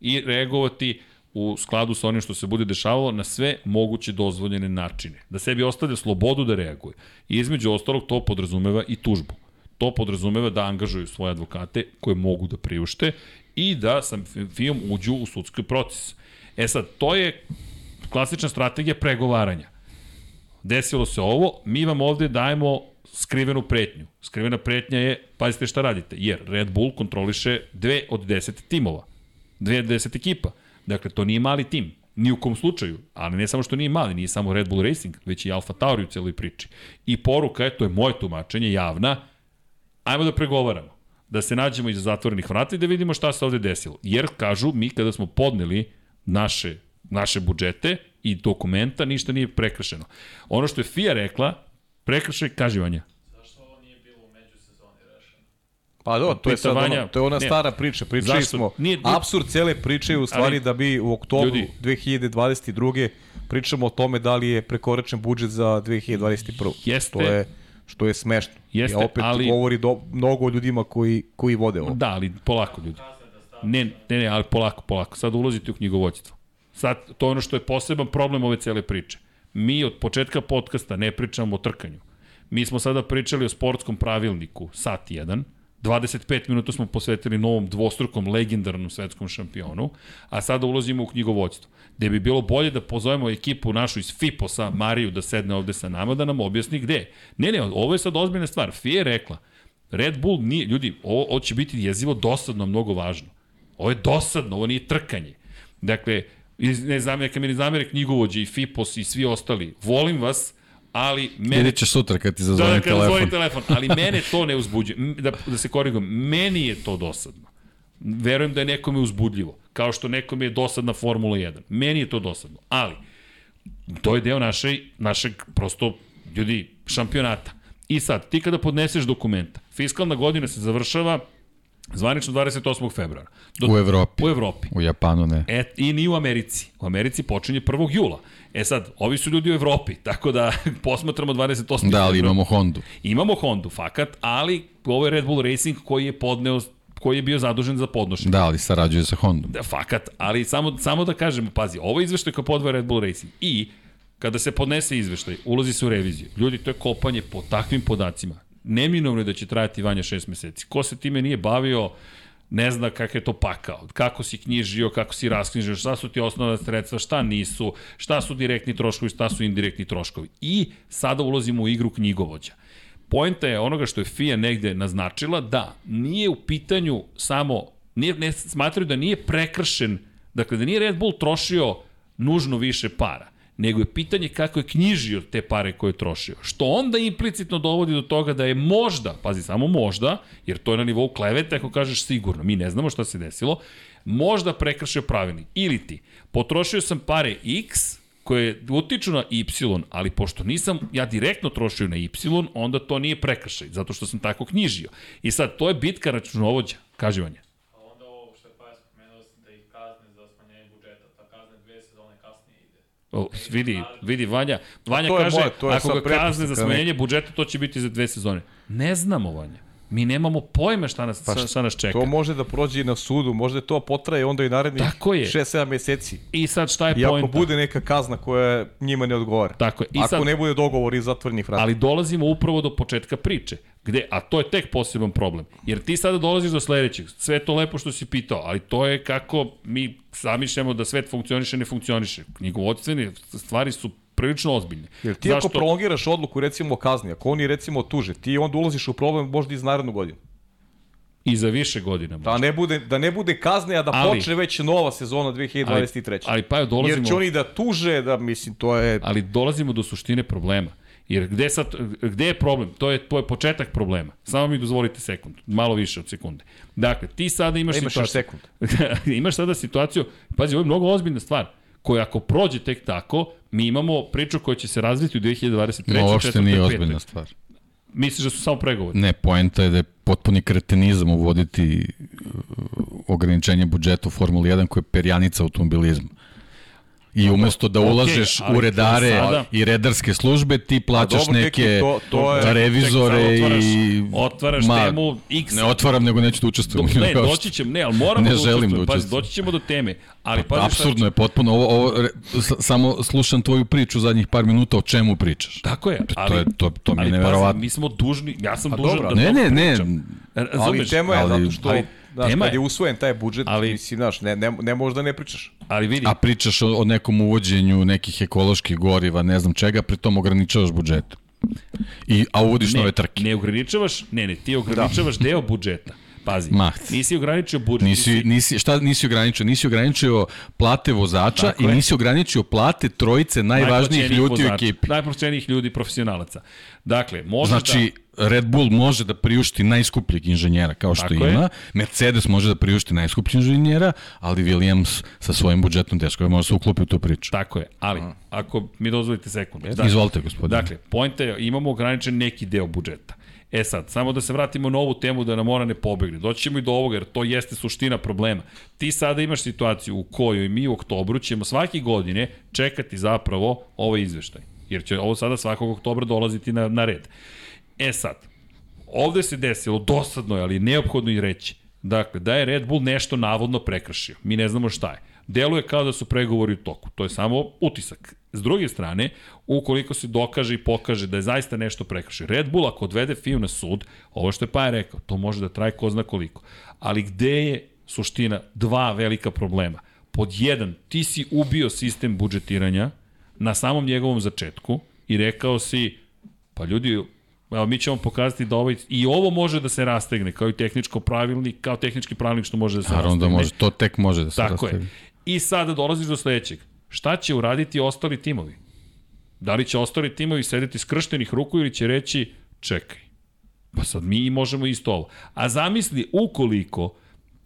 i reagovati u skladu sa onim što se bude dešavalo na sve moguće dozvoljene načine. Da sebi ostavlja slobodu da reaguje. I između ostalog to podrazumeva i tužbu. To podrazumeva da angažuju svoje advokate koje mogu da priušte i da sa FIOM uđu u sudski proces. E sad, to je klasična strategija pregovaranja. Desilo se ovo, mi vam ovde dajemo skrivenu pretnju. Skrivena pretnja je, pazite šta radite, jer Red Bull kontroliše dve od deset timova, dve od deset ekipa. Dakle, to nije mali tim, ni u kom slučaju, ali ne samo što nije mali, nije samo Red Bull Racing, već i Alfa Tauri u celoj priči. I poruka je, to je moje tumačenje, javna, ajmo da pregovaramo, da se nađemo iza zatvorenih vrata i da vidimo šta se ovde desilo. Jer, kažu, mi kada smo podneli naše, naše budžete i dokumenta, ništa nije prekršeno. Ono što je FIA rekla, prekršaj kaživanja. Pa do, to je sad ono, to je ona ne, stara priča. Pričali zašto? smo, nije, nije, absurd cele priče je u stvari ali, da bi u oktobru ljudi, 2022. pričamo o tome da li je prekoračen budžet za 2021. Jeste, to je što je smešno. Jeste, ja opet ali, govori do, mnogo o ljudima koji, koji vode ovo. Da, ali polako ljudi. Ne, ne, ne, ali polako, polako. Sad ulazite u knjigovodstvo. Sad, to je ono što je poseban problem ove cele priče. Mi od početka podcasta ne pričamo o trkanju. Mi smo sada pričali o sportskom pravilniku, sat 1, 25 minuta smo posvetili novom dvostrukom legendarnom svetskom šampionu, a sada ulazimo u knjigovodstvo. Gde bi bilo bolje da pozovemo ekipu našu iz FIPOS-a, Mariju, da sedne ovde sa nama, da nam objasni gde. Ne, ne, ovo je sad ozbiljna stvar. FIA je rekla, Red Bull nije, ljudi, ovo, ovo će biti jezivo dosadno, mnogo važno. Ovo je dosadno, ovo nije trkanje. Dakle, ne znam, neka mi ne zamere knjigovođe i FIPOS i svi ostali. Volim vas, ali mene... Vidjet ćeš sutra kad ti zazvoni da, da, telefon. Da, telefon, ali mene to ne uzbuđuje. Da, da se korigujem, meni je to dosadno. Verujem da je nekome uzbudljivo, kao što nekome je dosadna Formula 1. Meni je to dosadno, ali to je deo naše, našeg prosto, ljudi, šampionata. I sad, ti kada podneseš dokumenta, fiskalna godina se završava Zvanično 28. februara. Do, u Evropi. U Evropi. U Japanu ne. E, I ni u Americi. U Americi počinje 1. jula. E sad, ovi su ljudi u Evropi, [laughs] tako da posmatramo 28. Da, ali imamo Hondu. Imamo Hondu, fakat, ali ovo je Red Bull Racing koji je podneo koji je bio zadužen za podnošenje. Da, ali sarađuje sa Hondom. Da, fakat, ali samo, samo da kažemo, pazi, ovo je izveštaj kao podvoje Red Bull Racing i kada se podnese izveštaj, ulazi se u reviziju. Ljudi, to je kopanje po takvim podacima. Neminovno je da će trajati vanja šest meseci. Ko se time nije bavio, ne zna kakav je to pakao, kako si knjižio, kako si rasknjižio, šta su ti osnovna sredstva, šta nisu, šta su direktni troškovi, šta su indirektni troškovi. I sada ulazimo u igru knjigovođa. Poenta je onoga što je FIA negde naznačila da nije u pitanju samo, nije, ne smatraju da nije prekršen, dakle da nije Red Bull trošio nužno više para nego je pitanje kako je knjižio te pare koje je trošio. Što onda implicitno dovodi do toga da je možda, pazi samo možda, jer to je na nivou klevete ako kažeš sigurno, mi ne znamo šta se desilo, možda prekršio pravilnik. Ili ti, potrošio sam pare X, koje utiču na Y, ali pošto nisam ja direktno trošio na Y, onda to nije prekršaj, zato što sam tako knjižio. I sad, to je bitka računovođa, kaživanja. O, vidi, vidi Vanja. Vanja kaže, moje, to ako ga kazne za smanjenje budžeta, to će biti za dve sezone. Ne znamo, Vanja. Mi nemamo pojma šta nas, pa, šta nas čeka. To može da prođe i na sudu, može da to potraje onda i narednih 6-7 meseci. I sad šta je I pojenta? I ako bude neka kazna koja njima ne odgovara. Tako je. I ako sad, ne bude dogovor iz zatvorenih vrata. Ali dolazimo upravo do početka priče. Gde, a to je tek poseban problem. Jer ti sada dolaziš do sledećeg. Sve to lepo što si pitao, ali to je kako mi zamišljamo da svet funkcioniše, ne funkcioniše. Knjigovodstvene stvari su prilično ozbiljne. Jer ti Zašto? ako prolongiraš odluku recimo o kazni, ako oni recimo tuže, ti onda ulaziš u problem možda iz narednu godinu. I za više godina. Da ne bude, da ne bude kazne, a da Ali- počne već nova sezona 2023. Ali pa dolazimo... Jer će oni da tuže, da mislim, to je... ali dolazimo do suštine problema. Jer gde, sad, gde je problem? To je, to je početak problema. Samo mi dozvolite sekund, malo više od sekunde. Dakle, ti sada imaš, imaš situaciju... sekund. [laughs] imaš sada situaciju, pazi, ovo je mnogo ozbiljna stvar, koja ako prođe tek tako, mi imamo priču koja će se razviti u 2023. No, uopšte 4., nije 5.. ozbiljna stvar. Misliš da su samo pregovori? Ne, poenta je da je potpuni kretenizam uvoditi uh, ograničenje budžeta u Formuli 1 koje je perjanica automobilizma. I umesto da ulažeš ali u redare sada- i redarske službe, ti plaćaš dobro, neke to- to je- revizore Tek sad otvaraš, i... otvaraš Ma, temu X. Ne otvaram, nego neću da učestvujem. Dok, ne, doći ćemo, ne, ali moramo Ne da želim da Pazi, učestvujem. doći ćemo do teme. Ali pazi šta- Apsurdno je potpuno. Ovo, ovo, re- s- samo slušam tvoju priču zadnjih par minuta o čemu pričaš. Tako je, ali, to je- to- to mi je ali pazi, neverovatno. mi smo dužni, ja sam Pa dužan dobro, da Ne, ne, ne. pričam. Ali Razumeš? tema je ali- zato što, ali znaš, tema kad je- je usvojen taj budžet, Ali- mislim, znaš, ne, ne, ne možeš da ne pričaš. Ali vidi, A pričaš o, o nekom uvođenju nekih ekoloških goriva, ne znam čega, pritom ograničavaš budžet. I, a uvodiš nove trke. ne ograničavaš, ne, ne, ti ograničavaš da. deo budžeta. Pazi, Ma. nisi ograničio budžet. Nisi, nisi, šta nisi ograničio? Nisi ograničio plate vozača Tako i nisi ograničio plate trojice najvažnijih ljudi u vozača, ekipi. Najplaćenijih ljudi profesionalaca. Dakle, možeš Znači, Red Bull može da priušti najskupljeg inženjera kao što Tako je. ima, Mercedes može da priušti najskupljeg inženjera, ali Williams sa svojim budžetom teško je može se uklopi u tu priču. da, tako je, ali ako mi dozvolite sekund. Izvolite, gospodine. Dakle, pojenta je, imamo ograničen neki deo budžeta. E sad, samo da se vratimo na ovu temu da nam ona ne pobegne. Doći ćemo i do ovoga jer to jeste suština problema. Ti sada imaš situaciju u kojoj mi u oktobru ćemo svake godine čekati zapravo ovaj izveštaj. Jer će ovo sada svakog oktobra dolaziti na, na red. E sad, ovde se desilo, dosadno je, ali neophodno i reći, dakle, da je Red Bull nešto navodno prekršio. Mi ne znamo šta je. Deluje kao da su pregovori u toku. To je samo utisak. S druge strane, ukoliko se dokaže i pokaže da je zaista nešto prekršio, Red Bull ako odvede FIU na sud, ovo što je Paja rekao, to može da traje ko zna koliko. Ali gde je suština dva velika problema? Pod jedan, ti si ubio sistem budžetiranja na samom njegovom začetku i rekao si, pa ljudi, Evo, mi ćemo pokazati da ovaj, i ovo može da se rastegne, kao i tehničko pravilnik, kao tehnički pravilnik što može da se Naravno rastegne. da može, to tek može da se Tako je. rastavi. I sada dolaziš do sledećeg. Šta će uraditi ostali timovi? Da li će ostali timovi sedeti skrštenih ruku ili će reći čekaj, pa sad mi možemo isto ovo. A zamisli ukoliko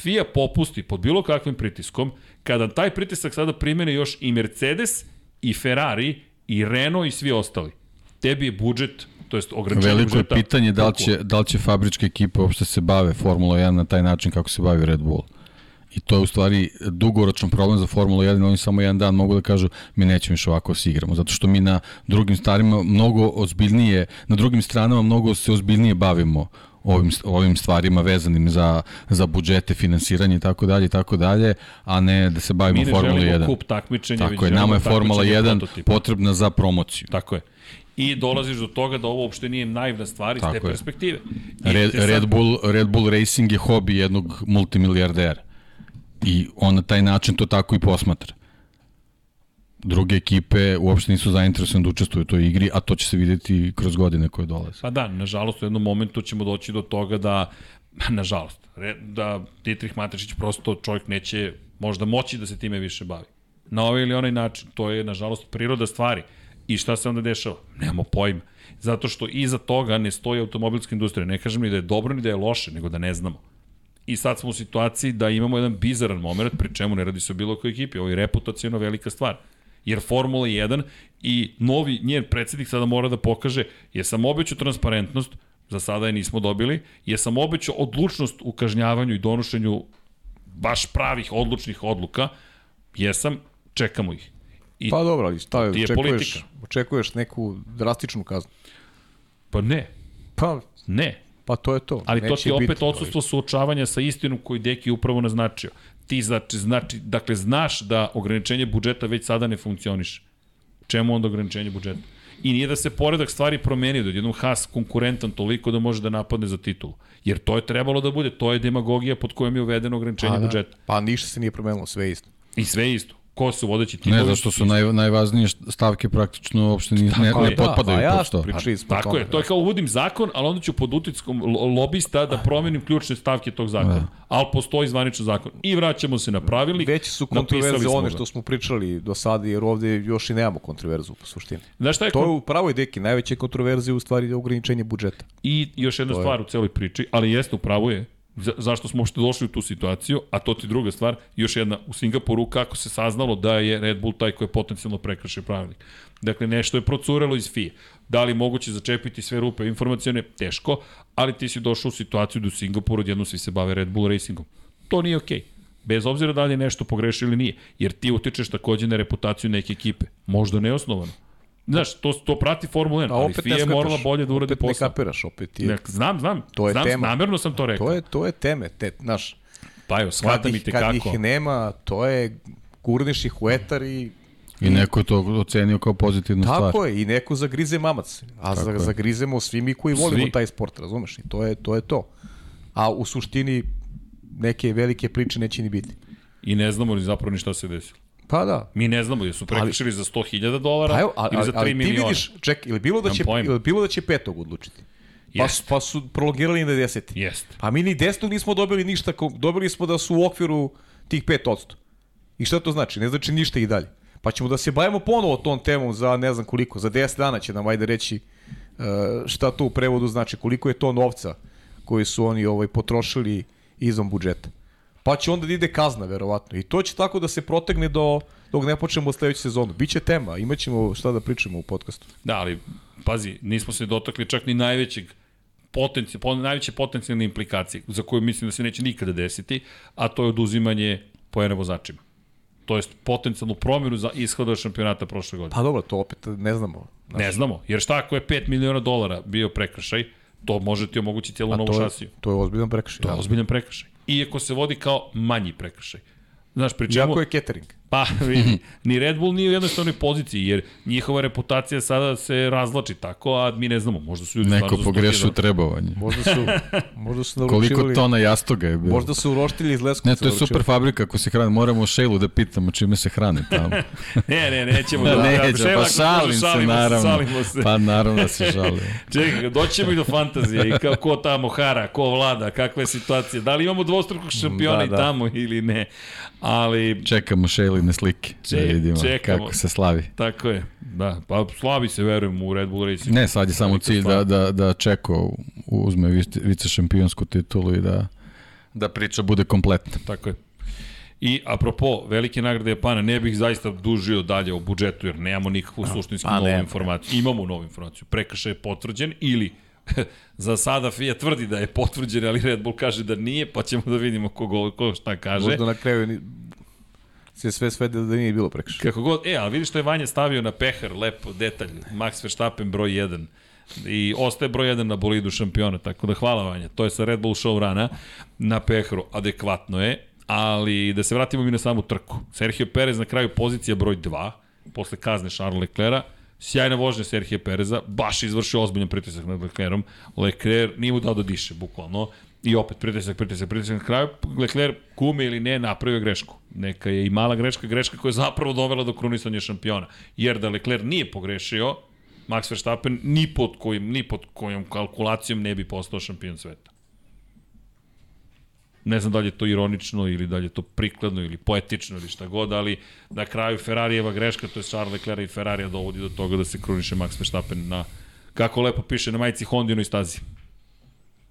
FIA popusti pod bilo kakvim pritiskom, kada taj pritisak sada primene još i Mercedes, i Ferrari, i Renault i svi ostali. Tebi je budžet, to jest ograničenje Veliko je budžeta. pitanje da li, će, da li će fabričke ekipe uopšte se bave Formula 1 na taj način kako se bavi Red Bull. I to je u stvari dugoročan problem za Formulu 1, oni samo jedan dan mogu da kažu mi nećemo više ovako da se igramo, zato što mi na drugim starima mnogo ozbiljnije, na drugim stranama mnogo se ozbiljnije bavimo ovim, ovim stvarima vezanim za, za budžete, finansiranje i tako dalje i tako dalje, a ne da se bavimo Mi ne Formula želimo 1. kup takmičenja, Tako je, nama je Formula takmičenje 1 prototipa. potrebna za promociju. Tako je. I dolaziš do toga da ovo uopšte nije naivna stvar iz te Tako je. perspektive. I Red, te sad- Red, Bull, Red Bull Racing je hobi jednog multimilijardera. I on na taj način to tako i posmatra. Druge ekipe uopšte nisu zainteresovane da učestvuju u toj igri, a to će se videti kroz godine koje dolaze. Pa da, nažalost, u jednom momentu ćemo doći do toga da, [laughs] nažalost, da Dietrich Matešić prosto čovjek neće možda moći da se time više bavi. Na ovaj ili onaj način. To je, nažalost, priroda stvari. I šta se onda dešava? Nemamo pojma. Zato što iza toga ne stoji automobilska industrija. Ne kažem ni da je dobro ni da je loše, nego da ne znamo. I sad smo u situaciji da imamo jedan bizaran moment, pri čemu ne radi se o bilo kojoj ekipi. Ovo je reputacijona velika stvar. Jer Formula 1 i novi njen predsednik sada mora da pokaže, jer sam obećao transparentnost, za sada je nismo dobili, jer sam obećao odlučnost u kažnjavanju i donošenju baš pravih odlučnih odluka, jesam, čekamo ih. I, Pa dobro, ali šta je očekuješ, politika. Očekuješ neku drastičnu kaznu. pa ne, Pa, ne. pa to je to. Ali to Neće ti je opet biti. odsustvo suočavanja sa istinom koju Deki upravo naznačio. Ti znači, znači, dakle, znaš da ograničenje budžeta već sada ne funkcioniše. Čemu onda ograničenje budžeta? I nije da se poredak stvari promenio, da je jednom Haas konkurentan toliko da može da napadne za titulu. Jer to je trebalo da bude, to je demagogija pod kojom je uvedeno ograničenje Pa, da. budžeta. Pa ništa se nije promenilo, sve isto. I sve isto. Ko su vodeći timovi? Ne, zašto su naj, najvažnije stavke praktično uopšte ni, ne, je, ne da, potpadaju pa pod jasno, to. pričali smo o Tako tome, je, to je kao uvodim zakon, ali onda ću pod utickom lo- lobista da promenim ključne stavke tog zakona. Da. Ali postoji zvaničan zakon. I vraćamo se na pravilnik. Veće su kontroverze one što smo pričali do sada, jer ovde još i nemamo kontroverzu po suštini. Znaš šta je To je u pravoj deki, najveće kontroverze u stvari je ograničenje budžeta. I još jedna stvar u celoj priči, ali jeste u pravu je, za, zašto smo uopšte došli u tu situaciju, a to ti druga stvar, još jedna, u Singapuru kako se saznalo da je Red Bull taj koji je potencijalno prekršio pravilnik. Dakle, nešto je procurelo iz FIA. Da li moguće začepiti sve rupe informacijone? Teško, ali ti si došao u situaciju da u Singapuru odjedno svi se bave Red Bull Racingom. To nije okej. Bez obzira da li je nešto pogrešio ili nije. Jer ti utičeš takođe na reputaciju neke ekipe. Možda neosnovano. Znaš, to, to prati Formula 1, A ali FIA je morala bolje da uradi opet ne posao. kapiraš, opet je, Ne, znam, znam. To je znam, tema. Namerno sam to rekao. to je, to je teme, te, znaš, Pa kad, shvatam i ih, te kad kako. ih nema, to je, gurneš ih u etar i I neko je to ocenio kao pozitivnu stvar. Tako je, i neko zagrize mamac. A za, je. zagrizemo svi mi koji volimo Svi. taj sport, razumeš? I to je, to je to. A u suštini neke velike priče neće ni biti. I ne znamo ni zapravo ni šta se desilo. Pa da. Mi ne znamo, jesu prekršili za 100.000 dolara Pa evo, ali, ili za 3 ali ti miliona. vidiš, ček, ili bilo da će, ili bilo da će petog odlučiti. Pa, su, pa su prolongirali na deseti. Jeste. Pa mi ni desetog nismo dobili ništa, dobili smo da su u okviru tih 5%. I šta to znači? Ne znači ništa i dalje. Pa ćemo da se bavimo ponovo tom temom za ne znam koliko, za 10 dana će nam ajde reći uh, šta to u prevodu znači, koliko je to novca koji su oni ovaj potrošili izvan budžeta. Pa će onda da ide kazna, verovatno. I to će tako da se protegne do, dok ne počnemo sledeću sezonu. Biće tema, imaćemo šta da pričamo u podcastu. Da, ali, pazi, nismo se dotakli čak ni najvećeg potencijal, po, najveće potencijalne implikacije, za koju mislim da se neće nikada desiti, a to je oduzimanje pojene vozačima. To jest potencijalnu promjenu za ishoda šampionata prošle godine. Pa dobro, to opet ne znamo. Ne znamo, jer šta ako je 5 miliona dolara bio prekršaj, to može ti omogućiti cijelu novu je, šasiju. to je ozbiljan prekršaj. To je ozbiljan prekršaj. Iako se vodi kao manji prekršaj. Znaš, pri čemu... Jako je catering. Pa, [laughs] vidi, ni Red Bull nije u jednostavnoj poziciji, jer njihova reputacija sada se razlači tako, a mi ne znamo, možda su ljudi Neko stvarno pogrešio zaslužili. trebovanje. Možda su, [laughs] možda su Koliko naručivali... tona jastoga je bilo? Možda su uroštili iz Leskovca. Ne, to je naručivali. super fabrika ako se hrani. Moramo u Šejlu da pitamo čime se hrani tamo. [laughs] Ne, ne, nećemo da... Neće, Šelak, pa šalim se, naravno. šalimo se. Pa naravno da se šalim. Čekaj, doćemo i do fantazije i kao ko tamo hara, ko vlada, kakva je situacija. Da li imamo dvostrukog šampiona Da, i da. tamo ili ne. Ali, Čekamo Šejline slike da Ček- vidimo čekamo. kako se slavi. tako je. Da, pa slavi se, verujem, u Red Bull Racing. Ne, sad je samo Velika cilj da, da, da Čeko uzme vice, šampionsku titulu i da, da priča bude kompletna. Tako je. I apropo velike nagrade Japana, ne bih zaista dužio dalje o budžetu, jer nemamo nikakvu suštinsku pa novu nema. informaciju. Imamo novu informaciju. Prekršaj je potvrđen ili [laughs] za sada FIA tvrdi da je potvrđen, ali Red Bull kaže da nije, pa ćemo da vidimo ko, go, ko šta kaže. Možda na kraju se sve svede da nije bilo prekršaj. Kako god, e, ali vidiš što je Vanja stavio na pehar, lepo, detalj, Max Verstappen broj 1 i ostaje broj 1 na bolidu šampiona, tako da hvala Vanja, to je sa Red Bull show rana na peharu, adekvatno je, ali da se vratimo mi na samu trku. Sergio Perez na kraju pozicija broj 2, posle kazne Charles Leclerca, sjajna vožnja Sergio Pereza, baš izvršio ozbiljan pritisak nad Leclerom, Leclerc nije mu dao da diše, bukvalno, I opet pritisak, pritisak, pritisak. Na kraju Leclerc kume ili ne napravio grešku. Neka je i mala greška, greška koja je zapravo dovela do krunisanja šampiona. Jer da Leclerc nije pogrešio, Max Verstappen ni pod kojim, ni pod kojom kalkulacijom ne bi postao šampion sveta. Ne znam da li je to ironično ili da li je to prikladno ili poetično ili šta god, ali na kraju Ferrarijeva greška, to je Charles Leclerc i Ferrarija dovodi do toga da se kruniše Max Verstappen na, kako lepo piše na majici Hondinoj stazi.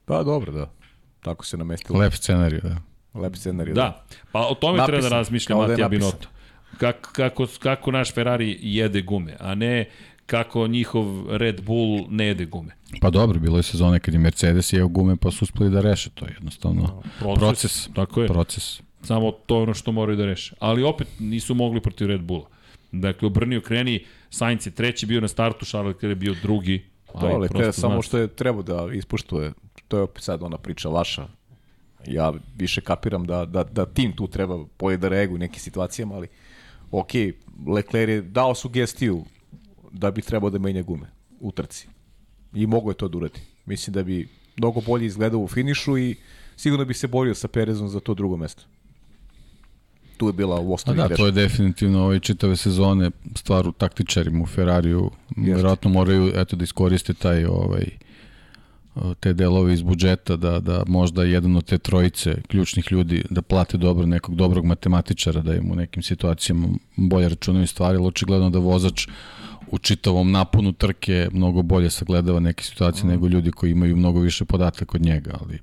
Pa dobro, da. Tako se namestilo. Lep scenarij, da. Lep scenarij. Da, pa o tome Napisan, treba da razmišlja da je Matija. Binotto. Kako, kako, kako naš Ferrari jede gume, a ne kako njihov Red Bull ne jede gume. Pa dobro, bilo je sezone kad je Mercedes jeo gume pa su uspeli da reše to je jednostavno. Proces, Proces. Tako je. Proces. Samo to je ono što moraju da reše. Ali opet nisu mogli protiv Red Bulla. Dakle, obrni okreni, Sainz je treći bio na startu, Charles Leclerc je bio drugi. To, prosto te, samo što je trebao da ispuštuje, to je opet sad ona priča vaša. Ja više kapiram da, da, da tim tu treba bolje da reaguje u nekim situacijama, ali ok, Leclerc je dao sugestiju da bi trebao da menja gume u trci. I mogo je to da uradi. Mislim da bi mnogo bolje izgledao u finišu i sigurno bi se borio sa Perezom za to drugo mesto. tu je bila u osnovi da, greška. to je definitivno ove čitave sezone stvar u taktičarima u Ferrariju. Vjerojatno moraju eto, da iskoriste taj ovaj, te delove iz budžeta da, da možda jedan od te trojice ključnih ljudi da plate dobro nekog dobrog matematičara da im u nekim situacijama bolje računaju stvari, ali očigledno da vozač u čitavom naponu trke mnogo bolje sagledava neke situacije mm. nego ljudi koji imaju mnogo više podataka od njega, ali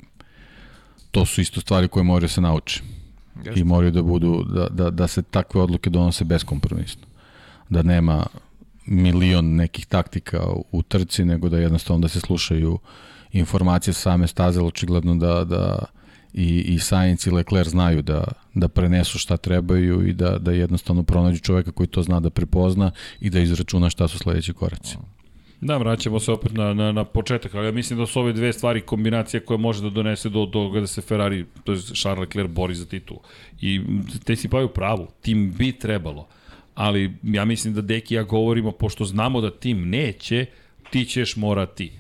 to su isto stvari koje moraju se nauči. Jeste. I moraju da budu, da, da, da se takve odluke donose beskompromisno. Da nema milion nekih taktika u trci, nego da jednostavno da se slušaju informacije same staze, očigledno da, da i, i Sainz i Leclerc znaju da, da prenesu šta trebaju i da, da jednostavno pronađu čoveka koji to zna da prepozna i da izračuna šta su sledeći koraci. Da, vraćamo se opet na, na, na početak, ali ja mislim da su ove dve stvari kombinacija koja može da donese do toga da se Ferrari, to je Charles Leclerc, bori za titul. I te si paju pravu, tim bi trebalo, ali ja mislim da Deki ja govorimo, pošto znamo da tim neće, ti ćeš morati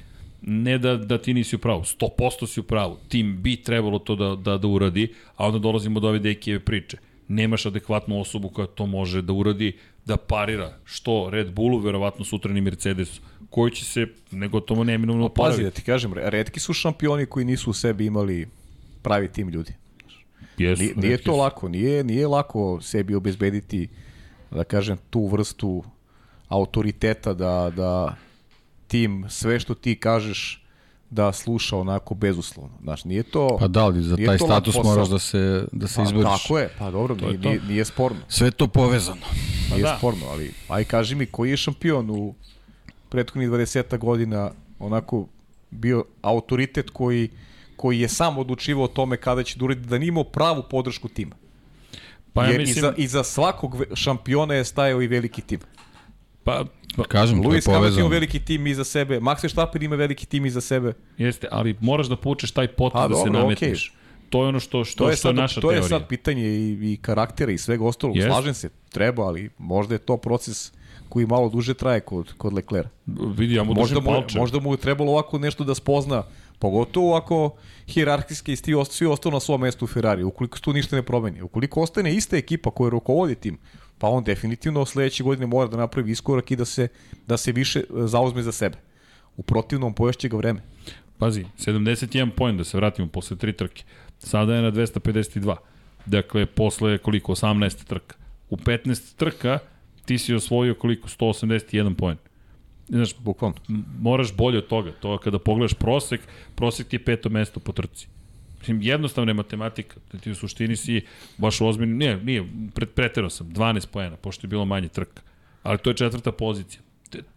ne da, da ti nisi u pravu, 100% si u pravu, tim bi trebalo to da, da, da uradi, a onda dolazimo do ove dekijeve priče. Nemaš adekvatnu osobu koja to može da uradi, da parira što Red Bullu, verovatno sutra ni Mercedesu, koji će se negotovo neminovno oporaviti. Pazi, da ti kažem, redki su šampioni koji nisu u sebi imali pravi tim ljudi. Jesu, nije, nije to lako, nije, nije lako sebi obezbediti, da kažem, tu vrstu autoriteta da, da tim sve što ti kažeš da sluša onako bezuslovno. Znaš, nije to Pa da li za taj status moraš da se da se pa, izboriš. Tako je, pa dobro, nije, nije, nije sporno. Sve to povezano. Pa nije da. sporno, ali aj kaži mi koji je šampion u prethodnih 20 godina onako bio autoritet koji koji je sam odlučivao o tome kada će da uredi da nije imao pravu podršku tima. Pa ja Jer mislim... iza, iza svakog šampiona je stajao i veliki tim. Pa kažem, Luis to je Hamilton ima povezano. veliki tim iza sebe, Max Verstappen ima veliki tim iza sebe. Jeste, ali moraš da poučeš taj potez Pa, da se dobro, nametneš. okej. To je ono što, što, To je što je sad, naša to je teorija. sad pitanje i, i karaktera i svega ostalog. Jeste. Slažem se, treba, ali možda je to proces koji malo duže traje kod, kod Leclerc. Vidi, ja mu Možda mu, palče. možda mu je trebalo ovako nešto da spozna, pogotovo ako hijerarhijski sti, svi ostanu na svom mestu u Ferrari, ukoliko se tu ništa ne promeni. Ukoliko ostane ista ekipa koja rukovodi tim, pa on definitivno sledeće godine mora da napravi iskorak i da se, da se više e, zauzme za sebe. U protivnom poješće ga vreme. Pazi, 71 poen da se vratimo posle tri trke. Sada je na 252. Dakle, posle koliko? 18 trka. U 15 trka ti si osvojio koliko? 181 poen. Znaš, Bukvalno. moraš bolje od toga. To kada pogledaš prosek, prosek ti je peto mesto po trci. Mislim, jednostavna je matematika. Da ti u suštini si baš ozbiljni, nije, nije, pretero sam, 12 poena, pošto je bilo manje trka. Ali to je četvrta pozicija.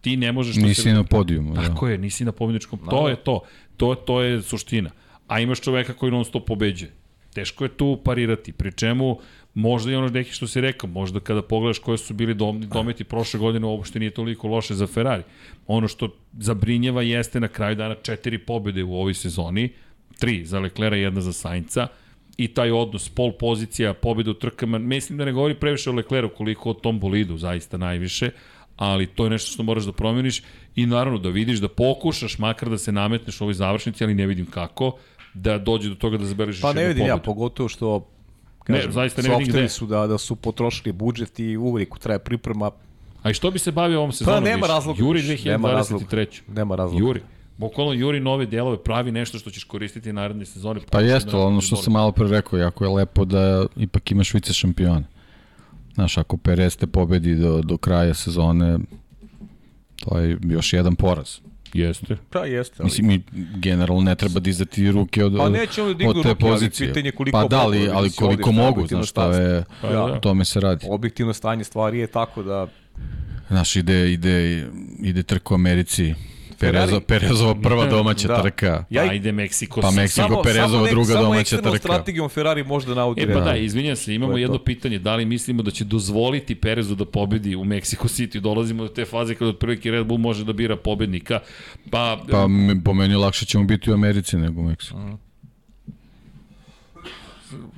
Ti ne možeš... da Nisi se- na podijumu. Da. Tako je, nisi na pobjedničkom. To je to. To, to je suština. A imaš čoveka koji non stop pobeđuje. Teško je tu parirati. Pri čemu, možda i ono neki što si rekao, možda kada pogledaš koje su bili dom, dometi prošle godine, uopšte nije toliko loše za Ferrari. Ono što zabrinjeva jeste na kraju dana četiri pobjede u ovoj sezoni, tri za Leclera, jedna za Sainca, i taj odnos, pol pozicija, pobjeda u trkama, mislim da ne govori previše o Lecleru koliko o tom bolidu, zaista najviše, ali to je nešto što moraš da promeniš i naravno da vidiš, da pokušaš makar da se nametneš u ovoj završnici, ali ne vidim kako, da dođe do toga da zabeležiš Pa ne jednu vidim ja, pobedu. pogotovo što Ne, kažem, zaista ne vidim gde. su da, da su potrošili budžet i uvijek traje priprema. A i što bi se bavio ovom sezonom? Pa nema više? razloga Juri više, nema razloga. 2023. Nema razloga. Juri. Bukvalno Juri nove delove, pravi nešto što ćeš koristiti naredne sezone. Pa jeste, da- ono što sam malo pre rekao, jako je lepo da ipak imaš vice šampiona. Znaš, ako Perez te pobedi do, do kraja sezone, to je još jedan poraz. Jeste. Pa jeste. Ali... Mislim, mi generalno ne treba dizati ruke od, Pa neće oni da dignu od te ruke, ali pozicije. pitanje koliko pa da, ali, mogu, ali ovde koliko šta mogu, znaš, to je, Pa da. o tome se radi. Objektivno stanje stvari je tako da Znaš, ide, ide, ide trka u Americi, Perezo, Perezova prva domaća Da. trka. Ja i- Ajde, Meksiko. Pa si- Meksiko, Perezova druga samo domaća eksternom trka. strategijom Ferrari može da naudi E pa da, izvinjam se, imamo To je jedno to. pitanje, da li mislimo da će dozvoliti Perezu da pobedi u Mexico City? Dolazimo do te faze kada otprilike Red Bull može da bira pobednika. Pa, Pa po meni lakše ćemo biti u Americi nego u Meksiku.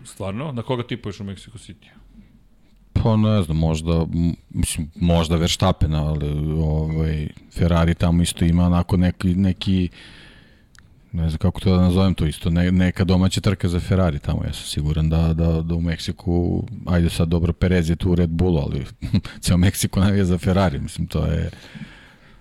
stvarno, na koga tipuješ u Mexico City? Pa ne znam, možda, mislim, možda Verstappen, ali ovaj, Ferrari tamo isto ima onako neki, neki ne znam kako to da nazovem, to isto ne, neka domaća trka za Ferrari tamo, ja sam siguran da, da, da u Meksiku, ajde sad dobro, Perez je tu u Red Bullu, ali [laughs] ceo Meksiko navija za Ferrari, mislim, to je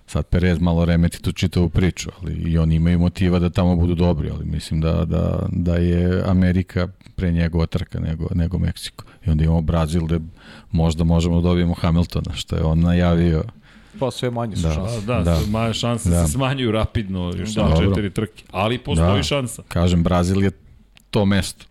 sad Perez malo remeti tu čitavu priču, ali i oni imaju motiva da tamo budu dobri, ali mislim da, da, da je Amerika pre njegova trka nego, nego Meksiko. I onda imamo Brazil gde možda možemo da dobijemo Hamiltona, što je on najavio Pa sve manje su Da. šanse. Da, da, Da. da. šanse Da. se smanjuju rapidno, još Da. samo Dobro. četiri trke. Ali postoji Da. šansa Kažem, Brazil je to mesto.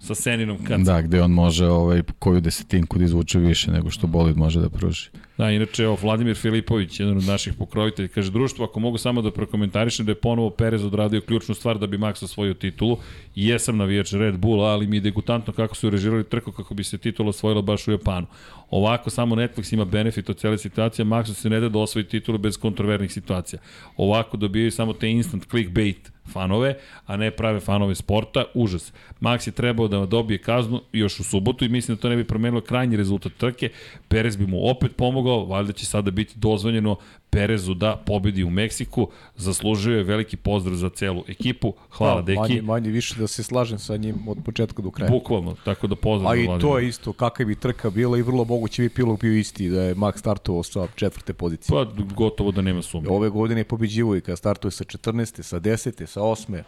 sa Seninom kad Da, gde on može ovaj, koju desetinku da izvuče više nego što bolid može da pruži. Da, inače, evo, Vladimir Filipović, jedan od naših pokrovitelja, kaže, društvo, ako mogu samo da prokomentarišem da je ponovo Perez odradio ključnu stvar da bi Max osvojio titulu, jesam navijač Red Bulla, ali mi je degutantno kako su režirali trku kako bi se titula osvojila baš u Japanu. Ovako, samo Netflix ima benefit od cele situacije, Maxu se ne da da osvoji titulu bez kontrovernih situacija. Ovako dobijaju samo te instant clickbait fanove, a ne prave fanove sporta, užas. Max je trebao da dobije kaznu još u subotu i mislim da to ne bi promenilo krajnji rezultat trke. Perez bi mu opet pomogao, valjda će sada biti dozvoljeno Perezu da pobedi u Meksiku. Zaslužio je veliki pozdrav za celu ekipu. Hvala, Da, deki. Manje, manje više da se slažem sa njim od početka do kraja. Bukvalno, tako da pozdrav. A i Vladimir. to je isto, kakva bi trka bila i vrlo moguće bi pilog bio isti da je Max startovao sa četvrte pozicije. Pa gotovo da nema sumnje. Ove godine je pobeđivo i kada startuje sa 14. sa 10. sa 8.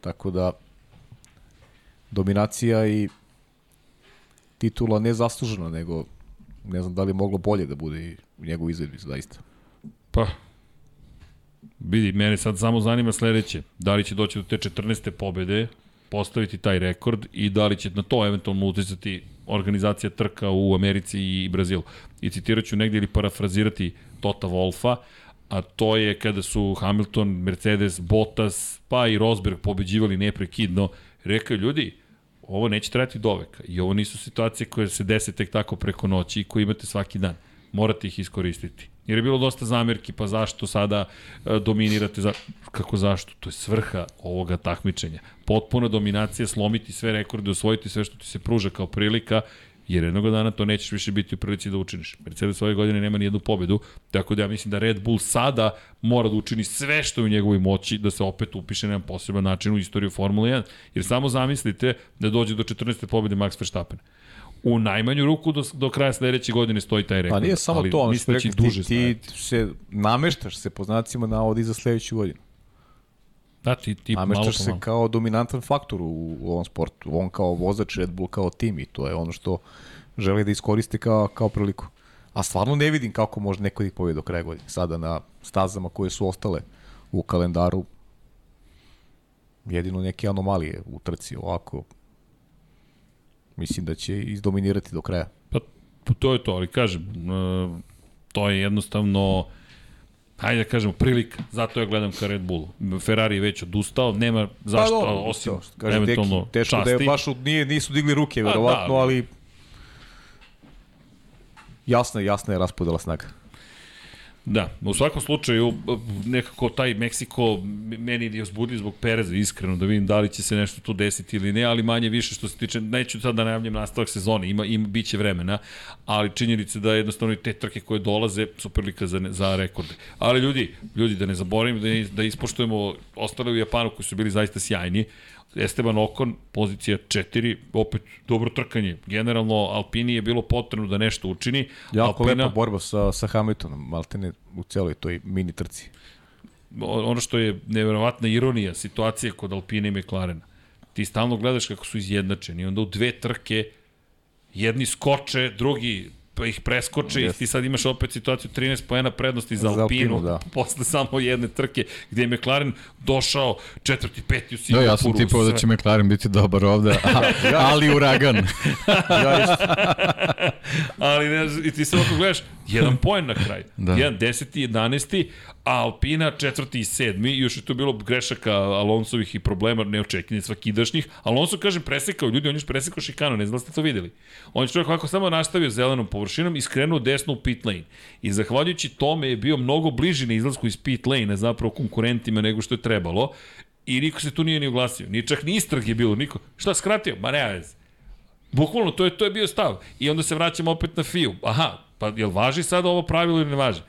Tako da dominacija i titula ne zaslužena, nego ne znam da li je moglo bolje da bude i u njegovoj izvedbi, zaista. Pa, vidi, mene sad samo zanima sledeće. Da li će doći do te 14. pobede, postaviti taj rekord i da li će na to eventualno uticati organizacija trka u Americi i Brazilu. I citirat ću negdje ili parafrazirati Tota Wolfa, a to je kada su Hamilton, Mercedes, Bottas, pa i Rosberg pobeđivali neprekidno, rekao ljudi, ovo neće trajati do veka i ovo nisu situacije koje se dese tek tako preko noći i koje imate svaki dan. Morate ih iskoristiti. Jer je bilo dosta zamerki, pa zašto sada e, dominirate, za... kako zašto? To je svrha ovoga takmičenja. Potpuna dominacija, slomiti sve rekorde, osvojiti sve što ti se pruža kao prilika, jer jednog dana to nećeš više biti u prilici da učiniš. Mercedes ove godine nema ni jednu pobedu, tako da ja mislim da Red Bull sada mora da učini sve što je u njegovoj moći da se opet upiše na jedan poseban način u istoriju Formule 1. Jer samo zamislite da dođe do 14. pobede Max Verstappen. U najmanju ruku do, do kraja sledeće godine stoji taj rekord. Pa nije samo ali to, što mislim da će duže ti, ti se nameštaš se po znacima navodi za sledeću godinu. Da, ti, ti malo Nameštaš po se malo. kao dominantan faktor u, u ovom sportu. On kao vozač, Red Bull kao tim i to je ono što žele da iskoriste kao, kao priliku. A stvarno ne vidim kako može neko da ih pobedi do kraja godine. Sada na stazama koje su ostale u kalendaru jedino neke anomalije u trci ovako mislim da će izdominirati do kraja. Pa, pa to je to, ali kažem, e, to je jednostavno hajde da kažemo, prilika. Zato ja gledam ka Red Bullu. Ferrari je već odustao, nema zašto, Pa dobro, osim to, kaže eventualno Deki, teško časti. da je baš nije, nisu digli ruke, A, verovatno, da. ali jasna, jasna je raspodela snaga. Da, u svakom slučaju nekako taj Meksiko meni je uzbudljiv zbog Pereza, iskreno da vidim da li će se nešto tu desiti ili ne, ali manje više što se tiče, neću sad da najavljam nastavak sezone, ima, ima biće vremena, ali činjenica da jednostavno i te trke koje dolaze su prilika za, za rekorde. Ali ljudi, ljudi da ne zaboravimo da, da ispoštujemo ostale u Japanu koji su bili zaista sjajni, Esteban Okon, pozicija 4, opet dobro trkanje. Generalno, Alpini je bilo potrebno da nešto učini. Jako Alpina, lepa borba sa, sa Hamiltonom, maltene u celoj toj mini trci. ono što je neverovatna ironija situacije kod Alpine i McLarena. Ti stalno gledaš kako su izjednačeni onda u dve trke jedni skoče, drugi ih preskoče yes. i ti sad imaš opet situaciju 13 poena prednosti za, Za Alpinu, Alpinu, da. [laughs] posle samo jedne trke gde je McLaren došao četvrti, peti u Da, Singapuru. ja sam tipao da će McLaren biti dobar ovde, a, [laughs] ali uragan. Ja isto, [laughs] ali ne, i ti samo ako gledaš, jedan poen na kraju. Da. Da. Jedan deseti, jedanesti, a Alpina četvrti i sedmi, i još je tu bilo grešaka Alonsovih i problema neočekinih svakidašnjih. Alonso, kažem, presekao, ljudi, on je još presekao šikanu, ne znam da ste to videli. On je čovjek ovako samo nastavio zelenom površinom i skrenuo desno u pit lane. I zahvaljujući tome je bio mnogo bliži na izlasku iz pit lane, zapravo konkurentima nego što je trebalo. I niko se tu nije ni oglasio. Ni čak ni istrag je bilo, niko. Šta skratio? Ma nema veze. Bukvalno, to je, to je bio stav. I onda se vraćamo opet na FIU. Aha, pa jel važi sada ovo pravilo ili ne važi?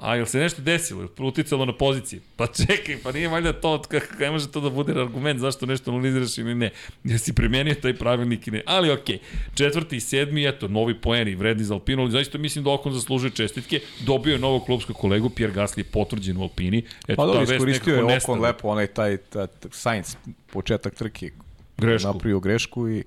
A jel se nešto desilo? Uticalo na pozicije? Pa čekaj, pa nije valjda to, kako ne može to da bude argument zašto nešto analiziraš ili ne. Jer si primenio taj pravilnik i ne. Ali okej, okay. četvrti i sedmi, eto, novi poeni, vredni za Alpinu, ali zaista mislim da Okon zaslužuje čestitke. Dobio je novog klubskog kolegu, Pierre Gasly je potvrđen u Alpini. Eto, pa dobro, iskoristio je Okon lepo, onaj taj, taj, taj Sainz, početak trke. Grešku. Napravio grešku i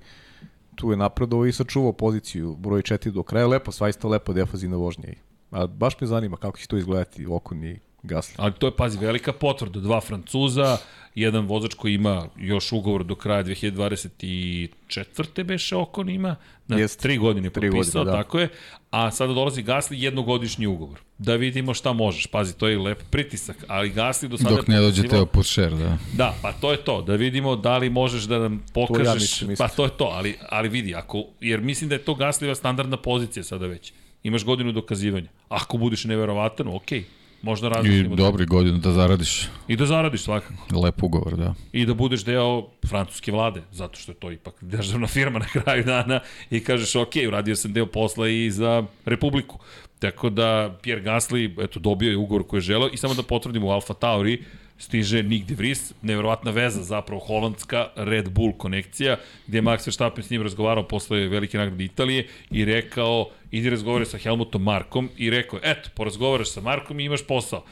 tu je napredovao i sačuvao poziciju broj 4 do kraja. Lepo, svaista lepo defazivna vožnja. A baš me zanima kako će to izgledati Okon i Gasly. Ali to je, pazi, velika potvrda. Dva Francuza, jedan vozač koji ima još ugovor do kraja 2024. beše Okon ima, na Jest, tri godine tri potpisao, godine, da. tako je, a sada dolazi Gasly jednogodišnji ugovor. Da vidimo šta možeš. Pazi, to je lep pritisak, ali Gasly do sada... Dok ne dođe Teo Pušer, da. Da, pa to je to, da vidimo da li možeš da nam pokažeš, to ja mislim, mislim. pa to je to, ali, ali vidi, ako, jer mislim da je to Gaslyva standardna pozicija sada već. Imaš godinu dokazivanja. Ako budeš neverovatan, okej. Okay možda razmislimo. I dobri godinu da zaradiš. I da zaradiš svakako. Lep ugovor, da. I da budeš deo francuske vlade, zato što je to ipak državna firma na kraju dana i kažeš ok, uradio sam deo posla i za Republiku. Tako da Pierre Gasly eto, dobio je ugovor koji je želeo i samo da potvrdimo u Alfa Tauri, stiže Nick de Vries, nevjerovatna veza zapravo holandska Red Bull konekcija, gde je Max Verstappen s njim razgovarao posle velike nagrade Italije i rekao, idi razgovore sa Helmutom Markom i rekao, eto, porazgovaraš sa Markom i imaš posao.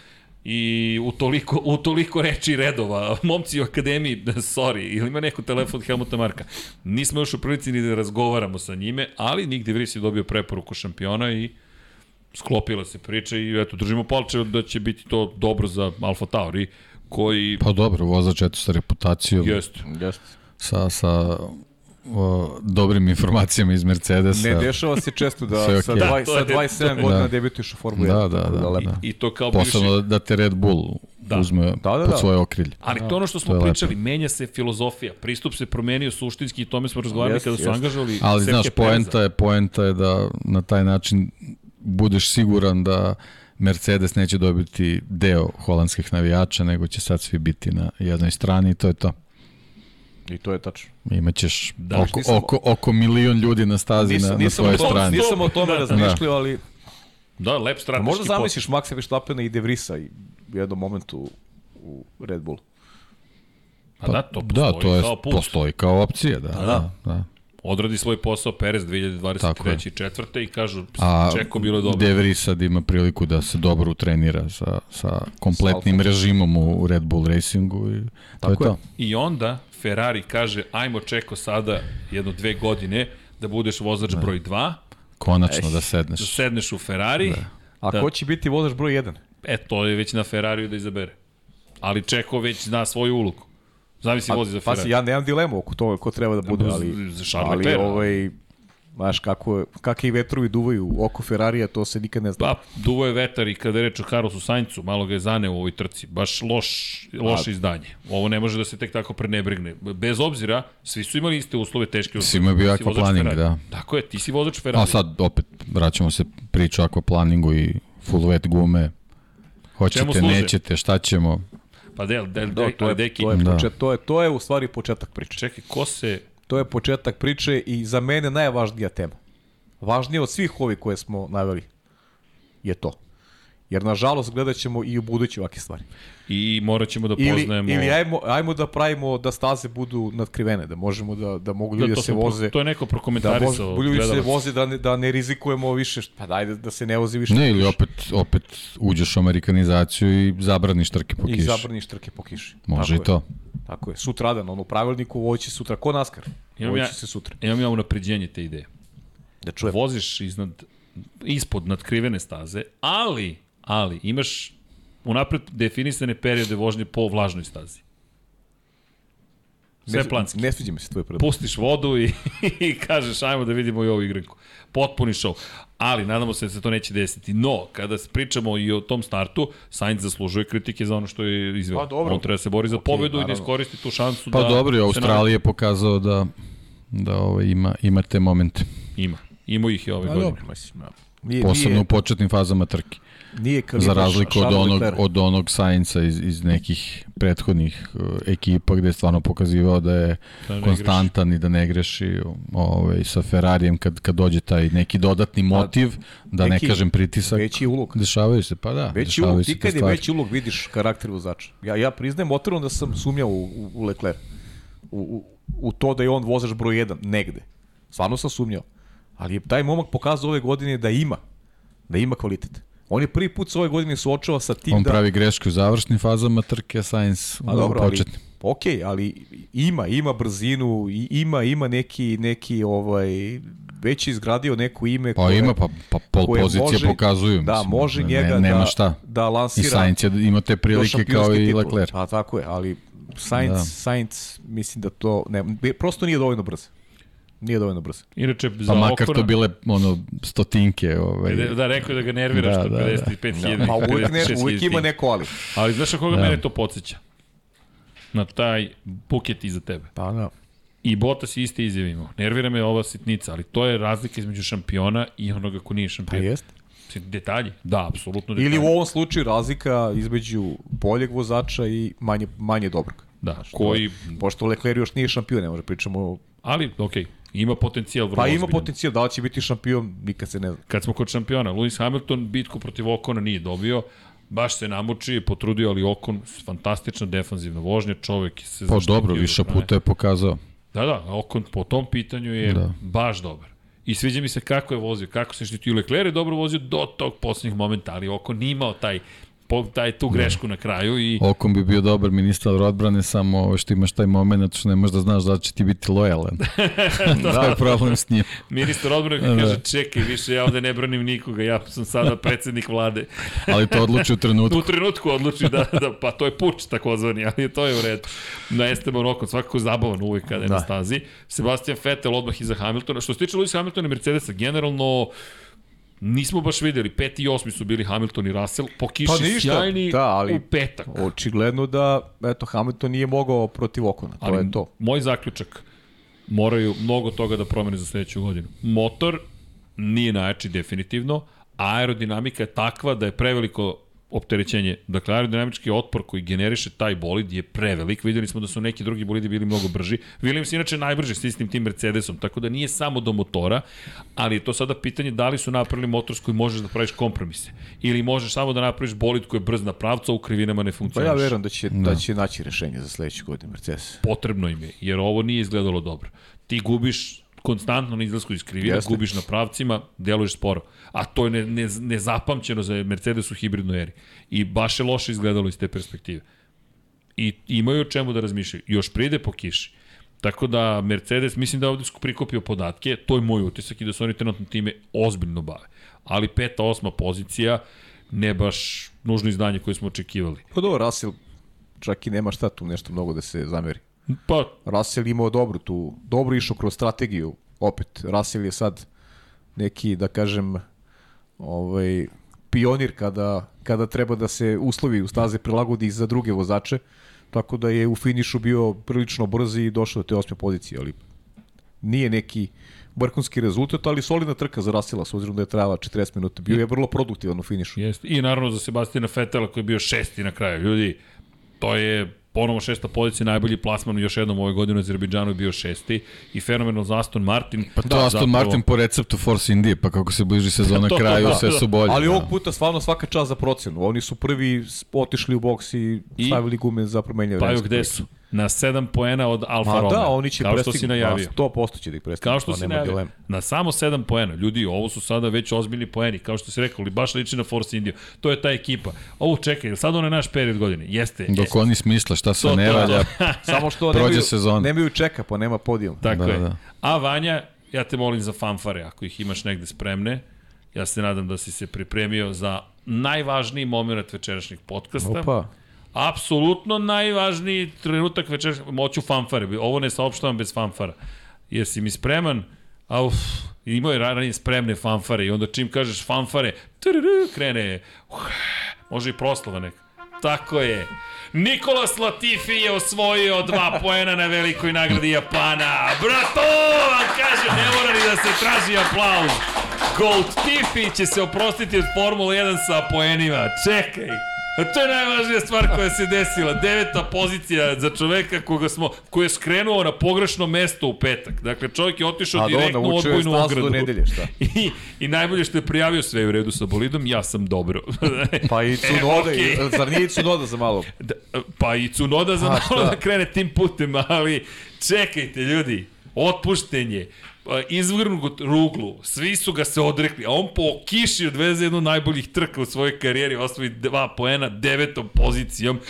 I u toliko, u toliko reči redova, momci u akademiji, [laughs] sorry, ili ima neko telefon od Helmuta Marka. Nismo još u prilici ni da razgovaramo sa njime, ali Nick de Vries je dobio preporuku šampiona i sklopila se priča i eto, držimo palče da će biti to dobro za Alfa Tauri koji... Pa dobro, vozač eto sa reputacijom. Jeste. Jeste. Sa, sa o, dobrim informacijama iz Mercedesa. Ne dešava se često da okay. sa, dva, da, sa 27 da. godina da. debituješ u Formuli 1. Da, da, da, da, I, I to kao Posebno da, da te Red Bull da. uzme da, da, da. pod svoje okrilje. Ali to ono što smo pričali, lepo. menja se filozofija, pristup se promenio suštinski i tome smo razgovarali yes, kada su yes. angažovali Ali znaš, poenta je, poenta je da na taj način budeš siguran da Mercedes neće dobiti deo holandskih navijača, nego će sad svi biti na jednoj strani i to je to. I to je tačno. Imaćeš da, oko, nisam, oko, oko milion ljudi na stazi nisam, na, na svojoj tom, strani. Nisam o tome da. razmišljao, ali... Da, lep strateški Možda zamisliš Maxa Verstappena i De Vrisa i u jednom momentu u Red Bull. Pa, pa da, to postoji da, to je, kao put. postoji kao opcija, da. da, da. da odradi svoj posao Perez 2023. i četvrte i kažu A Čeko bilo je dobro. Deveri sad ima priliku da se dobro utrenira sa, sa kompletnim sa režimom u Red Bull Racingu i to Tako je to. I onda Ferrari kaže ajmo Čeko sada jedno dve godine da budeš vozač da. broj 2. Konačno Eš, da sedneš. Da sedneš u Ferrari. Da. A da, ko će biti vozač broj 1? E, to je već na Ferrariju da izabere. Ali Čeko već zna svoju ulogu. Zavisi pa, vozi za Ferrari. Pa ja nemam dilemu oko toga ko treba da bude, ali, za ali Pera. ovaj, Znaš, kako, kakve i vetrovi duvaju oko Ferrarija, to se nikad ne zna. Pa, duvo je vetar i kada je reč o Carlosu Saincu, malo ga je zaneo u ovoj trci. Baš loš, loše izdanje. Ovo ne može da se tek tako prenebrigne. Bez obzira, svi su imali iste uslove, teške uslove. Svi imaju bio aquaplaning, da. Tako je, ti si vozač Ferrari. A sad, opet, vraćamo se priču o aquaplaningu i full wet gume. Hoćete, nećete, šta ćemo? Pa del, del, del, to, je, deki. To je, da. počet, to, je, to je u stvari početak priče. Čekaj, ko se... To je početak priče i za mene najvažnija tema. Važnije od svih ovih koje smo naveli je to. Jer, nažalost, gledat ćemo i u budući ovake stvari. I morat ćemo da poznajemo... Ili, ili ajmo, ajmo da pravimo da staze budu nadkrivene, da možemo da, da mogu ljudi da, da se voze... To je neko prokomentarisao. Da ljudi se voze da ne, da ne rizikujemo više, pa dajde da se ne vozi više. Ne, ili opet, opet uđeš u amerikanizaciju i zabraniš trke po kiši. I zabraniš trke po kiši. Može Tako i to. Je. Tako je. Sutradan, ono pravilniku, ovo će sutra, ko naskar. Imam ja, se sutra. Imam ja unapređenje te ideje. Da čujem. Voziš iznad, ispod nadkrivene staze, ali ali imaš unapred definisane periode vožnje po vlažnoj stazi. Sve planski. Ne sviđa mi se tvoj predlog. Pustiš vodu i, [laughs] i kažeš ajmo da vidimo i ovu igranku. Potpuni show. Ali nadamo se da se to neće desiti. No, kada pričamo i o tom startu, Sainz zaslužuje kritike za ono što je izveo. Pa dobro. On treba da se bori za okay, pobedu naravno. i da iskoristi tu šansu pa da... Pa dobro, Australija je pokazao da, da ovaj, ima, ima te momente. Ima. Ima ih i ove pa godine. Dobro, mislim, Nije, Posebno nije... u početnim fazama trke. Nije kalibar Za razliku od onog, Leclerc. od onog Sainca iz, iz nekih prethodnih uh, ekipa gde je stvarno pokazivao da je Da ne konstantan i da ne greši ovaj, sa Ferrarijem kad, kad dođe taj neki dodatni motiv, da ne neki kažem pritisak. Veći ulog. Dešavaju se, pa da. Veći dešavaju ulog, ti kad je veći ulog vidiš karakter vozača. Ja, ja priznajem otvoreno da sam sumnjao u, u, u Leclerc. U, u, u to da je on vozač broj 1, negde. Stvarno sam sumnjao. Ali je taj momak pokazao ove godine da ima. Da ima kvalitet. On je prvi put se ove godine suočava sa tim On da... pravi grešku u završnim fazama trke, Sainz A u dobro, ali, početnim. ok, ali ima, ima brzinu, i- ima, ima neki, neki ovaj, već izgradio neko ime Pa ima, pa, pa pol koje pozicije može- pokazuju. Da, mislim, može ne- njega nema da, šta. da I lansira Sainz je ima te prilike kao i. Leclerc. Pa tako je, ali Sainz, Da. da. Sainz mislim da to ne, prosto nije dovoljno brz. Nije dovoljno brz. Inače, za Pa makar Okona, to bile ono stotinke, ovaj. Da, da, rekao je da ga nervira Da, što da, da. 55.000. Pa uvek, ne, 56.000 uvek ima neko ali. Ali znaš na koga Da. mene to podsjeća? Na taj buket iza tebe. Pa da. I Bottas je iste izjave imao. Nervira me ova sitnica, ali to je razlika između šampiona i onoga ko nije Pa šampion. jest. Mislim, Detalji? Da, apsolutno detalji. Ili u ovom slučaju razlika između boljeg vozača i manje, manje dobrog. Da, koji... Pošto Leclerc još nije šampion, ne može pričamo o... Ali, okej, ima potencijal vrlo Pa ima ozbiljan. potencijal, da li će biti šampion, nikad se ne zna. Kad smo kod šampiona, Lewis Hamilton bitku protiv Okona nije dobio, baš se namuči, potrudio, ali Okon fantastična defanzivna vožnja, čovek se Pa dobro, do više puta je pokazao. Da, da, Okon po tom pitanju je Da. baš dobar. I sviđa mi se kako je vozio, kako se štitio. Leclerc je dobro vozio do tog poslednjeg momenta, ali Okon nije imao taj, taj tu grešku na kraju i Okom bi bio dobar ministar odbrane, samo što imaš taj moment što ne možeš da znaš da će ti biti lojalan. [laughs] da. to je problem s njim. ministar odbrane Da. kaže čekaj, više ja ovde ne branim nikoga, ja sam sada predsednik vlade. [laughs] Ali to odluči u trenutku. U trenutku odluči da, da pa to je puč takozvani, ali to je u redu. Na Esteban Ocon, svakako zabavan uvijek kada je da. na Da. stazi. Sebastian Vettel odmah iza Hamiltona. Što se tiče Lewis Hamiltona i Mercedesa, generalno nismo baš videli. Peti i osmi su bili Hamilton i Russell. Po kiši Pa ništa, sjajni da, ali- u petak. Očigledno da, eto, Hamilton nije mogao protiv Okona, to Ali je to. moj zaključak, moraju mnogo toga da promene za sledeću godinu. Motor nije najjači definitivno, aerodinamika je takva da je preveliko opterećenje. Dakle, aerodinamički otpor koji generiše taj bolid je prevelik. Videli smo da su neki drugi bolidi bili mnogo brži. Williams je inače najbrži s istim tim Mercedesom, tako da nije samo do motora, ali je to sada pitanje da li su napravili motor s kojim možeš da praviš kompromise. Ili možeš samo da napraviš bolid koji je brz na pravcu, a u krivinama ne Pa funkcioniš. ja verujem da će, da. da će naći rešenje za sledeću godinu Mercedes. potrebno im je, jer ovo nije izgledalo dobro. Ti gubiš konstantno na izlasku iz krivine, Jeste. gubiš na pravcima, deluješ sporo. A to je ne, ne, nezapamćeno za Mercedes u hibridnoj eri. I baš je loše izgledalo iz te perspektive. I imaju o čemu da razmišljaju. Još pride po kiši. Tako da Mercedes, mislim da je ovde prikupio podatke, to je moj utisak i da se oni trenutno time ozbiljno bave. Ali peta, osma pozicija, ne baš nužno izdanje koje smo očekivali. Pa dobro, Russell čak i nema šta tu nešto mnogo da se zameri. Pa, Russell imao dobru tu, dobro išao kroz strategiju, opet, Russell je sad neki, da kažem, ovaj, pionir kada, kada treba da se uslovi u staze prilagodi za druge vozače, tako da je u finišu bio prilično brz i došao do te osme pozicije, ali nije neki vrhunski rezultat, ali solidna trka za Rasila, s obzirom da je trajala 40 minuta. Bio je vrlo produktivan u finišu. Jeste. I naravno za Sebastina Fetela koji je bio šesti na kraju. Ljudi, to je ponovo šesta pozicija, najbolji plasman još jednom ove godine u Azerbejdžanu je bio šesti i fenomenal za Aston Martin. Pa to da, Aston Martin po receptu Force India, pa kako se bliži sezona [laughs] To, to, kraju, da, sve da. su bolje. Ali da. ovog puta stvarno svaka čast za procenu. Oni su prvi otišli u boks i I? stavili gume za promenjanje Pa vremenske gde su? Na 7 poena od Alfa Ma Romeo. da, oni će Kao što si najavio. Ma, 100% će da ih prestignu. Kao što to si najavio. dileme. Na samo 7 poena. Ljudi, ovo su sada već ozbiljni poeni. Kao što si rekao, li baš liči na Force India. To je ta ekipa. Ovo čekaj, sad ono je naš period godine? Jeste. Dok jeste. oni smisle šta to, ne valja, [laughs] Samo što Prođe nemaju, sezona. nemaju čeka, pa nema podijum. Tako Da, je. da. A Vanja, ja te molim za fanfare, ako ih imaš negde spremne. Ja se nadam da si se pripremio za najvažniji moment večerašnjeg podcasta. Opa. Apsolutno najvažniji trenutak večerašnjeg, moću fanfare. Ovo ne saopštavam bez fanfara. Jesi mi spreman? Auf, imao je ranije spremne fanfare i onda čim kažeš fanfare, trrr, krene, uh, može i proslava neka. Tako je. Nikolas Latifi je osvojio dva poena na velikoj nagradi Japana. Brato, vam kaže, ne mora ni da se traži aplauz. Gold Tiffy će se oprostiti od Formula 1 sa poenima. Čekaj. A to je najvažnija stvar koja se desila. Deveta pozicija za čoveka koga smo, koji je skrenuo na pogrešno mesto u petak. Dakle, čovjek je otišao A do, direktno u odbojnu ogradu. nedelje, šta? [laughs] I, I najbolje što je prijavio sve u redu sa bolidom, ja sam dobro. [laughs] Pa i Cunoda, E, okay. zar nije i Cunoda za malo? [laughs] Da, pa i Cunoda za A, malo šta? da krene tim putem, ali čekajte ljudi, otpuštenje, izvrnut ruglu, svi su ga se odrekli, a on po kiši odveze jednu najboljih trka u svojoj karijeri, osvoji dva poena devetom pozicijom.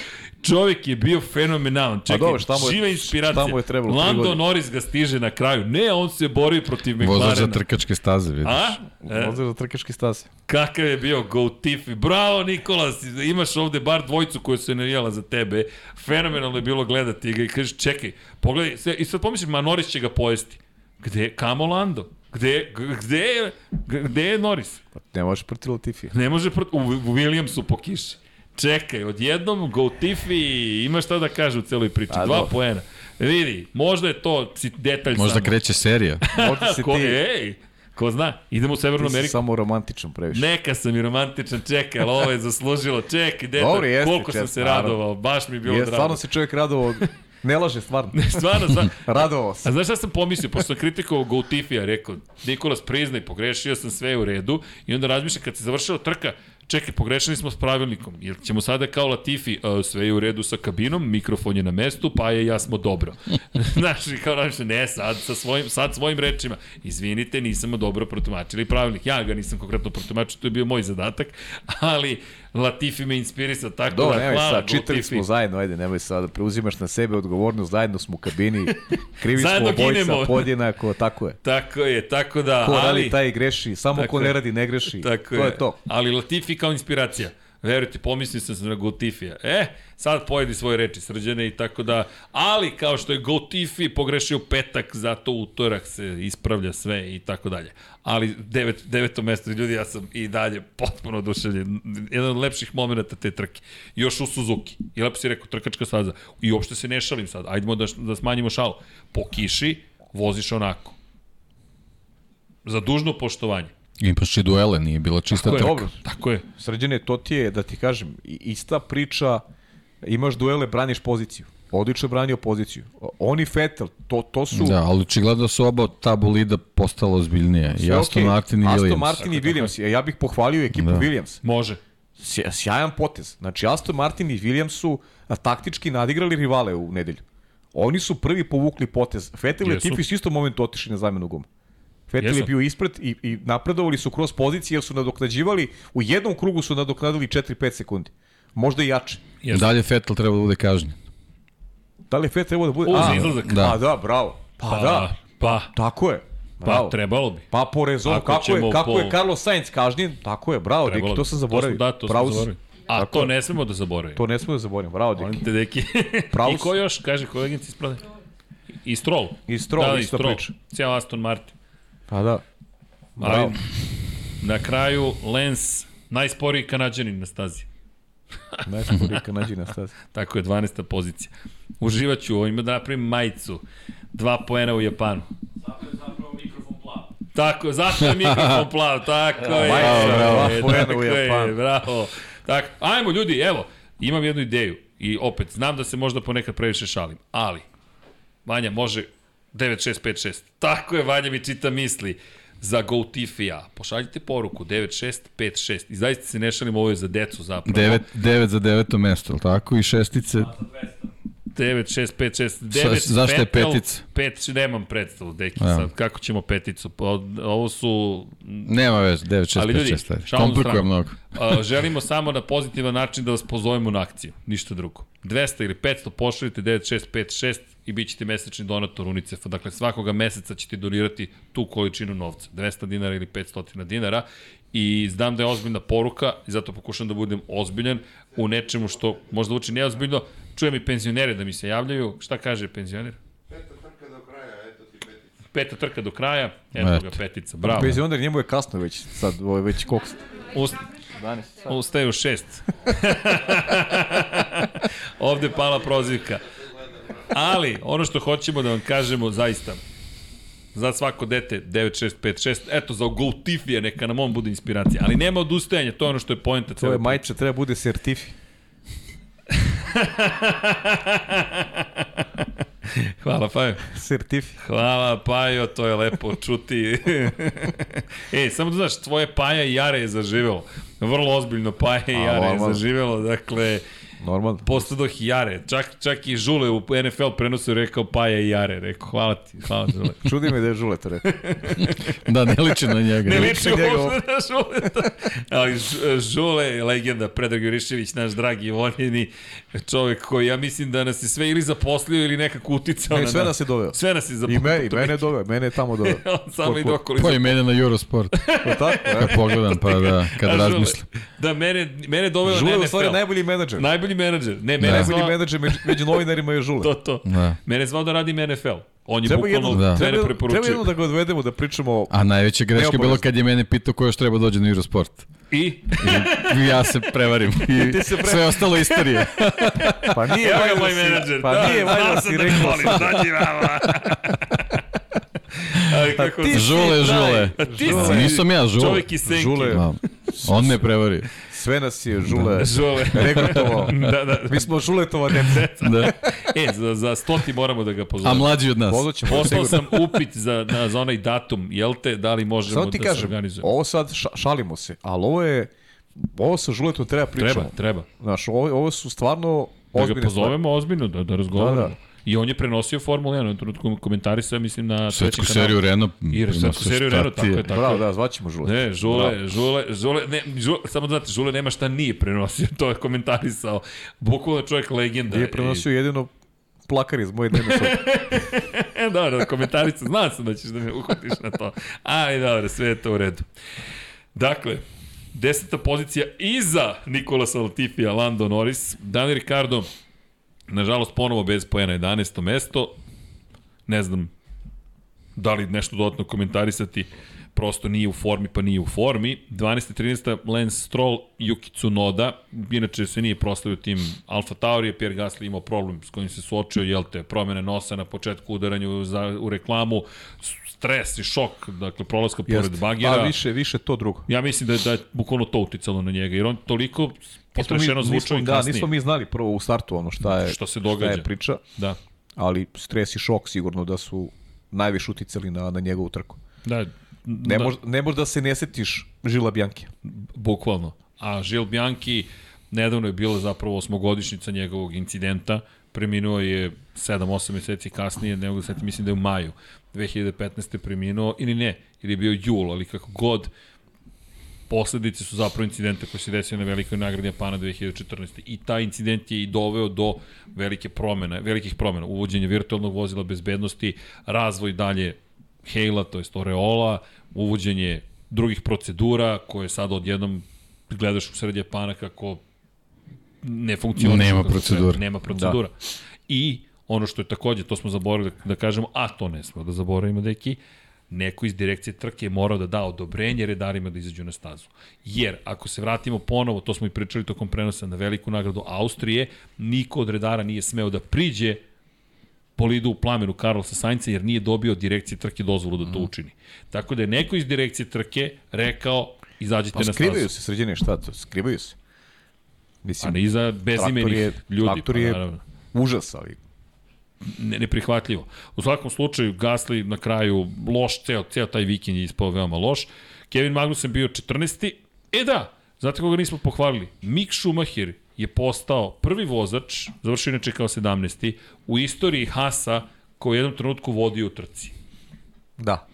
Čovjek je bio fenomenalan. Čekaj, dobro, šta mu je- živa inspiracija. šta mu je trebalo, Lando? Norris ga stiže na kraju. Ne, on se bori protiv Vozač za McLarena. trkačke staze, vidiš. A? E, Vozač za trkački staze. Kakav je bio Go Tiffy. Bravo Nikolas, imaš ovde bar dvojicu koja se navijala za tebe. Fenomenalno je bilo gledati ga i kažeš čekaj, pogledaj, i sad pomisliš, ma Norris će ga pojesti. Gde, kamo Lando? Gde, gde, je, gde je Norris? Pa ne možeš protiv Latifi. Ne može prot... u, u Williamsu po kiši. Čekaj, odjednom Go Tiffy ima šta da kaže u celoj priči. A, Dva dobro. poena. Vidi, možda je to detalj Možda samo. kreće serija. [laughs] Možda si [laughs] Ko, ti, ej, ko zna, idemo u Severnu ti si Ameriku. samo romantičan previše. Neka sam i romantičan, čekaj, ali ovo je zaslužilo. Čekaj, deta, Dobro, jeste, koliko sam čest, se naravno. radovao, baš mi je bilo Je, drago. stvarno se čovjek radovao, ne laže stvarno. Stvarno, stvarno. [laughs] Radovao se. A znaš šta sam pomislio, pošto sam kritikovao Gautifija, rekao, Nikolas priznaj, pogrešio sam sve u redu, i onda razmišljam, kad se završila trka, čekaj, pogrešili smo s pravilnikom, jer ćemo sada kao Latifi, "A, sve je u redu sa kabinom, mikrofon je na mestu, pa je ja smo dobro. [laughs] Znaš, i kao razmišljam, ne, sad, sa svojim, sad svojim rečima, izvinite, nisam dobro protumačili pravilnik, ja ga nisam konkretno protumačio, to je bio moj zadatak, ali Latifi me inspirisao, tako Do, da, nemoj hvala sad, čitali Latifi. smo zajedno, ajde, nemoj sad, preuzimaš na sebe odgovornost, zajedno smo u kabini, [laughs] krivi smo ginemo. [laughs] podjednako, tako je. Tako je, tako da, Ko ali... radi, taj greši, samo ko je. ne radi, ne greši. Tako to je to. Ali Latifi kao inspiracija. Verujte, pomislio sam na Gotifija. E, sad pojedi svoje reči srđane i tako da, ali kao što je Gotifi pogrešio petak, zato utorak se ispravlja sve i tako dalje. Ali devet, deveto mesto, ljudi, ja sam i dalje potpuno oduševljen. Jedan od lepših momenta te trke. Još u Suzuki. I lepo si rekao, trkačka staza. I uopšte se ne šalim sad. Ajdemo da, da smanjimo šalu. Po kiši voziš onako. Za dužno poštovanje. Imaš i duele, nije bila čista Tako je, trka. Dobro, Tako je. Srđane, to ti je, da ti kažem, i- ista priča, imaš duele, braniš poziciju. Odlično je branio poziciju. O- On i Vettel, to, to su... Da, ali očigledno su oba ta bolida postala ozbiljnije. I sve Aston okej. Martin i Aston Williams. Martin i Williams. Ja bih pohvalio ekipu Da. Williams. Može. Sja- Sjajan potez. Znači, Aston Martin i Williams su taktički nadigrali rivale u nedelju. Oni su prvi povukli potez. Vettel i. Latifi su isto momentu otišli na zamenu guma. Vettel je bio ispred i, i napredovali su kroz pozicije jer su nadoknađivali, u jednom krugu su nadoknadili 4-5 sekundi. Možda i jače. Jesu. Dalje Vettel treba da bude kažnjen. Da li je Vettel trebao da bude... Za A, izlazak. Da. Pa da, bravo. Pa, Pa, da, pa, tako je. pa, Bravo. trebalo bi. Pa po rezonu, Ako kako, je, kako po- je Carlos Sainz kažnjen, tako je, bravo, Trebalo Deki, bi. to sam zaboravio. To smo, da, to si. zaboravili. A Tako to je. ne smemo da zaboravimo. To ne smemo da zaboravimo, bravo, Deki. Molim te, deki. Pravo [laughs] I ko još, kaže koleginici isprade? I Stroll. I Stroll, da, ista i Stroll. priča. Cijel Aston Martin. Pa da. Bravo. Ali, na kraju, Lens, najsporiji kanadžanin na stazi. [laughs] Porika nađi na stazi. Tako je, 12. pozicija. Uživaću, ovo ima da napravim majicu. Dva poena u Japanu. Tako, zato je mikrofon plav, tako je. Majica, bravo, dva poena u je, Japanu. bravo. Tako, ajmo ljudi, evo, imam jednu ideju i opet, znam da se možda ponekad previše šalim, ali, Vanja može 9656. Tako je, Vanja mi čita misli za GoTifija. Pošaljite poruku 9656. I zaista se ne šalim, ovo je za decu zapravo. 9, 9 za deveto mesto, tako? I šestice, 9, 6, 5, 6, Sa- 9, zašto je petica? 5, nemam predstavu, deki, Evo. sad, kako ćemo peticu, ovo su, nema veze, 9, 6, Ali 5, ljudi, 6, ajde. šalu na Komplikuje stranu. mnogo. a, želimo samo na pozitivan način da vas pozovemo na akciju, ništa drugo. 200 ili 500 pošaljite 9656 i bit ćete mesečni donator UNICEF-a. Dakle, svakoga meseca ćete donirati tu količinu novca, 200 dinara ili 500 dinara i znam da je ozbiljna poruka i zato pokušam da budem ozbiljan u nečemu što možda uči neozbiljno. Čujem i penzionere da mi se javljaju. Šta kaže penzioner? Peta trka do kraja, eto ti petica. Peta trka do kraja, eto ga petica, bravo. Penzioner njemu je kasno već, sad, ovo je već koliko? Ust, 12 ustaje u šest. [laughs] Ovde pala prozivka. Ali, ono što hoćemo da vam kažemo zaista, za svako dete 9656. Eto, za Goltifija neka nam on bude inspiracija. Ali nema odustajanja, to je ono što je pojenta. To je majče, treba bude sertifi. [laughs] Hvala, Pajo. Sertifi. Hvala, Pajo, to je lepo čuti. [laughs] e, samo da znaš, tvoje Paja i Jare je zaživelo. Vrlo ozbiljno Paja i Jare je zaživelo, dakle, Normalno. postadoh i Jare. Čak, čak i Žule u NFL prenosu je rekao Paja i Jare. Rekao, hvala ti, hvala Žule. [laughs] Čudi me da je Žule to rekao. Da, ne liči na njega. [laughs] Ne liči njega uopšte na Žuleta. Ali Ž- Žule je legenda, Predrag Jurišević, naš dragi i voljeni čovjek koji ja mislim da nas je sve ili zaposlio ili nekako uticao Ne, na sve nas je doveo. Sve nas je I, zaposlio. me, i mene je doveo, mene je tamo doveo. [laughs] On samo ide okolo. Po imene na Eurosport. Pa tako, Kad e. pogledam, pa da, kad Žule, razmislim. Da, mene, mene je doveo Žule na je u NFL. stvari najbolji menadžer. Najbolji menadžer. Ne, mene Najbolji zvao... menadžer među, među novinarima je Žule. [laughs] To, to. Da. Mene zvao da radim NFL. On je Treba bukvalno jedno, Da. mene treba, treba preporučio. jedno da ga odvedemo da pričamo A najveća greška je bilo kad je mene pitao ko još treba dođe na Eurosport. I? I ja se prevarim. I Ti se pre- sve ostalo istorije. [laughs] Pa nije Evo ga moj si- menadžer. Pa da, nije valjda da si da me rekao sad. dođi vama. Ali kako ti si- Žule, žule. A ti Žule. si Nisam ja, žule. čovjek iz Senki. Žule. Da. On me prevario. Sve nas je Žule Žule. regrutovao. [laughs] da, da. Mi smo Žuletova deca. [laughs] Da. E, za, za stoti moramo da ga A pozovemo. mlađi od nas. Pozvaćemo Poslao sam upit za, na, za onaj datum, jel te, da li možemo Samo ti da se kažem, organizujemo? ovo sad ša, šalimo se, ali ovo je, ovo sa Žuletom treba pričamo. Treba, treba. Znaš, ovo, ovo su stvarno Da ga ozbiljne pozovemo ozbiljno, da, da razgovaramo. Da, da. I on je prenosio Formulu 1, na trenutku komentarisao, mislim, na trećem Svetsku kanalu. seriju Renault. I svetsku se seriju Renault, tako je. je, tako Bravo, je. da, zvaćemo Žuleta. Ne, Žule, Žule, Žule, ne, Žule, samo da znate, Žule nema šta nije prenosio, [laughs] to je komentarisao. Bukvalno čovjek legenda. Nije prenosio jedino plakar iz moje dnevne sobe. E, [laughs] dobro, komentarisao, znao sam da ćeš da me uhvatiš na to. Ali dobro, sve je to u redu. Dakle, deseta pozicija iza Nikola Latifija, Lando Norris, Dani Ricardo, nažalost ponovo bez pojena 11. mesto, ne znam da li nešto dodatno komentarisati, prosto nije u formi, pa nije u formi. 12. 13. Lance Stroll, Yuki Tsunoda, inače se nije proslavio tim Alfa Tauri, Pierre Gasly imao problem s kojim se suočio, jel te, promene nosa na početku udaranju za, u reklamu, stres i šok, dakle, prolaska pored Jeste. bagira. A više, više to drugo. Ja mislim da je, da je bukvalno to uticalo na njega, jer on toliko potrešeno zvučao i nismo, kasnije. Da, nismo mi znali prvo u startu ono šta je, Što se šta događa. je priča, Da, ali stres i šok sigurno da su najviše uticali na, na njegovu trku. da, Ne, da. mož, ne možda se ne setiš Žila Bjanke. Bukvalno. A Žil Bianchi, nedavno je bila zapravo osmogodišnjica njegovog incidenta, preminuo je 7-8 meseci kasnije, nego da se mislim da je u maju 2015. preminuo, ili ne, ili je bio jul, ali kako god, posledice su zapravo incidenta koji se desio na velikoj nagradi Japana 2014. I taj incident je i doveo do velike promene, velikih promena, uvođenje virtualnog vozila bezbednosti, razvoj dalje Hejla, to je Oreola, uvođenje drugih procedura koje sad odjednom gledaš u sred Japana kako ne funkcioniše. Nema procedura. Nema procedura. Da. I ono što je takođe, to smo zaboravili da, da kažemo, a to ne smo da zaboravimo, deki, neko iz direkcije trke je morao da da odobrenje redarima da izađu na stazu. Jer, ako se vratimo ponovo, to smo i pričali tokom prenosa na veliku nagradu Austrije, niko od redara nije smeo da priđe bolidu u plamenu Carlosa Sainca jer nije dobio od direkcije trke dozvolu da to učini. Tako da je neko iz direkcije trke rekao izađite Pa na stazu. skrivaju se sređene, šta to? Skrivaju se. A Mislim, ne iza bezimenih je- ljudi. traktor pa, je- naravno. užas, ali neprihvatljivo. U svakom slučaju, Gasly na kraju loš, ceo, ceo taj vikend je ispao veoma loš. Kevin Magnussen bio 14. E da, znate koga nismo pohvalili? Mick Schumacher je postao prvi vozač, završio inače kao 17. u istoriji Hasa koji u jednom trenutku vodio u trci. da.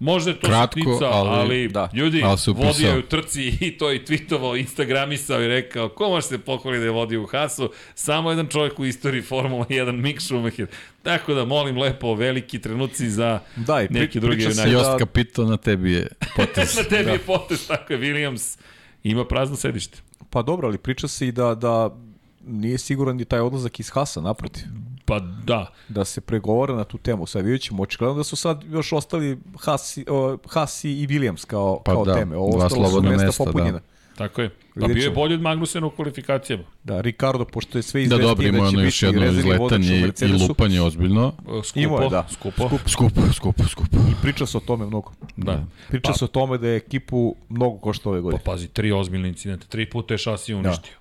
Možda je to Kratko, sitnica, ali, ali- da. da. ljudi, Ali vodio je u trci [laughs] i to je tweetovao, instagramisao i rekao, ko može se pohvali da je vodio u Hasu? Samo jedan čovjek u istoriji Formula [laughs] 1, Mick Schumacher. Tako da, molim lepo, veliki trenuci za Da, i neki drugi priča se junaki. da- Jost Kapito na tebi je [laughs] potez. Na tebi je potez, tako je, Williams ima prazno sedište. Pa dobro, ali priča se i da, da nije siguran ni taj odlazak iz Hasa, naprotiv. Pa da, Da se pregovara na tu temu. Sad vidjet ćemo, očigledno da su sad još ostali Hasi, o, Hasi i Williams kao, Pa kao da, teme. Ovo dva ostalo su slobodna mesta, mesta, da. popunjena. Tako je. Pa Vidjet bio je bolji od Magnusena u kvalifikacijama. Da, Ricardo, pošto je sve Da, izvestio dobro, ima da će ono još jedno izletanje i lupanje ozbiljno. Skupo, Imao je, da. skupo. Skup. Skupo, skupo, skupo. I priča se o tome mnogo. Da. Priča Pa- se o tome da je ekipu mnogo košta ove Pa godine. pazi, tri ozbiljne incidente, tri puta je šasi uništio.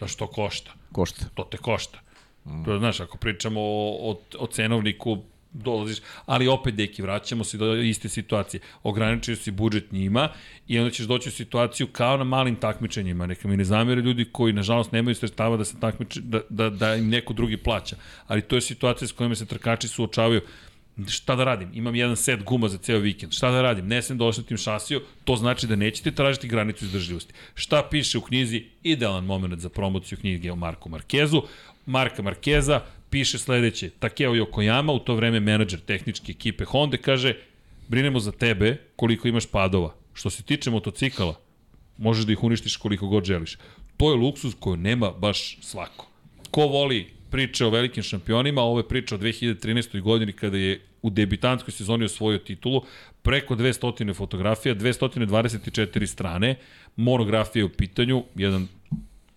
Da. što košta? Košta. To te košta. Mm. To, znaš, ako pričamo o, o, o cenovniku, dolaziš, ali opet, deki, vraćamo se do iste situacije. Ograničio si budžet njima i onda ćeš doći u situaciju kao na malim takmičenjima. Neka mi ne zamere ljudi koji, nažalost, nemaju sredstava da, se takmiče, da, da, da im neko drugi plaća. Ali to je situacija s kojima se trkači suočavaju šta da radim? Imam jedan set guma za ceo vikend. Šta da radim? Ne sem da oštetim šasiju, to znači da nećete tražiti granicu izdržljivosti. Šta piše u knjizi? Idealan moment za promociju knjige o Marku Markezu. Marka Markeza piše sledeće. Takeo Yokoyama, u to vreme menadžer tehničke ekipe Honda, kaže brinemo za tebe koliko imaš padova. Što se tiče motocikala, možeš da ih uništiš koliko god želiš. To je luksuz koju nema baš svako. Ko voli priče o velikim šampionima, ovo je priča o 2013. godini kada je u debitanskoj sezoni osvojio titulu, preko 200 fotografija, 224 strane, monografija je u pitanju, jedan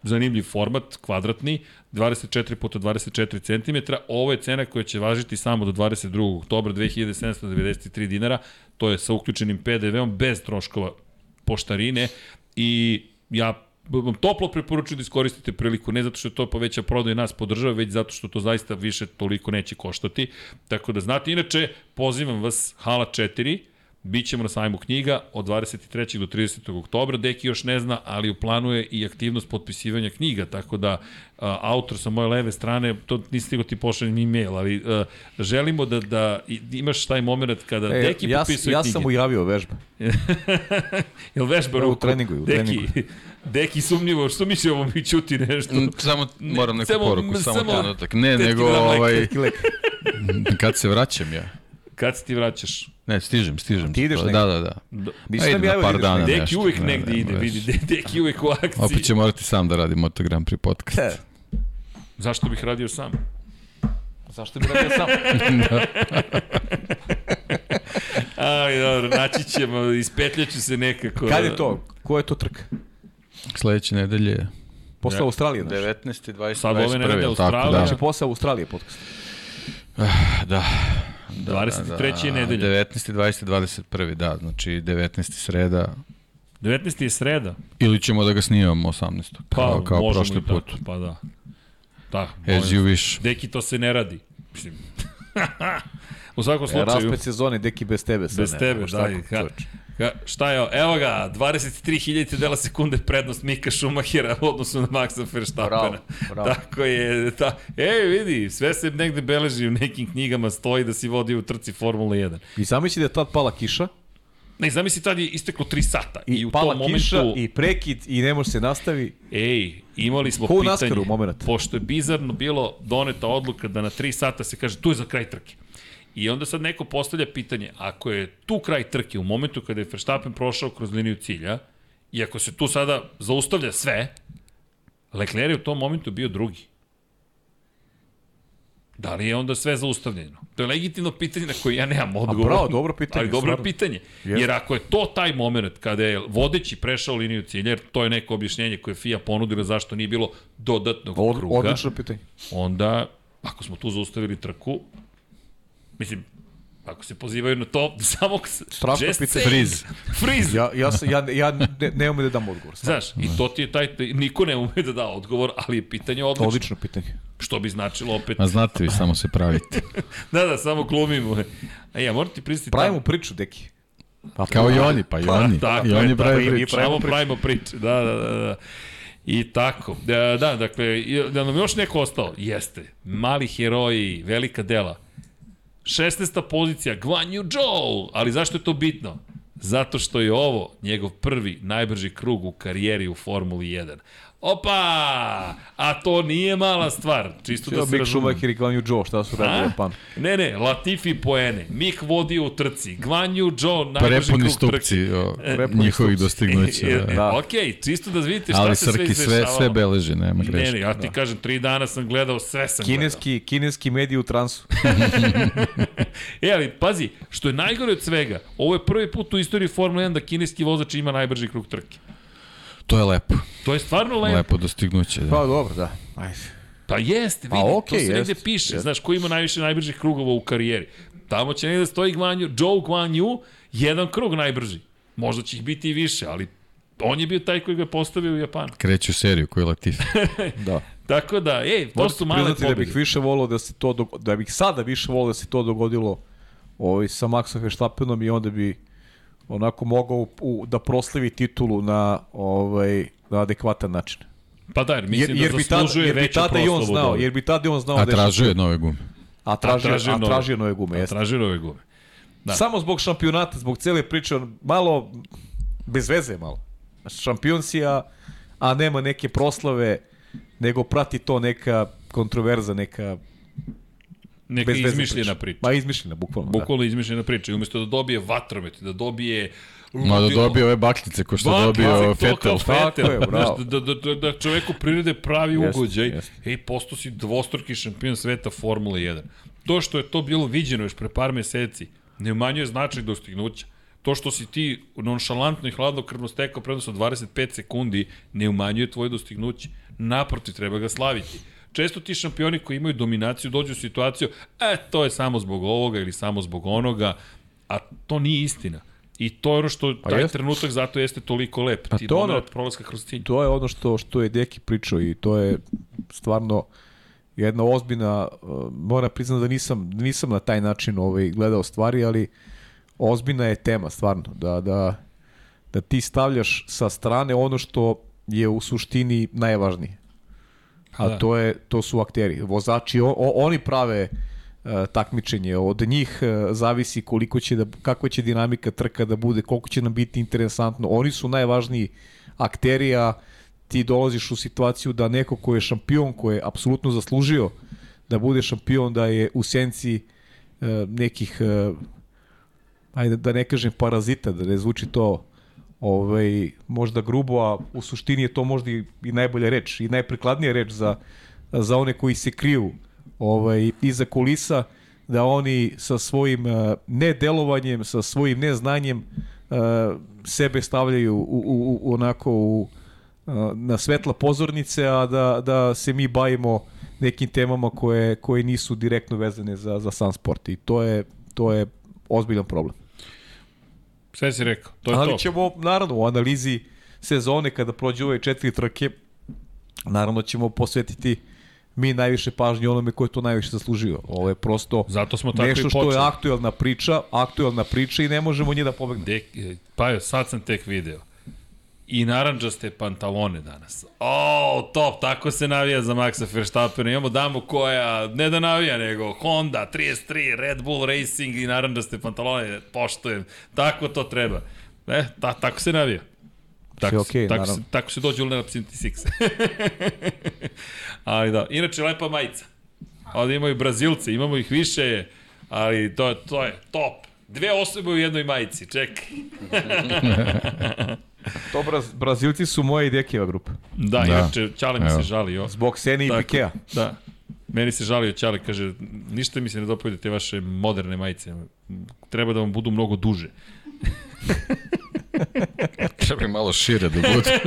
zanimljiv format, kvadratni, 24 puta 24 cm. Ovo je cena koja će važiti samo do 22. oktobra 2793 dinara. To je sa uključenim PDV-om bez troškova poštarine i ja vam toplo preporučujem da iskoristite priliku, ne zato što to poveća prodaj nas podržava, već zato što to zaista više toliko neće koštati. Tako da znate, inače, pozivam vas, Hala 4, Bićemo na sajmu knjiga od 23. do 30. oktobra. Deki još ne zna, ali u planu je i aktivnost potpisivanja knjiga, tako da a, autor sa moje leve strane, to nisi stigao ti pošaljem e-mail, ali a, želimo da, da imaš taj moment kada E, Deki ja, potpisuje ja knjige. sam mu javio vežba. [laughs] Jel vežba Da, u ruku? treningu, u Deki, treningu. Deki sumnjivo, što misli ovo mi čuti nešto? Mm, Samo moram neku samo- poruku, samo, samo trenutak. Ne, nego ovaj, kad se vraćam ja. Kad se ti vraćaš? Ne, stižem, stižem. Ti ideš da, negde? da, da. Do- Nisi A nam idem na javio da par ideš dana. Deki nešto, uvek ne, ide, veze. vidi, De- [laughs] Deki uvek u akciji. Opet će morati sam da radi Moto Grand Prix podcast. E, Zašto bih radio sam? zašto bi radio sam? [laughs] Ali dobro, naći ćemo, ispetljaću se nekako. Kad je to? Ko je to trka? Sledeće nedelje Posle Ja. Australije, znaš. 19. 20. Sad ove nedelje 21. jel Australija. Tako, da. Znači posle Australije podcast. Da. 23. je nedelja. 19. 20. 21. Da, znači 19. sreda. 19. je sreda. Ili ćemo da ga snimamo 18. Kao, kao možemo prošli i tako, put. Pa da. Da, As you wish. Deki, to se ne radi. Mislim. U svakom E, slučaju, raspet sezone, deki bez tebe. Sad bez ne, tebe, da. Ka, ka, šta je? Evo ga, 23.000 dela sekunde prednost Mika Schumachera u odnosu na Maxa Verstappena. Bravo, bravo. Tako je, ta, ej vidi, sve se negde beleži u nekim knjigama, stoji da si vodio u trci Formula 1. I zamisli da je tad pala kiša, Ne, zamisli tad je isteklo 3 sata i, i, u tom momentu... kiša, i prekid, i ne može se nastavi. Ej, imali smo Ko u pitanje. Naskaru moment? Pošto je bizarno bilo doneta odluka da na 3 sata se kaže tu je za kraj trke. I onda sad neko postavlja pitanje, ako je tu kraj trke u momentu kada je Verstappen prošao kroz liniju cilja, i ako se tu sada zaustavlja sve, Leclerc je u tom momentu bio drugi. Da li je onda sve zaustavljeno? To je legitimno pitanje na koje ja nemam odgovor. bravo, dobro pitanje, Ali dobro stvarno. pitanje. Jeste. Jer ako je to taj moment kada je vodeći prešao liniju cilja, jer to je neko objašnjenje koje je FIA ponudila zašto nije bilo dodatnog Od, kruga, odlično pitanje. onda ako smo tu zaustavili trku, mislim, ako se pozivaju na to, [laughs] samo... Strašno just pitanje. saying. Freeze. Ja, Freeze. ja, sam- ja, ja ne, ne umem da dam odgovor. stvarno. Znaš, i to ti je taj, niko ne ume da da odgovor, ali je pitanje odlično. Odlično pitanje. Što bi značilo opet, A znate vi, samo se pravite. [laughs] da, da, samo glumimo. A ja, moram ti pristiti... Pravimo priču, deki. Pa, Kao i oni, pa i oni. Tako I oni pravi priču. pravimo Samo pravimo priče, da, da, da. da. I tako. Da, da, dakle, da nam još neko ostao, jeste. Mali heroji, velika dela. 16. pozicija, Guan Yu Zhou. Ali zašto je to bitno? Zato što je ovo njegov prvi najbrži krug u karijeri u Formuli 1. Opa! A to nije mala stvar. Čisto da Da se Mick. Schumacher i Glenn Joe, šta su radili? Japan? Ne, ne, Latifi poene. Mik vodio u trci. Guan Yu Zhou, najbrži Prepuni krug trke. stupci o, Prepuni njihovih stupci. dostignuća. E, da. e, Da. [laughs] Ok, čisto da vidite šta Ali se sve Srki sve, izdešavalo. sve beleži, nema Ne, greške. ne, ja ti kažem, tri dana sam gledao, sve sam Kineski, kineski mediji u transu. gledao. [laughs] E, ali pazi, što je najgore od svega, ovo je prvi put u istoriji Formule 1 da kineski vozač ima najbrži krug trke. To je lepo. To je stvarno lepo. Lepo dostignuće. Da. Pa dobro, da. Ajde. Pa jeste, vidi, Pa okej, to se negde jeste, piše. jeste. Znaš, ko ima najviše najbržih krugova u karijeri. Tamo će negde stoji Guan Yu, Joe Guan Yu, jedan krug najbrži. Možda će ih biti i više, ali on je bio taj koji ga je postavio u Japanu. Kreću seriju koji Latifi. [laughs] Da. Tako da, ej, to Moram su male priznati da pobjede. bih više volao da se to dog- da bih sada više volao da se to dogodilo ovaj sa Maxom Verstappenom i onda bi onako mogao u, u, da proslavi titulu na ovaj na adekvatan način. Pa da, jer Jer, mislim jer da bi tada, zaslužuje jer bi tada i on znao, jer bi tada i on znao A da je tražio je nove gume. a tražio, A a tražio tražio, nove. a tražio nove gume, A jeste. traži nove gume. Da. Samo zbog šampionata, zbog cele priče, on malo bez veze malo. Šampion si, a, a nema neke proslave, nego prati to neka kontroverza, neka Neka bez izmišljena priča. Ma izmišljena, bukvalno. da. Bukvalno izmišljena priča. I umesto da dobije vatromet, da dobije... Ma da dobije ove baklice ko što je dobio Fetel. Fetel. Je, bravo. Znaš, da, da, da, da čoveku prirode pravi ugođaj. jeste. Ej, posto si dvostruki šampion sveta Formule 1. To što je to bilo viđeno još pre par meseci, ne umanjuje značaj dostignuća. To što si ti nonšalantno i hladnokrvno stekao prednost od 25 sekundi, ne umanjuje tvoje dostignuće. Naprotiv, treba ga slaviti. Često ti šampioni koji imaju dominaciju dođu u situaciju, e, to je samo zbog ovoga ili samo zbog onoga, a to nije istina. I to je ono što Pa taj jeste. trenutak zato jeste toliko lep. Pa ti to ono- moment prolaska kroz cilj. To je ono što što je Deki pričao i to je stvarno jedna ozbiljna, uh, moram priznati da nisam, da nisam na taj način ovaj, gledao stvari, ali ozbiljna je tema stvarno, da, da, da ti stavljaš sa strane ono što je u suštini najvažnije. A Da. to, je, to su akteri. Vozači, o, o, oni prave uh, takmičenje. Od njih uh, zavisi koliko će da, kakva će dinamika trka da bude, koliko će nam biti interesantno. Oni su najvažniji akteri, a ti dolaziš u situaciju da neko ko je šampion, ko je apsolutno zaslužio da bude šampion, da je u senci uh, nekih, uh, ajde da ne kažem parazita, da ne zvuči to ovaj, možda grubo, a u suštini je to možda i, najbolja reč i najprikladnija reč za, za one koji se kriju ovaj, iza kulisa, da oni sa svojim uh, nedelovanjem, sa svojim neznanjem uh, sebe stavljaju u, u, u, onako u, uh, na svetla pozornice, a da, da se mi bavimo nekim temama koje, koje nisu direktno vezane za, za sam sport i to je, to je ozbiljan problem. Sve si rekao, to je Ali to. ćemo, naravno, u analizi sezone kada prođe ove četiri trke, naravno ćemo posvetiti mi najviše pažnje onome ko je to najviše zaslužio. Ovo je prosto Zato smo tako nešto što je aktuelna priča, aktuelna priča i ne možemo nje da pobegnemo. Dek, pa jo, sad sam tek video. I naranđaste pantalone danas. O, top, tako se navija za Maxa Verstappena. Imamo damu koja, ne da navija, nego Honda, 33, Red Bull Racing i naranđaste pantalone. Poštujem. Tako to treba. E, ta, tako se navija. Tako, okej, se, tako, se, tako se dođe u Lena 76. [laughs] ali da, inače lepa majica. Ovde imaju Brazilce, imamo ih više, ali to, to je top. Dve osobe u jednoj majici, čekaj. [laughs] To Braz, Brazilci su moja i Dekijeva grupa. Da, Da. inače, Ćale mi se Evo. žalio. Zbog Seni i Tako, Pikea. Da. Meni se žalio Ćale, kaže, ništa mi se ne dopada te vaše moderne majice. Treba da vam budu mnogo duže. [laughs] [laughs] Treba malo šire da bude. [laughs]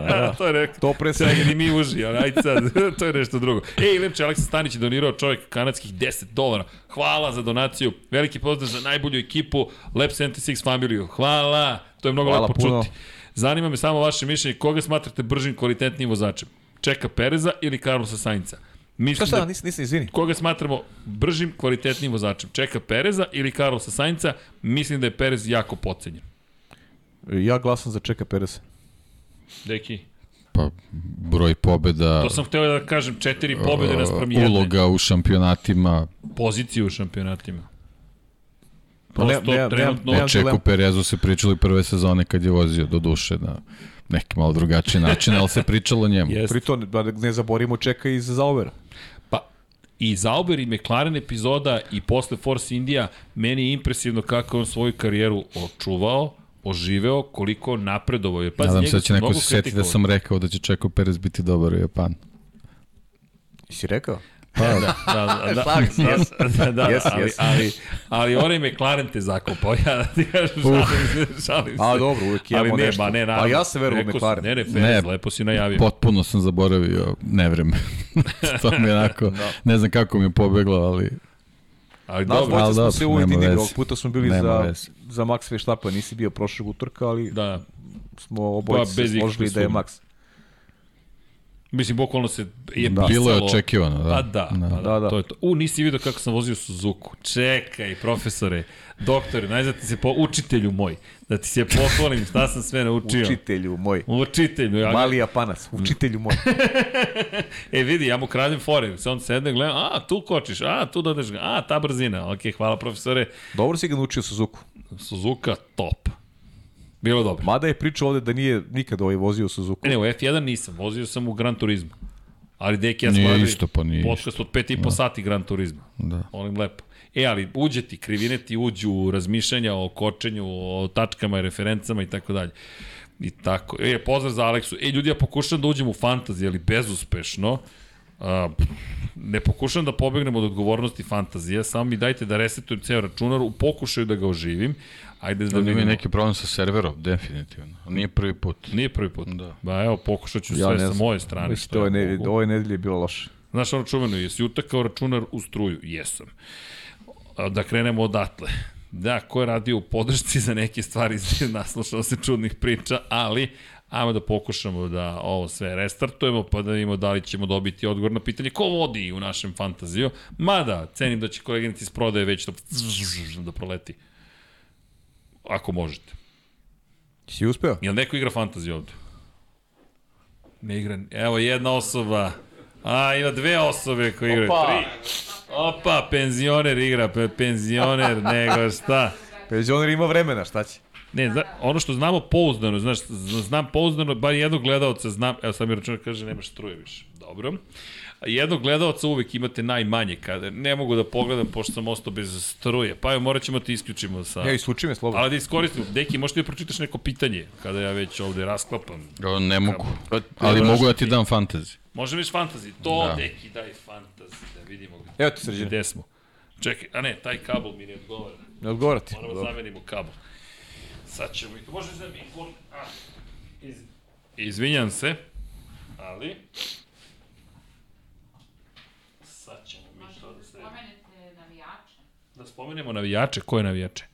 Da. to je rekao. To pre Sve svega. ni mi uži, ali ajde sad, [laughs] to je nešto drugo. Ej, Lepče, Aleksa Stanić je donirao čovjek kanadskih 10 dolara. Hvala za donaciju. Veliki pozdrav za najbolju ekipu Lab 76 familiju. Hvala. To je mnogo Hvala lepo puno. čuti. Zanima me samo vaše mišljenje. Koga smatrate bržim, kvalitetnijim vozačem? Čeka Pereza ili Carlosa Sainca? Mislim Šta šta, da nisam, nisam, izvini. koga smatramo bržim, kvalitetnijim vozačem? Čeka Pereza ili Carlosa Sainca? Mislim da je Perez jako pocenjen. Ja glasam za Čeka Pereza. Deki, Pa, broj pobeda, to sam hteo da kažem, četiri pobjede naspram jedne. uloga u šampionatima, poziciju u šampionatima. Pa ne- ne- ne- trenutno... ne- o Čeku Perezu se pričali prve sezone kad je vozio do duše na neki malo drugačiji način, ali se pričalo o njemu. Jest. Pritom, da ne zaborimo Čeka iz Zaubera. Pa, i Zauber i McLaren epizoda i posle Force India, meni je impresivno kako on svoju karijeru očuvao, oživeo, koliko napredovao. Jer, pazi, Nadam se da će neko mnogo se setiti da sam rekao da će Čeko Perez biti dobar u Japanu. Si rekao? Pa, Da, da, da, se, jes. da, da, Jes, ali, jes. ali, ali onaj McLaren te zakopao, ja da [laughs] ti kažem, šalim se, šalim se. A dobro, uvijek imamo ali ne, nešto. Ma ne, Pa naravno. ja se verujem u McLaren. Ne, ne, Fez, Ne. lepo si najavio. potpuno sam zaboravio nevreme. [laughs] to mi je onako, ne znam kako mi je pobeglo, ali ali Nas dobro, dvojica smo se nema ujedinili, veze. ovog puta smo bili Nema za, veze. za Max Verstappen, nisi bio prošlog utorka, ali da. smo obojice Pa, se složili da je. Max. Mislim, bukvalno se je Da. bilo je pisalo- očekivano. Da. Pa da, pa da, Da, da. to je to. U, nisi vidio kako sam vozio Suzuku. Čekaj, profesore, doktore, najzad ti se po, učitelju moj, da ti se pohvalim šta sam sve naučio. Učitelju moj. Učitelju. Ja, Mali Japanac, učitelju moj. [laughs] E vidi, ja mu kradem fore, se on sedne, gleda, a tu kočiš, a tu dodeš ga, a ta brzina, ok, hvala profesore, Dobro si ga naučio Suzuku. Suzuka top. Bilo dobro. Mada je pričao ovde da nije nikad ovaj vozio Suzuku. Ne, u F1 nisam, vozio sam u Gran Turismo. Ali deki ja Nije smo radili isto, pa nije podcast od pet i po sati Gran Turismo. Da. Molim lepo. E, ali uđe ti, krivine ti uđu u razmišljanja o kočenju, o tačkama i referencama i tako dalje. I tako. E, pozdrav za Aleksu. E, ljudi, ja pokušam da uđem u fantaziju, ali bezuspešno. A, ne pokušam da pobegnem od odgovornosti fantazije, samo mi dajte da resetujem ceo računar u pokušaju da ga oživim. Ajde da Da ima vidimo. neki problem sa serverom, definitivno. Nije prvi put. Nije prvi put. Da. Ba evo, pokušat ću Ja sve sa moje strane. Ovo, ja je ne, mogu. ovo je nedelje bilo loše. Znaš ono čuveno, jesi utakao računar u struju? Jesam. Da krenemo odatle. Da, ko je radio u podršci za neke stvari, [laughs] naslušao se čudnih priča, ali ajmo da pokušamo da ovo sve restartujemo, pa da vidimo da li ćemo dobiti odgovor na pitanje ko vodi u našem fantaziju. Mada, cenim da će koleginici iz prodaje već to [laughs] da proleti. Ako možete. Si uspeo? Jel neko igra fantaziju ovde? Ne igra. Evo jedna osoba. A, ima dve osobe koje igraju. Opa! Tri. Opa, penzioner igra, pe, penzioner, [laughs] nego šta. Penzioner ima vremena, šta će? Ne, zna, ono što znamo pouzdano, znaš, znam pouzdano, bar jednog gledalca znam, evo sad mi računar kaže nema struje više. Dobro. A jednog gledalca uvek imate najmanje, kada ne mogu da pogledam pošto sam ostao bez struje. Pa evo, morat ćemo da ti isključimo sa... Ja, isključi me slobodno. Ali da iskoristim, Deki, možeš ti da pročitaš neko pitanje, kada ja već ovde rasklapam. Ne mogu. Pa, Ali mogu da ti dam fantasy. Može viš fantasy, to da. Deki daj fantasy, da vidimo gde, Evo ti sređene. gde smo. Čekaj, a ne, taj kabel mi ne odgovara. Ne odgovara ti. Moramo da Dobro. zamenimo kabel. Sad ćemo i to. Može da mi iz... Izvinjam se, ali... Sad ćemo mi to da sredimo. Spomenete navijače Da spomenemo navijače, koje navijače?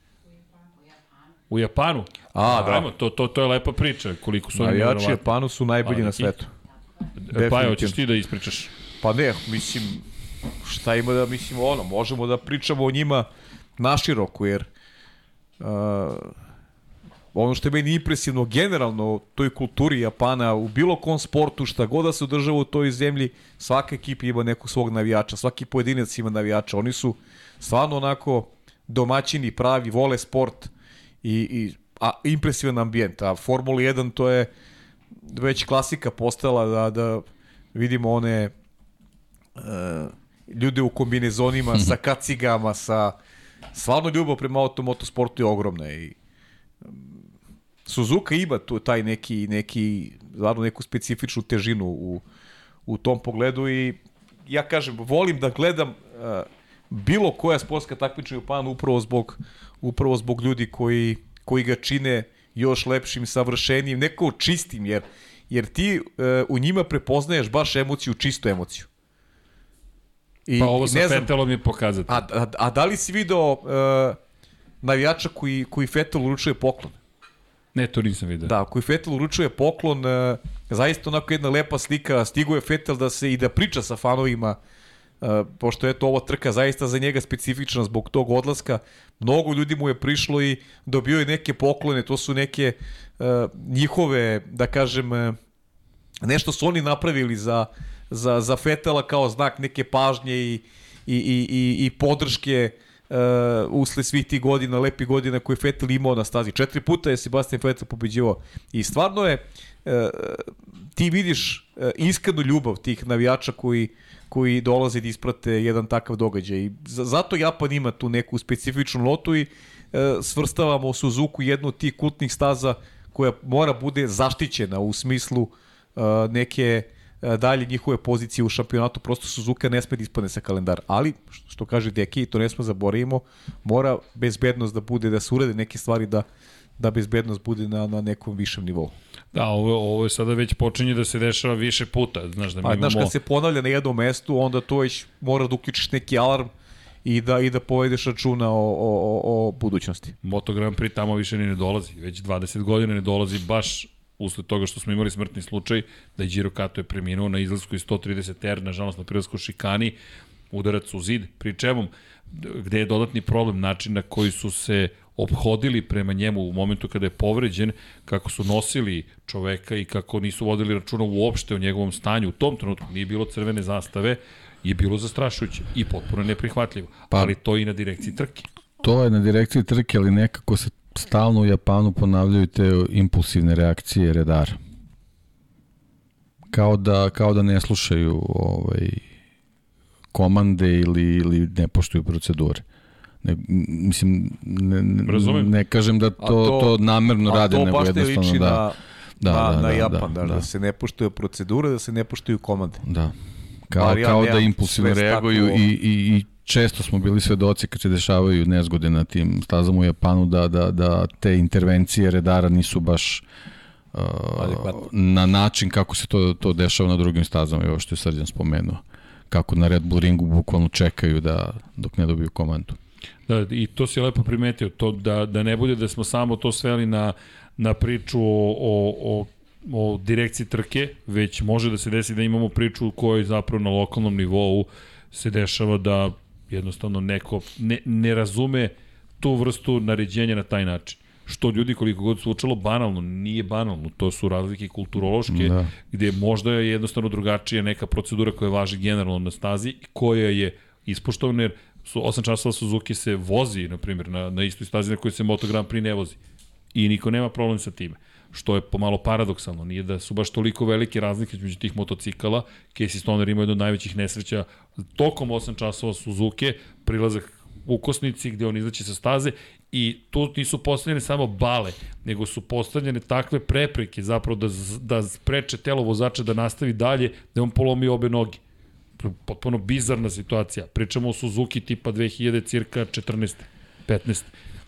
u Japanu. U? A, da. Ajmo, to, to, to je lepa priča, koliko su oni Navijači nevjerovatni. Japanu su najbolji na svetu. Pa evo, ćeš definitivno. ti da ispričaš. Pa ne, mislim, šta ima da, mislim, ono, možemo da pričamo o njima naširoko, jer uh, ono što je meni impresivno generalno u toj kulturi Japana, u bilo kom sportu, šta god da se održava u toj zemlji, svaka ekipa ima nekog svog navijača, svaki pojedinac ima navijača. Oni su stvarno onako domaćini, pravi, vole sport i, i a, impresivan ambijent. A Formula 1 to je već klasika postala da, da vidimo one uh, ljude u kombinezonima, [laughs] sa kacigama, sa stvarno ljubav prema automotosportu je ogromna i um, Suzuka ima tu taj neki, neki stvarno neku specifičnu težinu u, u tom pogledu i ja kažem, volim da gledam uh, bilo koja sportska takmičenja u Japanu upravo zbog, upravo zbog ljudi koji, koji ga čine još lepšim, savršenijim, neko čistim, jer, jer ti uh, u njima prepoznaješ baš emociju, čistu emociju. I, Pa ovo sa Fetelom je pokazati. a, a, a da li si video uh, navijača koji, koji Fetel uručuje poklon? Ne, to nisam vidio. Da, koji Fetel uručuje poklon, uh, zaista onako jedna lepa slika, stigo je Fetel da se i da priča sa fanovima, uh, pošto je to ova trka zaista za njega specifična zbog tog odlaska, mnogo ljudi mu je prišlo i dobio je neke poklone, to su neke uh, njihove, da kažem, uh, nešto su oni napravili za, za, za Fetela kao znak neke pažnje i, i, i, i, i podrške uh, usled svih tih godina, lepi godina koje je Fetel imao na stazi. Četiri puta je Sebastian Fetel pobeđivao i stvarno je uh, ti vidiš uh, iskrenu ljubav tih navijača koji koji dolaze da isprate jedan takav događaj. I za- zato Japan ima tu neku specifičnu notu i uh, svrstavamo Suzuku jednu od tih kultnih staza koja mora bude zaštićena u smislu uh, neke e, dalje njihove pozicije u šampionatu, prosto Suzuka ne sme da ispadne sa kalendara. Ali, što kaže Deki, to ne smo zaboravimo, mora bezbednost da bude, da se urede neke stvari da da bezbednost bude na, na nekom višem nivou. Da, ovo, ovo je sada već počinje da se dešava više puta. Znaš, da mi Pa, imamo... znaš, kad se ponavlja na jednom mestu, onda to već mora da uključiš neki alarm i da i da povedeš računa o, o, o, o budućnosti. Moto Grand Prix tamo više ni ne dolazi. Već 20 godina ne dolazi baš usled toga što smo imali smrtni slučaj da je Giro Kato je preminuo na izlasku iz 130 R, nažalost na prilazku šikani, udarac u zid, pri čemu gde je dodatni problem način na koji su se obhodili prema njemu u momentu kada je povređen, kako su nosili čoveka i kako nisu vodili računa uopšte o njegovom stanju. U tom trenutku nije bilo crvene zastave, je bilo zastrašujuće i potpuno neprihvatljivo. Pa, ali to i na direkciji trke. To je na direkciji trke, ali nekako se stalno u Japanu ponavljaju te impulsivne reakcije redara. Kao da, kao da ne slušaju ovaj, komande ili, ili ne poštuju procedure. Ne, mislim, ne, ne, ne kažem da to, A to, to namerno a rade, nego jednostavno da. na, Da, na, da, na da, Japan, da, da, da, da. se ne poštuje procedura, da se ne poštuju komande. Da. Kao, Bar ja kao da impulsivno reaguju i, i, i često smo bili svedoci kad se dešavaju nezgode na tim stazama u Japanu da, da, da te intervencije redara nisu baš uh, Adekvatno. na način kako se to, to dešava na drugim stazama i ovo što je Srđan spomenuo kako na Red Bull ringu bukvalno čekaju da dok ne dobiju komandu. Da, i to si lepo primetio, to da, da ne bude da smo samo to sveli na, na priču o, o, o o direkciji trke, već može da se desi da imamo priču u kojoj zapravo na lokalnom nivou se dešava da jednostavno neko ne, ne razume tu vrstu naređenja na taj način. Što ljudi koliko god zvučalo banalno, nije banalno, to su razlike kulturološke, Da. da. gde možda je jednostavno drugačija neka procedura koja važi generalno na stazi, koja je ispoštovana jer su 8 časova Suzuki se vozi, na primjer, na, na istoj stazi na kojoj se Moto Grand Prix ne vozi. I niko nema problem sa time što je pomalo paradoksalno, nije da su baš toliko velike razlike između tih motocikala. Casey Stoner ima jedno od najvećih nesreća tokom 8 časova Suzuki, prilazak u kosnici gde on izlači sa staze i tu nisu postavljene samo bale, nego su postavljene takve prepreke zapravo da, da spreče telo vozača da nastavi dalje, da on polomi obe noge. Potpuno bizarna situacija. Pričamo o Suzuki tipa 2000 cirka 14. 15.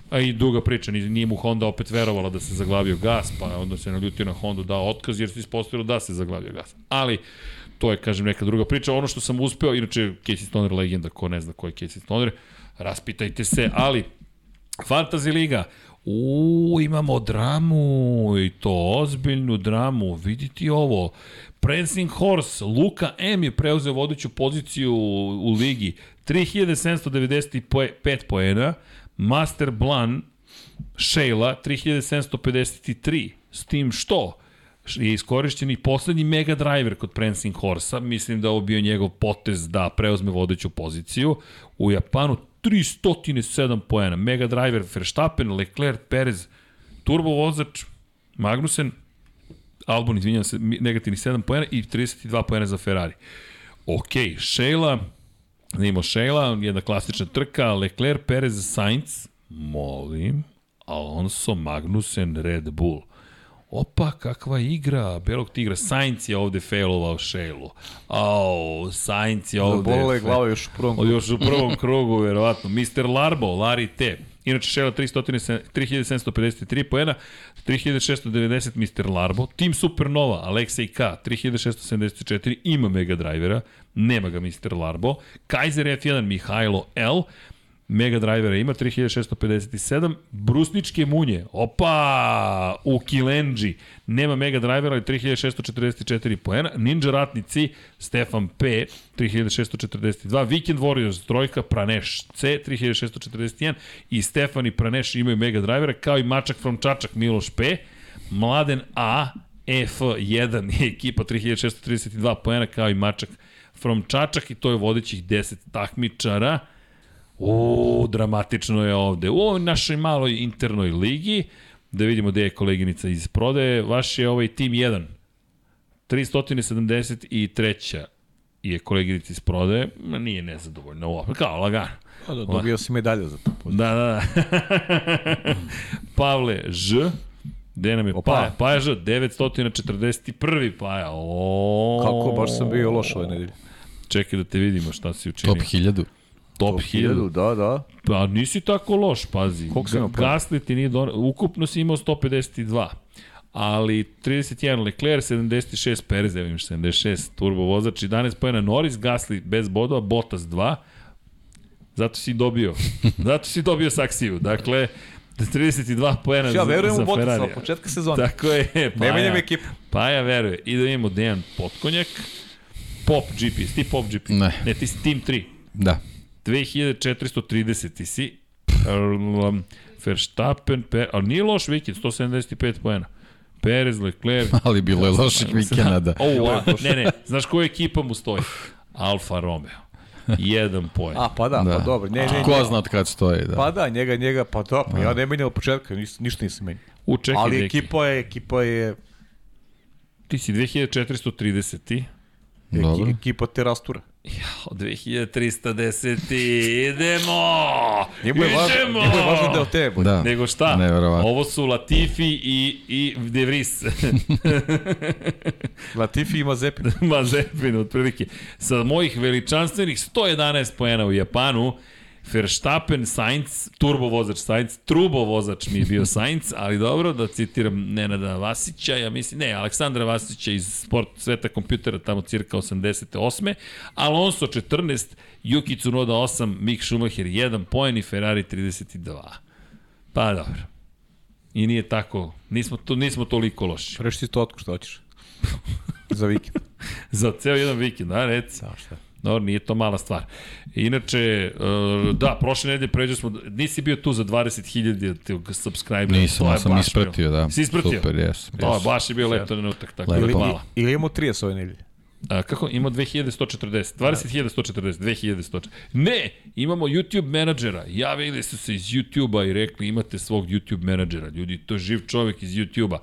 A i duga priča, nije mu Honda opet verovala da se zaglavio gas, pa onda se naljutio na Hondu, dao otkaz jer se ispostavilo da se zaglavio gas. Ali, to je, kažem, neka druga priča. Ono što sam uspeo, inače, Casey Stoner legenda, ko ne zna ko je Casey Stoner, raspitajte se, ali Fantasy Liga, u, imamo dramu i to ozbiljnu dramu, vidite ovo. Prancing Horse, Luka M je preuzeo vodeću poziciju u, u ligi, 3795 poena, Master Blan, Sheila, 3753, s tim što je iskorišćen i poslednji Mega Driver kod Prancing Horsa, mislim da ovo bio njegov potez da preuzme vodeću poziciju. U Japanu 307 poena, Mega Driver, Verstappen, Leclerc, Perez, turbo vozač, Magnussen, Albon, izvinjam se, negativnih 7 poena i 32 poena za Ferrari. Ok, Sheila, da imamo Sheila, jedna klasična trka, Leclerc, Perez, Sainz, molim, Alonso, Magnussen, Red Bull. Opa, kakva igra, belog tigra. Sainz je ovde failovao Sheilu. Au, Sainz je ovde... Zabolila je glava još u prvom Od još u prvom krugu, verovatno. Mr. Larbo, Larry T. Inače, 300 3753 poena, 3690 Mr. Larbo, Team Supernova, Alexej K, 3674, ima Mega Drivera, nema ga Mr. Larbo, Kaiser F1, Mihajlo L, Mega Drivera ima 3657, Brusničke munje, opa, u Kilenđi, nema Mega Drivera, ali 3644 poena, Ninja Ratnici, Stefan P, 3642, Weekend Warriors, trojka, Praneš C, 3641 i Stefan i Praneš imaju Mega Drivera, kao i Mačak from Čačak, Miloš P, Mladen A, F1 je ekipa 3632 poena, kao i Mačak from Čačak. I to je vodećih 10 takmičara. O, dramatično je ovde. U ovoj našoj maloj internoj ligi, da vidimo gde je koleginica iz prodaje, vaš je ovaj tim 1. 373. je koleginica iz prodaje, ma nije nezadovoljna uopšte, kao lagano. Da, da, dobio si medalju za to. Da, da, da. [laughs] Pavle Ž, Gde nam je Opa. Paja? Paja Ž, 941. Paja. O, Kako, baš sam bio loš ove nedelje. Čekaj da te vidimo šta si učinio. Top 1000. Top 1000. Da, da. Pa nisi tako loš, pazi. Koliko si imao Ga- poena? Gasly ti nije donao, ukupno si imao 152. Ali 31 Leclerc, 76 Perez, imaš 76 turbo vozač, 11 pojena Norris, Gasly bez bodova, Bottas 2. Zato si dobio. [laughs] Zato si dobio saksiju. Dakle, 32 pojena Ja za, verujem za u od početka sezone. Tako je, [laughs] pa Ne menjam ja. ekipu. Pa ja veruje. I da imamo Dejan Potkonjak, Pop GP, ti Pop GP? Ne. Ne, ti si Team 3. Da. 2430 ti si. Um, Verstappen, Pe, ali nije loš vikend, 175 poena. Perez, Leclerc. [laughs] Ali bilo je loših vikenda. [laughs] O, a, ne, ne, znaš koja ekipa mu stoji? Alfa Romeo. Jedan poen. A, pa da, Da. pa dobro. Ne, ne, Ko ne. zna od kad stoji, da. Pa da, njega, njega, pa da, pa ja ne menjam od početka, nis, ništa nisam menjao. U, čekaj, Ali ekipa je, ekipa je, Ti si 2430. Dobro. eki, ekipa te rastura. Jao, 2310. Idemo! Njemu je važno, Idemo! njemu je važno da bude. Da. Nego šta? Neverovatno. Ovo su Latifi i, i De Vries. Latifi ima Zepin. Mazepin, otprilike. Sa mojih veličanstvenih 111 poena u Japanu, Verstappen, Sainz, turbo vozač Sainz, trubo vozač mi je bio [laughs] Sainz, ali dobro, da citiram Nenada Vasića, ja mislim, ne, Aleksandra Vasića iz sport sveta kompjutera, tamo cirka 88. Alonso 14, Yuki Tsunoda 8, Mick Schumacher 1 poen i Ferrari 32. Pa dobro. I nije tako, nismo, to, nismo toliko loši. Reši ti to otko što hoćeš. [laughs] Za vikend. Za ceo jedan vikend, da, reci. Da, šta? Dobro, nije to mala stvar. Inače, e, da, prošle nedelje pređe smo, nisi bio tu za 20.000 tog subscribera. Nisam, ja sam ispratio, bilo. da. Si ispratio? Super, jes. To je baš je bio lep trenutak, tako Lepo. da Ili, hvala. ili imamo 30 ove nedelje. A, kako? Ima 2140. 20.140, 2140. Ne, imamo YouTube menadžera. Javili su se iz YouTube-a i rekli imate svog YouTube menadžera. Ljudi, to je živ čovek iz YouTube-a.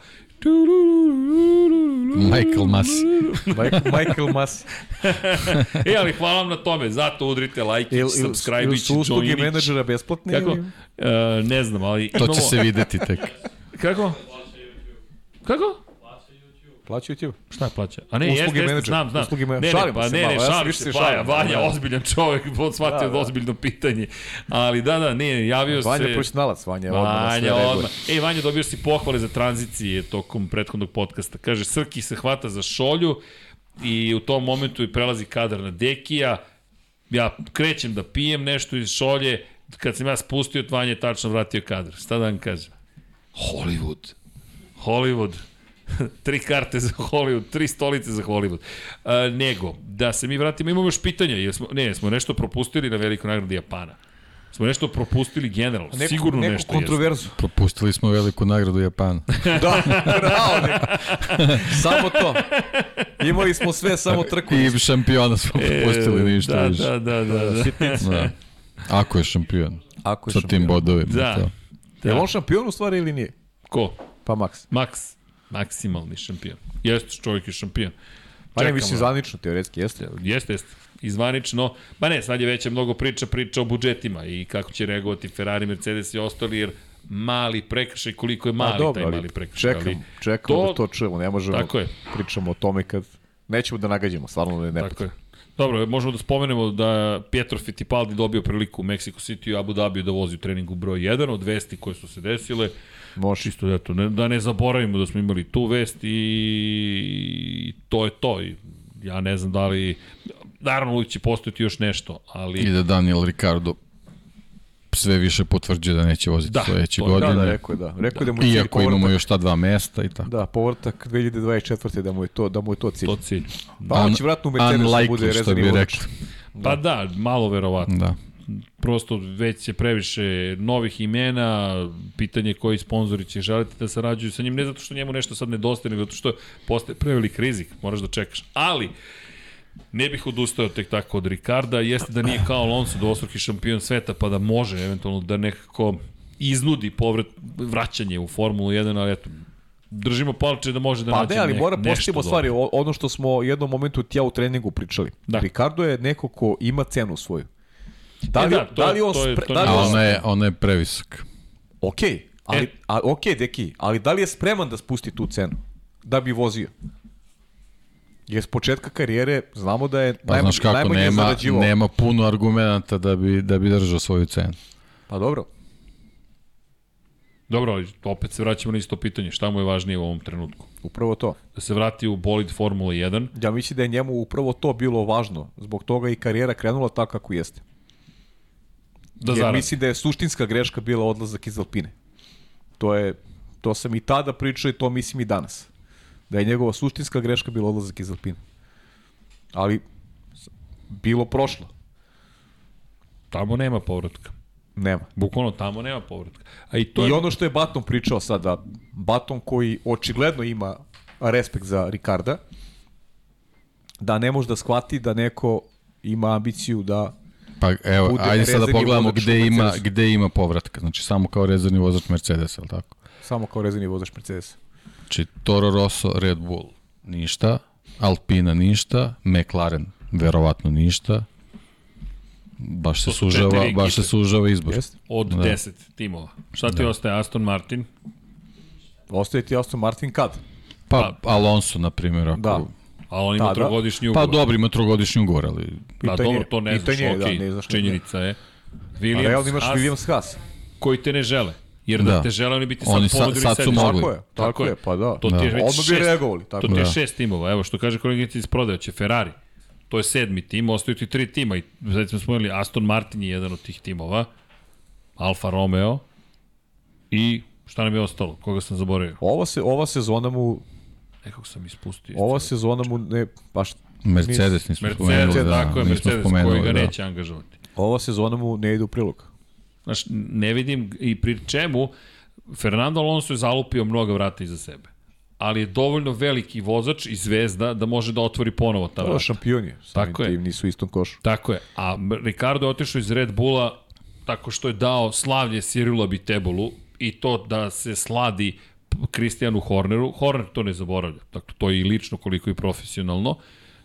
Michael Masi. Michael, Michael Mas. [laughs] E, ali hvala vam na tome. Zato udrite like, Il, il, subscribe, ili su usluge menadžera besplatne? Kako? Ili? E, ne znam, ali To će se videti tek. Kako? Kako? Plaća YouTube. Šta plaća? A ne, Usluge jeste, jeste, menadžera. znam, znam. Usluge ne, ne, Šalimo pa se ne, ne, malo, ja se Paja, šalim. Vanja, Da, ozbiljan čovek, on shvatio Da, da, da. ozbiljno pitanje. Ali da, da, ne, javio se... Vanja profesionalac, Vanja odmah sve Vanja, odmah. Ej, Vanja, dobio si pohvale za tranzicije tokom prethodnog podcasta. Kaže, Srki se hvata za šolju i u tom momentu i prelazi kadar na Dekija. Ja krećem da pijem nešto iz šolje, kad sam ja spustio, Vanja je tačno vratio kadar. Šta da vam kažem? Hollywood. Hollywood. [laughs] tri karte za Hollywood, tri stolice za Hollywood. A, nego, da se mi vratimo, imamo još pitanja, jer smo, ne, smo nešto propustili na velikoj nagradi Japana. Smo nešto propustili generalno, Neku, sigurno neku nešto kontroverzu. Propustili smo veliku nagradu Japana. [laughs] Da, bravo. Samo to. Imali smo sve, samo trku. I šampiona smo propustili, ništa da, više. Da, da, da, da. Sitnica. Da. Ako je šampion. Ako je Sa šampion. tim bodovima. Da. To. Je Da. on šampion u stvari ili nije? Ko? Pa Max. Max. Maksimalni šampion. Jeste, čovjek je šampion. Pa ne, Čekamo. mislim, zvanično, teoretski, jeste. Jeste, jeste. Izvanično, pa ne, sad je već mnogo priča, priča o budžetima i kako će reagovati Ferrari, Mercedes i ostali, jer mali prekršaj, koliko je mali Pa dobro, taj ali mali prekršaj. čekam, ali, čekam to- da to čujemo, ne možemo Tako je. pričamo o tome kad nećemo da nagađamo, stvarno ne, ne Tako je. Dobro, možemo da spomenemo da Pietro Fittipaldi dobio priliku u Mexico City i Abu Dhabi da vozi u treningu broj 1 od vesti koje su se desile. Može. Čisto eto, ne, da ne zaboravimo da smo imali tu vest i to je to. I ja ne znam da li... Naravno, uvijek će postojati još nešto, ali... I da Daniel Ricardo sve više potvrđuje da neće voziti Da, da, sledeće to- da, godine. Da, da, rekao je da. Rekao je da mu je Iako imamo povratak. još ta dva mesta i tako. Da, povratak 2024. da mu je to, da mu je to cilj. To cilj. Pa on će vratno u Mercedes da bude rezervni vozač. rekli. Pa da, malo verovatno. Da. Prosto već je previše novih imena, pitanje koji sponzori će želiti da sarađuju sa njim, ne zato što njemu nešto sad nedostaje, nego zato što postaje prevelik rizik, moraš da čekaš. Ali, ne bih odustao tek tako od Ricarda, jeste da nije kao Alonso dvostruki šampion sveta, pa da može eventualno da nekako iznudi povrat, vraćanje u Formulu 1, ali eto, držimo palče da može da Pa nađe ne, ali ne, mora nešto poštimo stvari, ono što smo u jednom momentu tija u treningu pričali. Da. Ricardo je neko ko ima cenu svoju. Da E li, da, da, to je- li on to je- to da li on, ona je, ona je previsok. okej, Ali, E. a, ok, deki, ali da li je spreman da spusti tu cenu? Da bi vozio? Jer s početka karijere znamo da je Pa najmanje, znaš kako, najmanje nema, zarađivao. nema puno argumenta da bi, da bi držao svoju cenu. Pa dobro. Dobro, ali opet se vraćamo na isto pitanje. Šta mu je važnije u ovom trenutku? Upravo to. Da se vrati u bolid Formula 1, Ja mislim da je njemu upravo to bilo važno. Zbog toga i karijera krenula tako kako jeste. Da Jer zaradi. mislim da je suštinska greška bila odlazak iz Alpine. To je to sam i tada pričao i to mislim i danas. Da je njegova suštinska greška bila odlazak iz Alpine. Ali bilo prošlo. Tamo nema povratka. Nema. Bukvalno tamo nema povratka. A i to I je... ono što je Baton pričao sada, Baton koji očigledno ima respekt za Ricarda, da ne može da shvati da neko ima ambiciju da Pa evo, Bude ajde sad da pogledamo gde ima, gde ima povratka. Znači samo kao rezervni vozač Mercedesa, ali tako? samo kao rezervni vozač Mercedes. Znači Toro Rosso, Red Bull, ništa. Alpina ništa. McLaren, verovatno ništa. Baš se sužava, baš se sužava izbor. Jeste? Od Da. 10 timova. Šta ti ostaje? Aston Martin? Ostaje ti Aston Martin kad? Pa Alonso, na primjer, ako... Da. A on ima Da, da. trogodišnji Pa ugovor. dobro, ima trogodišnji ugovor, ali... Pa Pitanje- dobro, to ne znaš, pitanje je, da, okej, ne znaš, činjenica je. A Williams, realno imaš Haas, Williams Haas. koji te ne žele. Jer da, Da. te žele, oni bi ti sad Oni ponudili sad su sedište. mogli. Tako je, tako, je, pa da. To ti je Da. već Odmah bi šest, reagovali, tako to ti je Da. šest timova. Evo što kaže koleginica iz prodaja, će Ferrari. To je sedmi tim, ostaju ti tri tima. I sad smo spomenuli, Aston Martin je jedan od tih timova. Alfa Romeo. I šta nam je ostalo? Koga sam zaboravio? Ova, se, ova sezona mu, Nekog sam ispustio. ova sezona mu ne, baš, Mercedes nismo spomenuli. Mercedes, da, tako je, nismo Mercedes koji ga da. neće angažovati. ova sezona mu ne ide u prilog. Znaš, ne vidim i pri čemu Fernando Alonso je zalupio mnoga vrata iza sebe. Ali je dovoljno veliki vozač i zvezda da može da otvori ponovo ta To je vrata. šampion je, samim Tako je. tim nisu u istom košu. Tako je. A Ricardo je otišao iz Red Bulla tako što je dao slavlje Cyrila Bitebolu i to da se sladi Kristijanu Horneru. Horner to ne zaboravlja. Dakle, to je i lično koliko i profesionalno.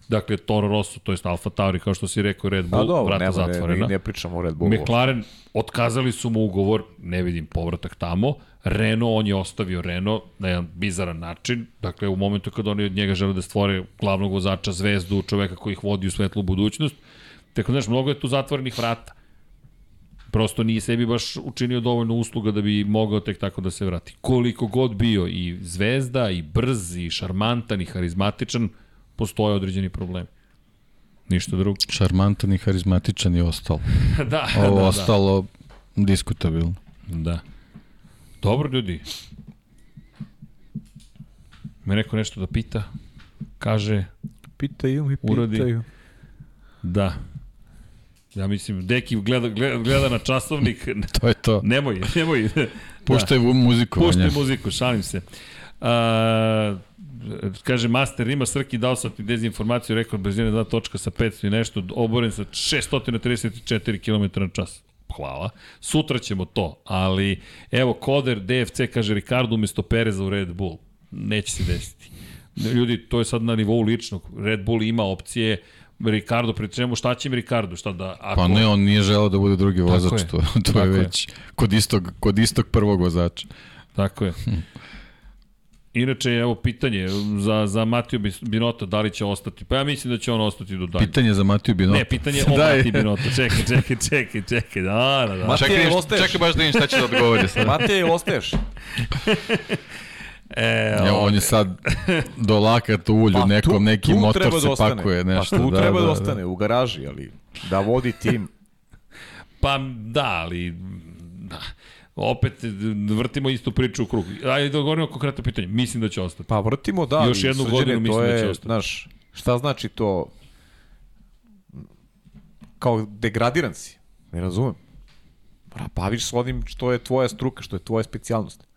Dakle, Toro Rosso, to je Alfa Tauri, kao što si rekao, Red Bull, dobro, vrata nema, ne, zatvorena. ne, ne pričamo o Red Bullu. McLaren, otkazali su mu ugovor, ne vidim povratak tamo. Renault, on je ostavio Renault na jedan bizaran način. Dakle, u momentu kada oni od njega žele da stvore glavnog vozača, zvezdu, čoveka koji ih vodi u svetlu budućnost. Tako, znaš, mnogo je tu zatvorenih vrata. Prosto nije sebi baš učinio dovoljno usluga da bi mogao tek tako da se vrati. Koliko god bio i zvezda, i brz, i šarmantan, i harizmatičan, postoje određeni problemi. Ništa drugo. Šarmantan i harizmatičan je ostalo. [laughs] da, Ovo da, da. ostalo diskutabilno. Da. Dobro, ljudi. Me neko nešto da pita? Kaže, Pitaju mi, Uradi. pitaju. da. Ja mislim, Deki gleda, gleda, gleda na časovnik. [laughs] To je to. Nemoj, nemoj. [laughs] Puštaj da. muziku. Puštaj Vanja. muziku, šalim se. A, kaže, Master ima Srki dao sam ti dezinformaciju, rekao brzine 2 točka sa 500 i nešto, oboren sa 634 km na čas. Hvala. Sutra ćemo to, ali evo, Koder DFC kaže Ricardo umesto Pereza u Red Bull. Neće se desiti. Ljudi, to je sad na nivou ličnog. Red Bull ima opcije Ricardo, pri čemu šta će mi Ricardo? Šta da, ako... Pa ne, on nije želeo da bude drugi vozač, je. to, to Tako je je. već kod istog, kod istog prvog vozača. Tako je. Inače, evo pitanje za, za Matiju Binota, da li će ostati? Pa ja mislim da će on ostati do dalje. Pitanje za Matiju Binota. Ne, pitanje o [laughs] Daj. Matiju Binota. Čekaj, čekaj, čekaj, čekaj. Da, da, da. Matija, Čekaj, ostaješ? čekaj baš da vidim šta će da odgovori jel ostaješ? [laughs] E, Ja, on je sad do lakata u ulju, Pa, nekom, tu- neki tu motor treba se da ostane. pakuje, nešto. Pa tu da, treba da, da, ostane, u garaži, ali da vodi tim. [laughs] Pa da, ali da. opet vrtimo istu priču u krug. Ajde da govorimo o konkretno pitanje. Mislim da će ostati. Pa vrtimo, da. Još jednu Srđane, godinu mislim to da je, će ostati. Znaš, šta znači to? Kao degradiran si. Ne razumem. Pa baviš se onim što je tvoja struka, što je tvoja specijalnost.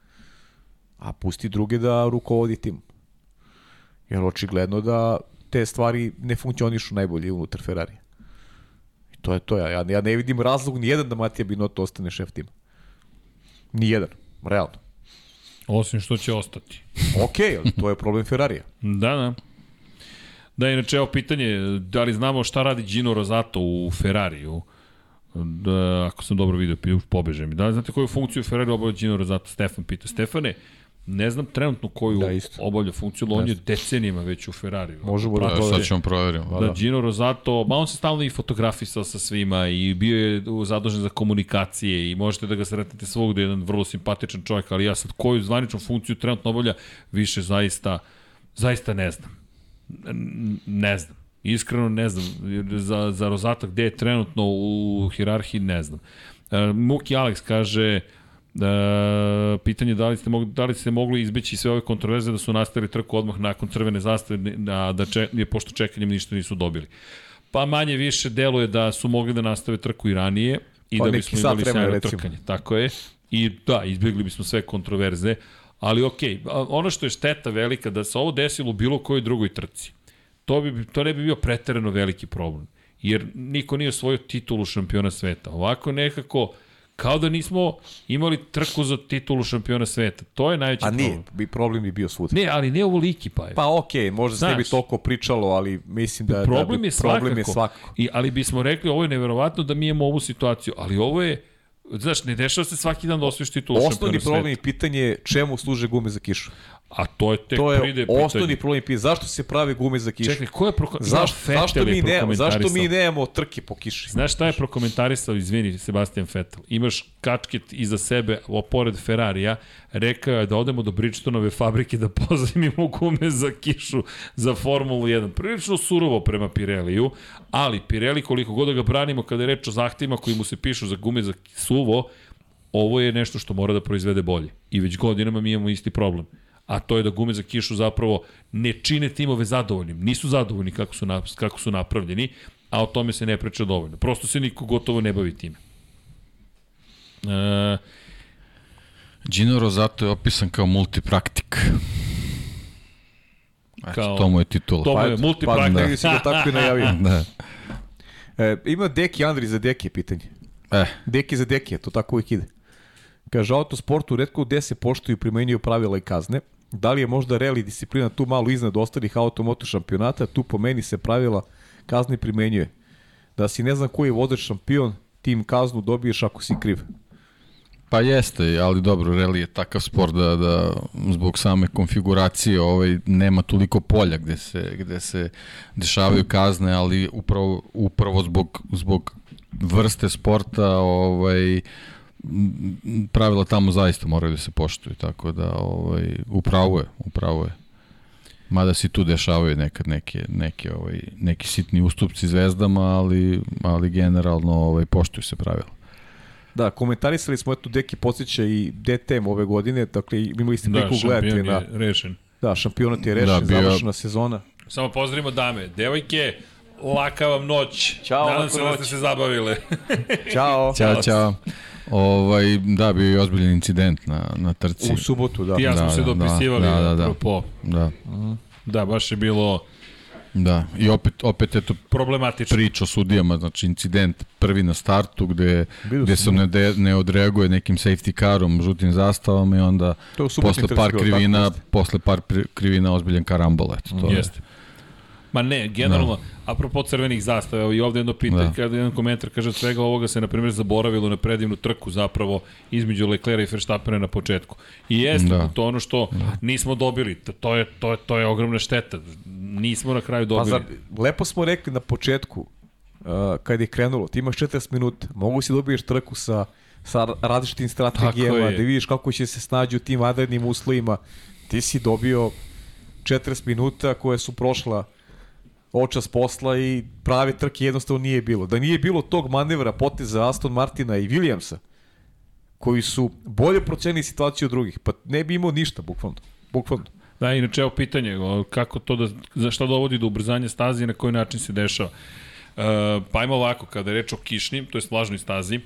A pusti druge da rukovodi tim. Jer očigledno da te stvari ne funkcionišu najbolje unutar Ferrari. I to je to. Ja, ja, ne vidim razlog ni jedan da Matija Binotto ostane šef tima. Ni jedan. Realno. Osim što će ostati. Ok, ali to je problem Ferrarija. [laughs] Da, da. Da, inače, evo pitanje, da li znamo šta radi Gino Rosato u Ferrariju? Da, ako sam dobro vidio, pi- pobeže mi. Da li znate koju funkciju Ferrari obavlja Gino Rosato? Stefan pita. Stefane, ne znam trenutno koju Da, da, isto. obavlja funkciju, ali on je decenijima već u Ferrari. Možemo da Pa, sad proverimo. ćemo proveriti. Da, Gino Rosato, ma on se stalno i fotografisao sa svima i bio je u- zadužen za komunikacije i možete da ga sretnete svogde, jedan vrlo simpatičan čovjek, ali ja sad koju zvaničnu funkciju trenutno obavlja, više zaista, zaista ne znam. Ne znam. Iskreno ne znam. Za, za Rozata gde je trenutno u hirarhiji ne znam. E, Muki Alex kaže da pitanje da li ste mogli da li ste mogli izbeći sve ove kontroverze da su nastavili trku odmah nakon crvene zastave na da če, je pošto čekanjem ništa nisu dobili. Pa manje više deluje da su mogli da nastave trku i ranije i Pa da bismo imali sjajno recimo. trkanje. Tako je. I da, izbjegli bismo sve kontroverze, ali okej, a ono što je šteta velika da se ovo desilo u bilo kojoj drugoj trci. To bi to ne bi bio preterano veliki problem. Jer niko nije osvojio titulu šampiona sveta. Ovako nekako kao da nismo imali trku za titulu šampiona sveta. To je najveći A problem. nije, bi problem bi bio svuda. Ne, ali ne ovoliki pa je. Pa okej, možda se ne bi toliko pričalo, ali mislim da, problem da je svakako. problem je svakako. I, ali bismo rekli, ovo je neverovatno da mi imamo ovu situaciju, ali ovo je, znaš, ne dešava se svaki dan da osvojiš titulu Osnovni šampiona problem sveta. i pitanje je čemu služe gume za kišu. A to je tek To je pride osnovni problem pitanje. Zašto se prave gume za kišu? Čekaj, ko je proko... zašto, Vettel zašto, mi ne, zašto mi nemamo trke po kiši? Znaš šta je prokomentarisao, izvini, Sebastian Vettel? Imaš kačket iza sebe, o, pored Ferrarija, rekao je da odemo do Bridgestonove fabrike da pozajmimo gume za kišu za Formulu 1. Prilično surovo prema Pireliju, ali Pirelli koliko god da ga branimo kada je reč o zahtevima koji mu se pišu za gume za suvo, ovo je nešto što mora da proizvede bolje. I već godinama mi imamo isti problem. A to je da gume za kišu zapravo ne čine timove zadovoljnim. Nisu zadovoljni kako su, na, kako su napravljeni, a o tome se ne priča dovoljno. Prosto se niko gotovo ne bavi time. E, Gino Rosato je opisan kao multipraktik. Eto, Kao- to mu je titula. to mu je eto, multipraktik. Pa, si ga tako i najavio. [laughs] Da. E, ima Deki Andri za Deki pitanje. E, Deki za Deki, to tako uvijek ide. Kaže, autosportu redko gde se poštuju i primenjuju pravila i kazne. Da li je možda reli disciplina tu malo iznad ostalih automoto šampionata, tu po meni se pravila kazni primenjuje. Da si ne znam koji je vozač šampion, tim kaznu dobiješ ako si kriv. Pa jeste, ali dobro, reli je takav sport da, da zbog same konfiguracije ovaj, nema toliko polja gde se, gde se dešavaju kazne, ali upravo, upravo zbog, zbog vrste sporta ovaj, pravila tamo zaista moraju da se poštuju, tako da ovaj, upravo je, upravo je. Mada se tu dešavaju nekad neke, neke, ovaj, neki sitni ustupci zvezdama, ali, ali generalno ovaj, poštuju se pravila. Da, komentarisali smo, eto, Deki podsjeća i DTM ove godine, dakle, imali ste da, priliku gledati šampion na... je rešen. Da, šampionat je rešen, Da, da, bio- završena sezona. Samo pozdravimo dame. Devojke, laka vam noć. Ćao, Nadam se da ste se zabavile. [laughs] Ćao. Ćao, ćao. Ovaj, da, bio je ozbiljan incident na, na trci. U subotu, da. Ti ja smo Da, se da, dopisivali, da, da, da. apropo. Da, Da, baš je bilo da. I opet, opet eto problematično. priča o sudijama, znači incident prvi na startu gde, Vidio gde sam, se ne, de, ne odreaguje nekim safety carom, žutim zastavama i onda To je posle par bilo, krivina, posle par krivina ozbiljan karambol, eto to je. Jeste. Ma ne, generalno, apropo crvenih zastava, evo i ovde jedno pitanje, Da. da. kada jedan komentar kaže od svega ovoga se, na primjer, zaboravilo na predivnu trku zapravo između Leclerca i Verstappena na početku. I jeste, Da. da. to ono što da. nismo dobili, to, je, to, je, to je ogromna šteta. Nismo na kraju Pa dobili. zar, lepo smo rekli na početku, uh, kad je krenulo, ti imaš 40 minuta, mogu si dobiješ trku sa, sa različitim strategijama, da vidiš kako će se snađu u tim vanrednim uslovima. Ti si dobio 40 minuta koje su prošla očas posla i prave trke jednostavno nije bilo. Da nije bilo tog manevra poteza Aston Martina i Williamsa, koji su bolje procenili situaciju od drugih, pa ne bi imao ništa, bukvalno. Bukvalno. Da, inače, evo pitanje, kako to da, za šta dovodi do ubrzanja staze i na koji način se dešava. E, pa ajmo ovako, kada je reč o kišnim, to je vlažnoj stazi,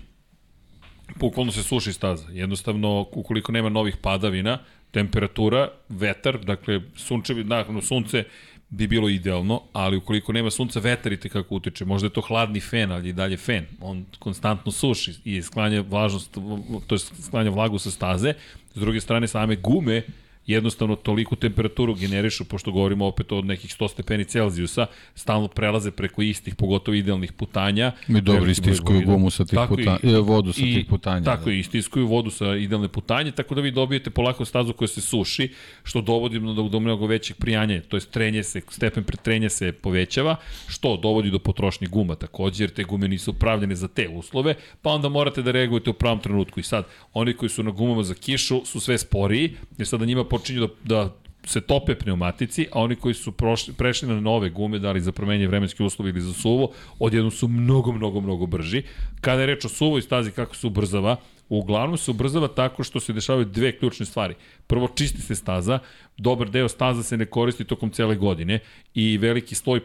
bukvalno se suši staza. Jednostavno, ukoliko nema novih padavina, temperatura, vetar, dakle, sunčevi, nakon sunce bi bilo idealno, ali ukoliko nema sunca, vetar i kako utiče. Možda je to hladni fen, ali i dalje fen. On konstantno suši i sklanja vlažnost, to je sklanja vlagu sa staze. S druge strane, same gume jednostavno toliku temperaturu generišu, pošto govorimo opet od nekih 100 stepeni Celzijusa, stalno prelaze preko istih, pogotovo idealnih putanja. Mi dobro istiskuju gumu sa tih putanja, i- e, vodu sa i- tih putanja. Tako da. i istiskuju vodu sa idealne putanje, tako da vi dobijete polako stazu koja se suši, što dovodi do, do mnogo većeg prijanja, to je trenje se, stepen pretrenja se povećava, što dovodi do potrošnje guma takođe, jer te gume nisu pravljene za te uslove, pa onda morate da reagujete u pravom trenutku. I sad, oni koji su na gumama za kišu su sve sporiji, jer sada njima počinju da, da se tope pneumatici, a oni koji su prošli, prešli na nove gume, da li za promenje vremenske uslove ili za suvo, odjednom su mnogo, mnogo, mnogo brži. Kada je reč o suvoj stazi, kako se ubrzava, uglavnom se ubrzava tako što se dešavaju dve ključne stvari. Prvo, čisti se staza, dobar deo staza se ne koristi tokom cele godine i veliki sloj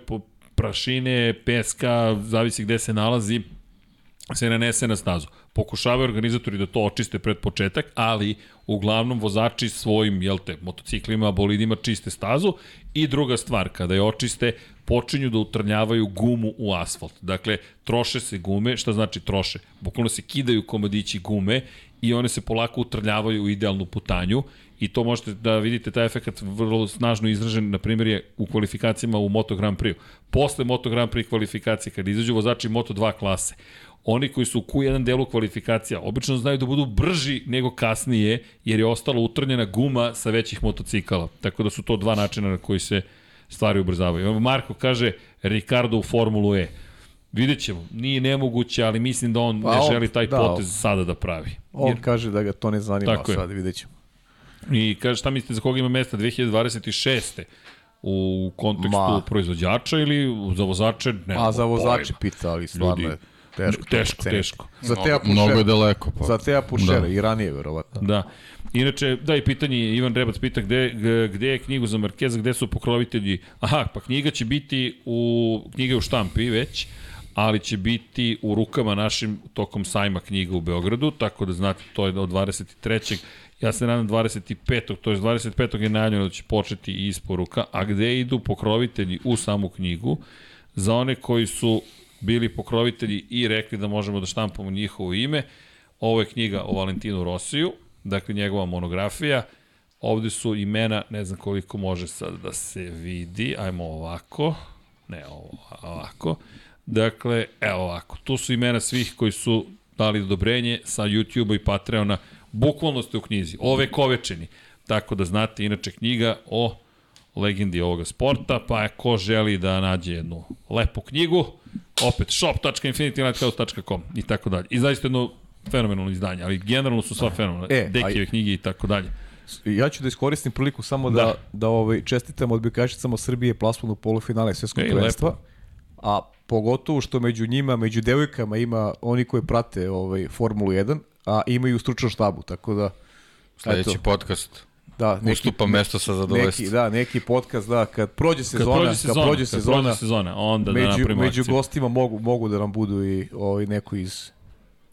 prašine, peska, zavisi gde se nalazi, se nanese na stazu. Pokušavaju organizatori da to očiste pred početak, ali uglavnom vozači svojim, jel te, motociklima, bolidima čiste stazu i druga stvar, kada je očiste, počinju da utrnjavaju gumu u asfalt. Dakle, troše se gume, šta znači troše? Bukvalno se kidaju komadići gume i one se polako utrljavaju u idealnu putanju i to možete da vidite taj efekt vrlo snažno izražen, na primjer je u kvalifikacijama u Moto Grand Prix. Posle Moto Grand Prix kvalifikacije, kada izađu vozači Moto 2 klase, oni koji su u Q1 delu kvalifikacija obično znaju da budu brži nego kasnije, jer je ostala utrnjena guma sa većih motocikala. Tako da su to dva načina na koji se stvari ubrzavaju. Marko kaže Ricardo u Formulu E. Vidjet ćemo, nije nemoguće, ali mislim da on Pa ne on- želi taj da, potez sada da pravi. On kaže da ga to ne zanima, Tako je. sad vidjet ćemo. I kaže šta mislite za koga ima mesta 2026. u kontekstu Ma. proizvođača ili za vozače? Ne, A za vozače pita, ali stvarno Ljudi, je teško. Teško, teško. Za Mnogo, Teja mnogo je daleko. Pa. Za Teja Pušera Da. i ranije, verovatno. Da. Inače, da i pitanje, Ivan Rebac pita gde, gde je knjigu za Markeza, gde su pokrovitelji. Aha, pa knjiga će biti u, knjiga u štampi već, ali će biti u rukama našim tokom sajma knjiga u Beogradu, tako da znate, to je od 23. Ja se nadam 25. To je 25. je najavljeno da će početi isporuka, a gde idu pokrovitelji u samu knjigu, za one koji su bili pokrovitelji i rekli da možemo da štampamo njihovo ime, Ovo je knjiga o Valentinu Rosiju, dakle njegova monografija. Ovde su imena, ne znam koliko može sad da se vidi, ajmo ovako, ne ovo, ovako. Dakle, evo ovako, tu su imena svih koji su dali odobrenje sa YouTube-a i Patreona, bukvalno ste u knjizi, ove kovečeni. Tako da znate, inače knjiga o legendi ovoga sporta, pa ko želi da nađe jednu lepu knjigu, opet shop.infinitylighthouse.com i tako dalje. I zaista jedno fenomenalno izdanje, ali generalno su sva fenomenalne. E, E, Dekijeve a- knjige i tako dalje. Ja ću da iskoristim priliku samo da, Da. da, ovaj, čestitam odbikačicama Srbije plasman u polufinale svjetskog prvenstva. lepo. A pogotovo što među njima, među devojkama ima oni koji prate ovaj, Formulu 1, a imaju stručnu štabu, tako da Sledeći eto, podcast. Da, neki, Ustupa mesto sa neki, zadovoljstvom. da, neki podcast, da, kad prođe Kad sezona, prođe sezona, kad prođe kad sezona, prođe sezona, onda da među, napravimo među akciju. gostima mogu, mogu da nam budu i ovaj, neko iz,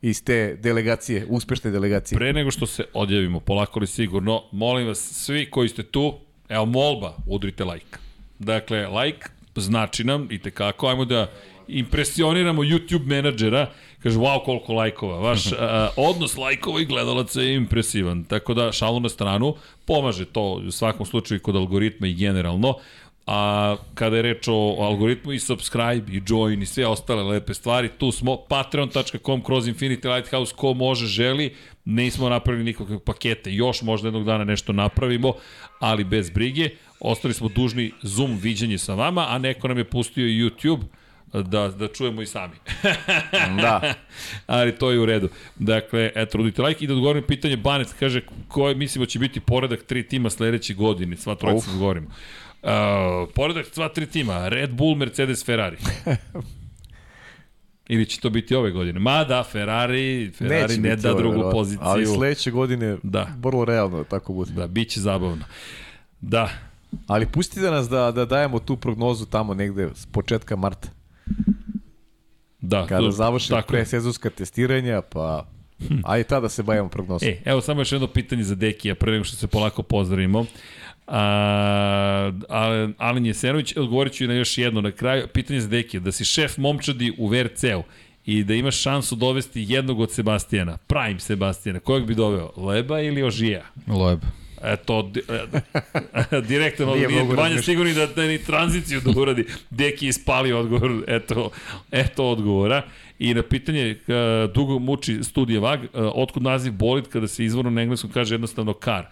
iz te delegacije, uspešne delegacije. Pre nego što se odjavimo, polako li sigurno, molim vas, svi koji ste tu, evo molba, udrite like. Dakle, like znači nam i tekako, ajmo da impresioniramo YouTube menadžera, kaže, wow, koliko lajkova. Vaš [laughs] a, odnos lajkova i gledalaca je impresivan. Tako da, šalu na stranu, pomaže to u svakom slučaju kod algoritma i generalno. A kada je reč o, algoritmu i subscribe i join i sve ostale lepe stvari, tu smo patreon.com kroz Infinity Lighthouse, ko može, želi, nismo napravili nikakve pakete, još možda jednog dana nešto napravimo, ali bez brige, ostali smo dužni Zoom viđenje sa vama, a neko nam je pustio YouTube, da, da čujemo i sami. Da. [laughs] Ali to je u redu. Dakle, eto, rudite like i da odgovorim pitanje Banet, kaže koje mislimo će biti poredak tri tima sledeće godine, sva trojica Uf. da govorimo. Uh, poredak sva tri tima, Red Bull, Mercedes, Ferrari. [laughs] Ili će to biti ove godine? Mada, Ferrari, Ferrari Neće ne da drugu verovatno. poziciju. Ali sledeće godine Da. vrlo realno da tako bude. Da, bit će zabavno. Da, Ali pustite nas da, da dajemo tu prognozu tamo negde s početka marta. Da. Kada to- je. presezonska testiranja, pa ajde tada se bavimo prognozom. E, evo samo još jedno pitanje za Dekija, pre nego što se polako pozdravimo. A, Alen- Alen Jesenović, odgovorit ću i na još jedno na kraju. Pitanje za Dekija, da si šef momčadi u VRC-u i da imaš šansu dovesti jednog od Sebastijana, prime Sebastijana, kojeg bi doveo? Leba ili Ožija? Leb. Eto, e, [laughs] direktan odgovor. Nije Vanja razmišljao. sigurni da, da ni tranziciju da uradi. Deki je ispalio odgovor. Eto, eto odgovora. I na pitanje, uh, dugo muči studije VAG, uh, otkud naziv bolid kada se izvorno na engleskom kaže jednostavno kar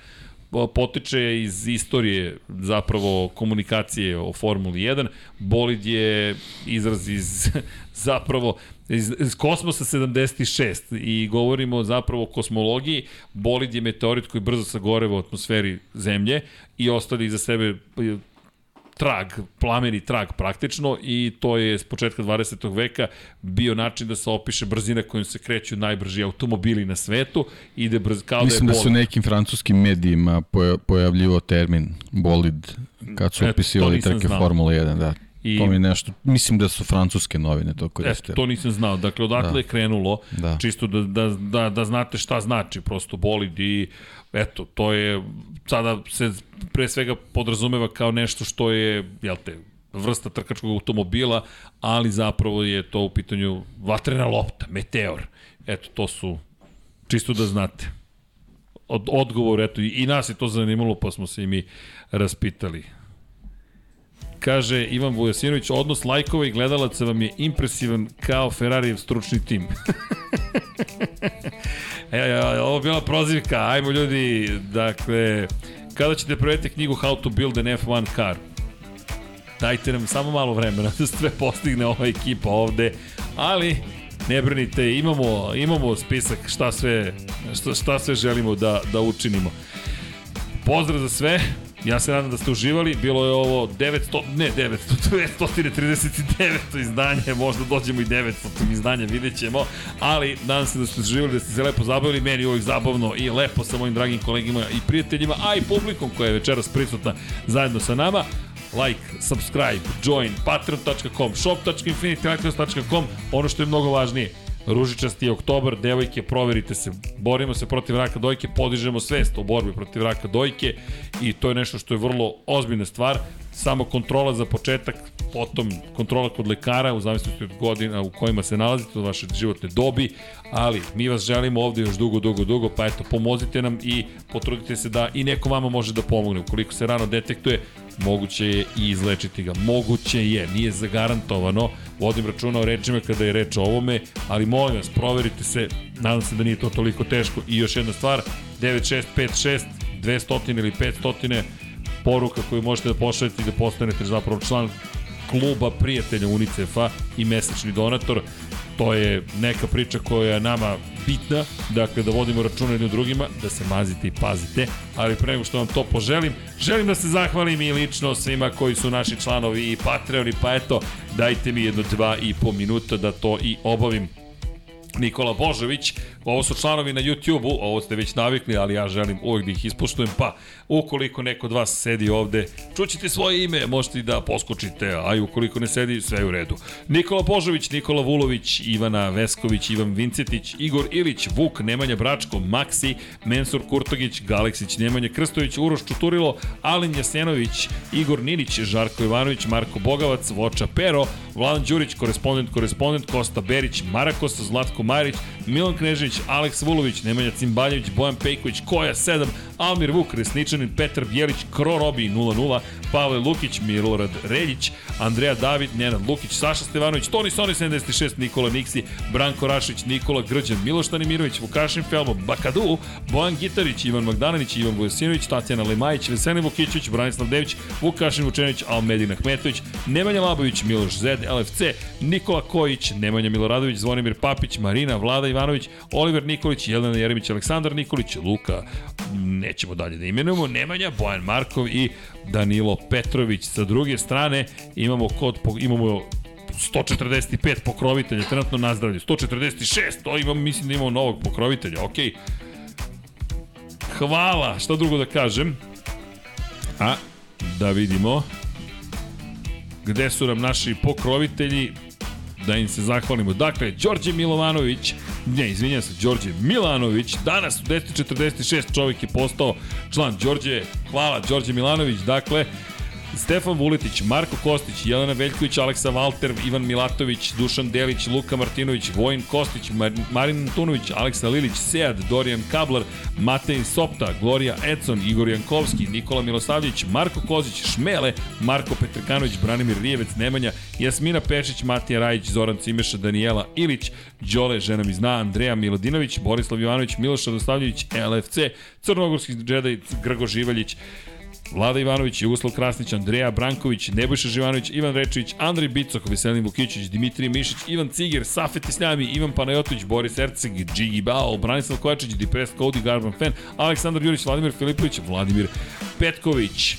Po- potiče iz istorije zapravo komunikacije o Formuli 1. Bolid je izraz iz [laughs] zapravo iz, iz kosmosa 76 i govorimo zapravo o kosmologiji. Bolid je meteorit koji brzo sagoreva u atmosferi Zemlje i ostavi iza sebe e, trag, plameni trag praktično i to je s početka 20. veka bio način da se opiše brzina kojom se kreću najbrži automobili na svetu, ide brz, kao Mislim da da je su bolid. nekim francuskim medijima poja- pojavljivo termin bolid kad su to opisivali trke. Formule 1, da. I-. To mi nešto, mislim da su francuske novine to Eto, koristile. to nisam znao. Dakle, odatle Da. je krenulo, Da. čisto da, da, da, da znate šta znači prosto bolid i eto, to je, sada se pre svega podrazumeva kao nešto što je, jel te, vrsta trkačkog automobila, ali zapravo je to u pitanju vatrena lopta, meteor. Eto, to su, čisto da znate. Od, odgovor, eto, i, i nas je to zanimalo, pa smo se i mi raspitali. Kaže Ivan Vujasinović, odnos lajkova i gledalaca vam je impresivan kao Ferrarijev stručni tim. [laughs] e, e, ovo je bila prozivka, ajmo ljudi, dakle, kada ćete prevedete knjigu How to build an F1 car? Dajte nam samo malo vremena [laughs] da sve postigne ova ekipa ovde, ali ne brinite, imamo, imamo spisak šta sve, šta, šta sve želimo da, da učinimo. Pozdrav za sve. Ja se nadam da ste uživali. Bilo je ovo 900, ne 900, 939 [laughs] izdanje, možda dođemo i 900 izdanja, vidjet ćemo. Ali nadam se da ste uživali, da ste se lepo zabavili. Meni je uvijek zabavno i lepo sa mojim dragim kolegima i prijateljima, a i publikom koja je večeras prisutna zajedno sa nama like, subscribe, join, patreon.com, shop.infinitylighthouse.com, ono što je mnogo važnije, Ružičasti oktobar, devojke, proverite se, borimo se protiv raka dojke, podižemo svest o borbi protiv raka dojke i to je nešto što je vrlo ozbiljna stvar, samo kontrola za početak, potom kontrola kod lekara u zavisnosti od godina u kojima se nalazite, od vaše životne dobi, ali mi vas želimo ovde još dugo, dugo, dugo, pa eto, pomozite nam i potrudite se da i neko vama može da pomogne. Ukoliko se rano detektuje, moguće je i izlečiti ga. Moguće je, nije zagarantovano. Vodim računa o rečima kada je reč o ovome, ali molim vas, proverite se, nadam se da nije to toliko teško. I još jedna stvar, 9656 200 ili 500 poruka koju možete da pošaljete i da postanete zapravo član kluba prijatelja UNICEF-a i mesečni donator. To je neka priča koja je nama bitna, dakle da vodimo računa jednim drugima, da se mazite i pazite, ali pre nego što vam to poželim, želim da se zahvalim i lično svima koji su naši članovi i Patreoni, pa eto, dajte mi jedno dva i po minuta da to i obavim. Nikola Božović, ovo su članovi na YouTube-u, ovo ste već navikli, ali ja želim uvek da ih ispoštujem, pa ukoliko neko od vas sedi ovde, čućete svoje ime, možete i da poskočite, a i ukoliko ne sedi, sve je u redu. Nikola Božović, Nikola Vulović, Ivana Vesković, Ivan Vincetić, Igor Ilić, Vuk, Nemanja Bračko, Maksi, Mensur Kurtogić, Galeksić, Nemanja Krstović, Uroš Čuturilo, Alin Jasenović, Igor Ninić, Žarko Ivanović, Marko Bogavac, Voča Pero, Vladan Đurić, korespondent, korespondent, Kosta Berić, Marakos, Zlatko Marić, Milan Knežević, Aleks Vulović, Nemanja Cimbaljević, Bojan Pejković, Koja 7, Almir Vuk, Resničanin, Petar Bjelić, Kro Robi 00, Pavle Lukić, Milorad Reljić, Andreja David, Nenad Lukić, Saša Stevanović, Toni Soni 76, Nikola Niksi, Branko Rašić, Nikola Grđan, Miloš Tanimirović, Vukašin Felmo, Bakadu, Bojan Gitarić, Ivan Magdalenić, Ivan Vujasinović, Tatjana Lemajić, Veselin Vukićić, Branislav Dević, Vukašin Vučenić, Almedin Ahmetović, Nemanja Labović, Miloš Zed, LFC, Nikola Kojić, Nemanja Miloradović, Zvonimir Papić, Marina, Vlada Ivanović, Oliver Nikolić, Jelena Jeremić, Aleksandar Nikolić, Luka, nećemo dalje da imenujemo, Nemanja, Bojan Markov i Danilo Petrović. Sa druge strane imamo kod, imamo 145 pokrovitelja, trenutno nazdravlje. 146, to imam, mislim da imamo novog pokrovitelja, okej. Hvala, šta drugo da kažem? A, da vidimo gde su nam naši pokrovitelji da im se zahvalimo. Dakle, Đorđe Milovanović, ne, izvinjam se, Đorđe Milanović, danas u 10.46 čovjek je postao član Đorđe, hvala Đorđe Milanović, dakle, Stefan Vuletić, Marko Kostić, Jelena Veljković, Aleksa Valter, Ivan Milatović, Dušan Delić, Luka Martinović, Vojin Kostić, Mar Marin Antunović, Aleksa Lilić, Sead, Dorijan Kablar, Matej Sopta, Gloria Edson, Igor Jankovski, Nikola Milosavljević, Marko Kozić, Šmele, Marko Petrkanović, Branimir Rijevec, Nemanja, Jasmina Pešić, Matija Rajić, Zoran Cimeša, Danijela Ilić, Đole, žena mi zna, Andreja Milodinović, Borislav Jovanović, Miloš Radoslavljević, LFC, Crnogorski džedaj, Grgo Živaljić, Vlada Ivanović, Jugoslav Krasnić, Andreja Branković, Nebojša Živanović, Ivan Rečević, Andrej Bicok, Veselin Vukićić, Dimitrij Mišić, Ivan Ciger, Safet Isljami, Ivan Panajotović, Boris Erceg, Džigi Bao, Branislav Kovačić, Dipres Cody, Garban Fan, Aleksandar Jurić, Vladimir Filipović, Vladimir Petković,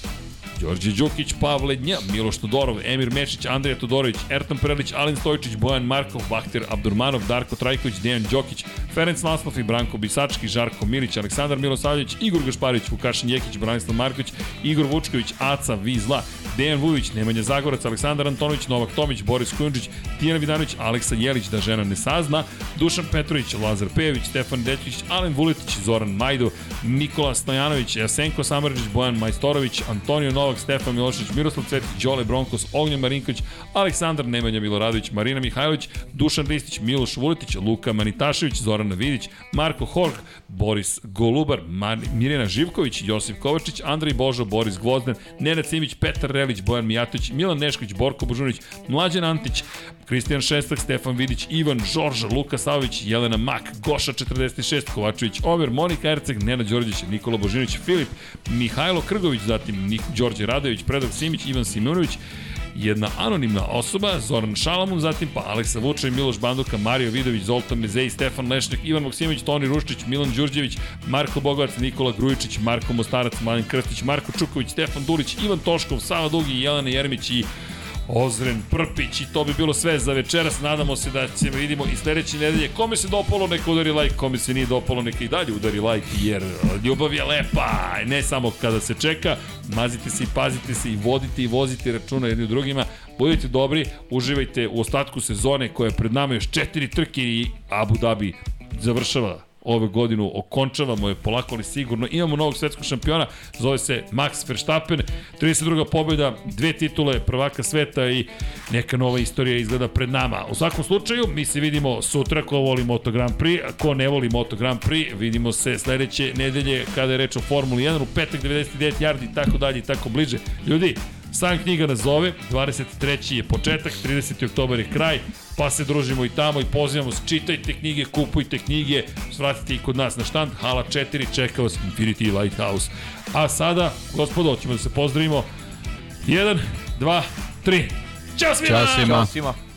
Đorđe Đukić, Pavle Dnja, Miloš Todorov, Emir Mešić, Andrija Todorović, Ertan Prelić, Alen Stojčić, Bojan Markov, Bahter Abdurmanov, Darko Trajković, Dejan Đokić, Ferenc Naslov i Branko Bisački, Žarko Milić, Aleksandar Milosavljević, Igor Gašparić, Vukašin Jekić, Branislav Marković, Igor Vučković, Aca, Vizla, Dejan Vujović, Nemanja Zagorac, Aleksandar Antonović, Novak Tomić, Boris Kujundžić, Tijana Vidanović, Aleksa Jelić, da žena ne sazna, Dušan Petrović, Lazar Pejević, Stefan Dećić, Alen Vuletić, Zoran Majdo, Nikola Stojanović, Jasenko Samarđić, Bojan Majstorović, Antonio Novak, Stefan Milošić, Miroslav Cvetić, Đole Bronkos, Ognjen Marinković, Aleksandar Nemanja Miloradović, Marina Mihajlović, Dušan Ristić, Miloš Vuletić, Luka Manitašević, Zoran Vidić, Marko Hork, Boris Golubar, Mar Mirjana Živković, Josip Kovačić, Andrej Božo, Boris Gvozden, Nenad Simić, Petar Relić, Bojan Mijatović, Milan Nešković, Borko Božunić, Mlađan Antić, Kristijan Šestak, Stefan Vidić, Ivan Žorža, Luka Savović, Jelena Mak, Goša 46, Kovačević, Over, Monika Erceg, Nena Đorđević, Nikola Božinović, Filip, Mihajlo Krgović, zatim Nik, Đorđe Radović, Predrag Simić, Ivan Simunović, jedna anonimna osoba, Zoran Šalamun, zatim pa Aleksa Vučaj, Miloš Banduka, Mario Vidović, Zoltan Mezej, Stefan Lešnik, Ivan Maksimović, Toni Ruščić, Milan Đurđević, Marko Bogovac, Nikola Grujičić, Marko Mostarac, Mladen Krstić, Marko Čuković, Stefan Dulić, Ivan Toškov, Sava Dugi, Jelena Jermić i Ozren Prpić i to bi bilo sve za večeras. Nadamo se da ćemo vidimo i sledeće nedelje. Kome se dopalo neka udari like, kome se nije dopalo neka i dalje udari like jer ljubav je lepa. Ne samo kada se čeka, mazite se i pazite se i vodite i vozite računa jedni u drugima. Budite dobri, uživajte u ostatku sezone koja je pred nama još četiri trke i Abu Dhabi završava ove godinu okončavamo je polako ali sigurno. Imamo novog svetskog šampiona, zove se Max Verstappen, 32. pobjeda, dve titule prvaka sveta i neka nova istorija izgleda pred nama. U svakom slučaju, mi se vidimo sutra ko voli Moto Grand Prix, a ko ne voli Moto Grand Prix, vidimo se sledeće nedelje kada je reč o Formuli 1, u petak 99 yardi i tako dalje i tako bliže. Ljudi, Sam knjiga nas zove, 23. je početak, 30. oktober je kraj, pa se družimo i tamo i pozivamo se, čitajte knjige, kupujte knjige, svratite i kod nas na štand, hala 4, čeka vas Infinity Lighthouse. A sada, gospodo, ćemo da se pozdravimo. 1, 2, 3. Ćao svima! Ćao svima. Ćao svima.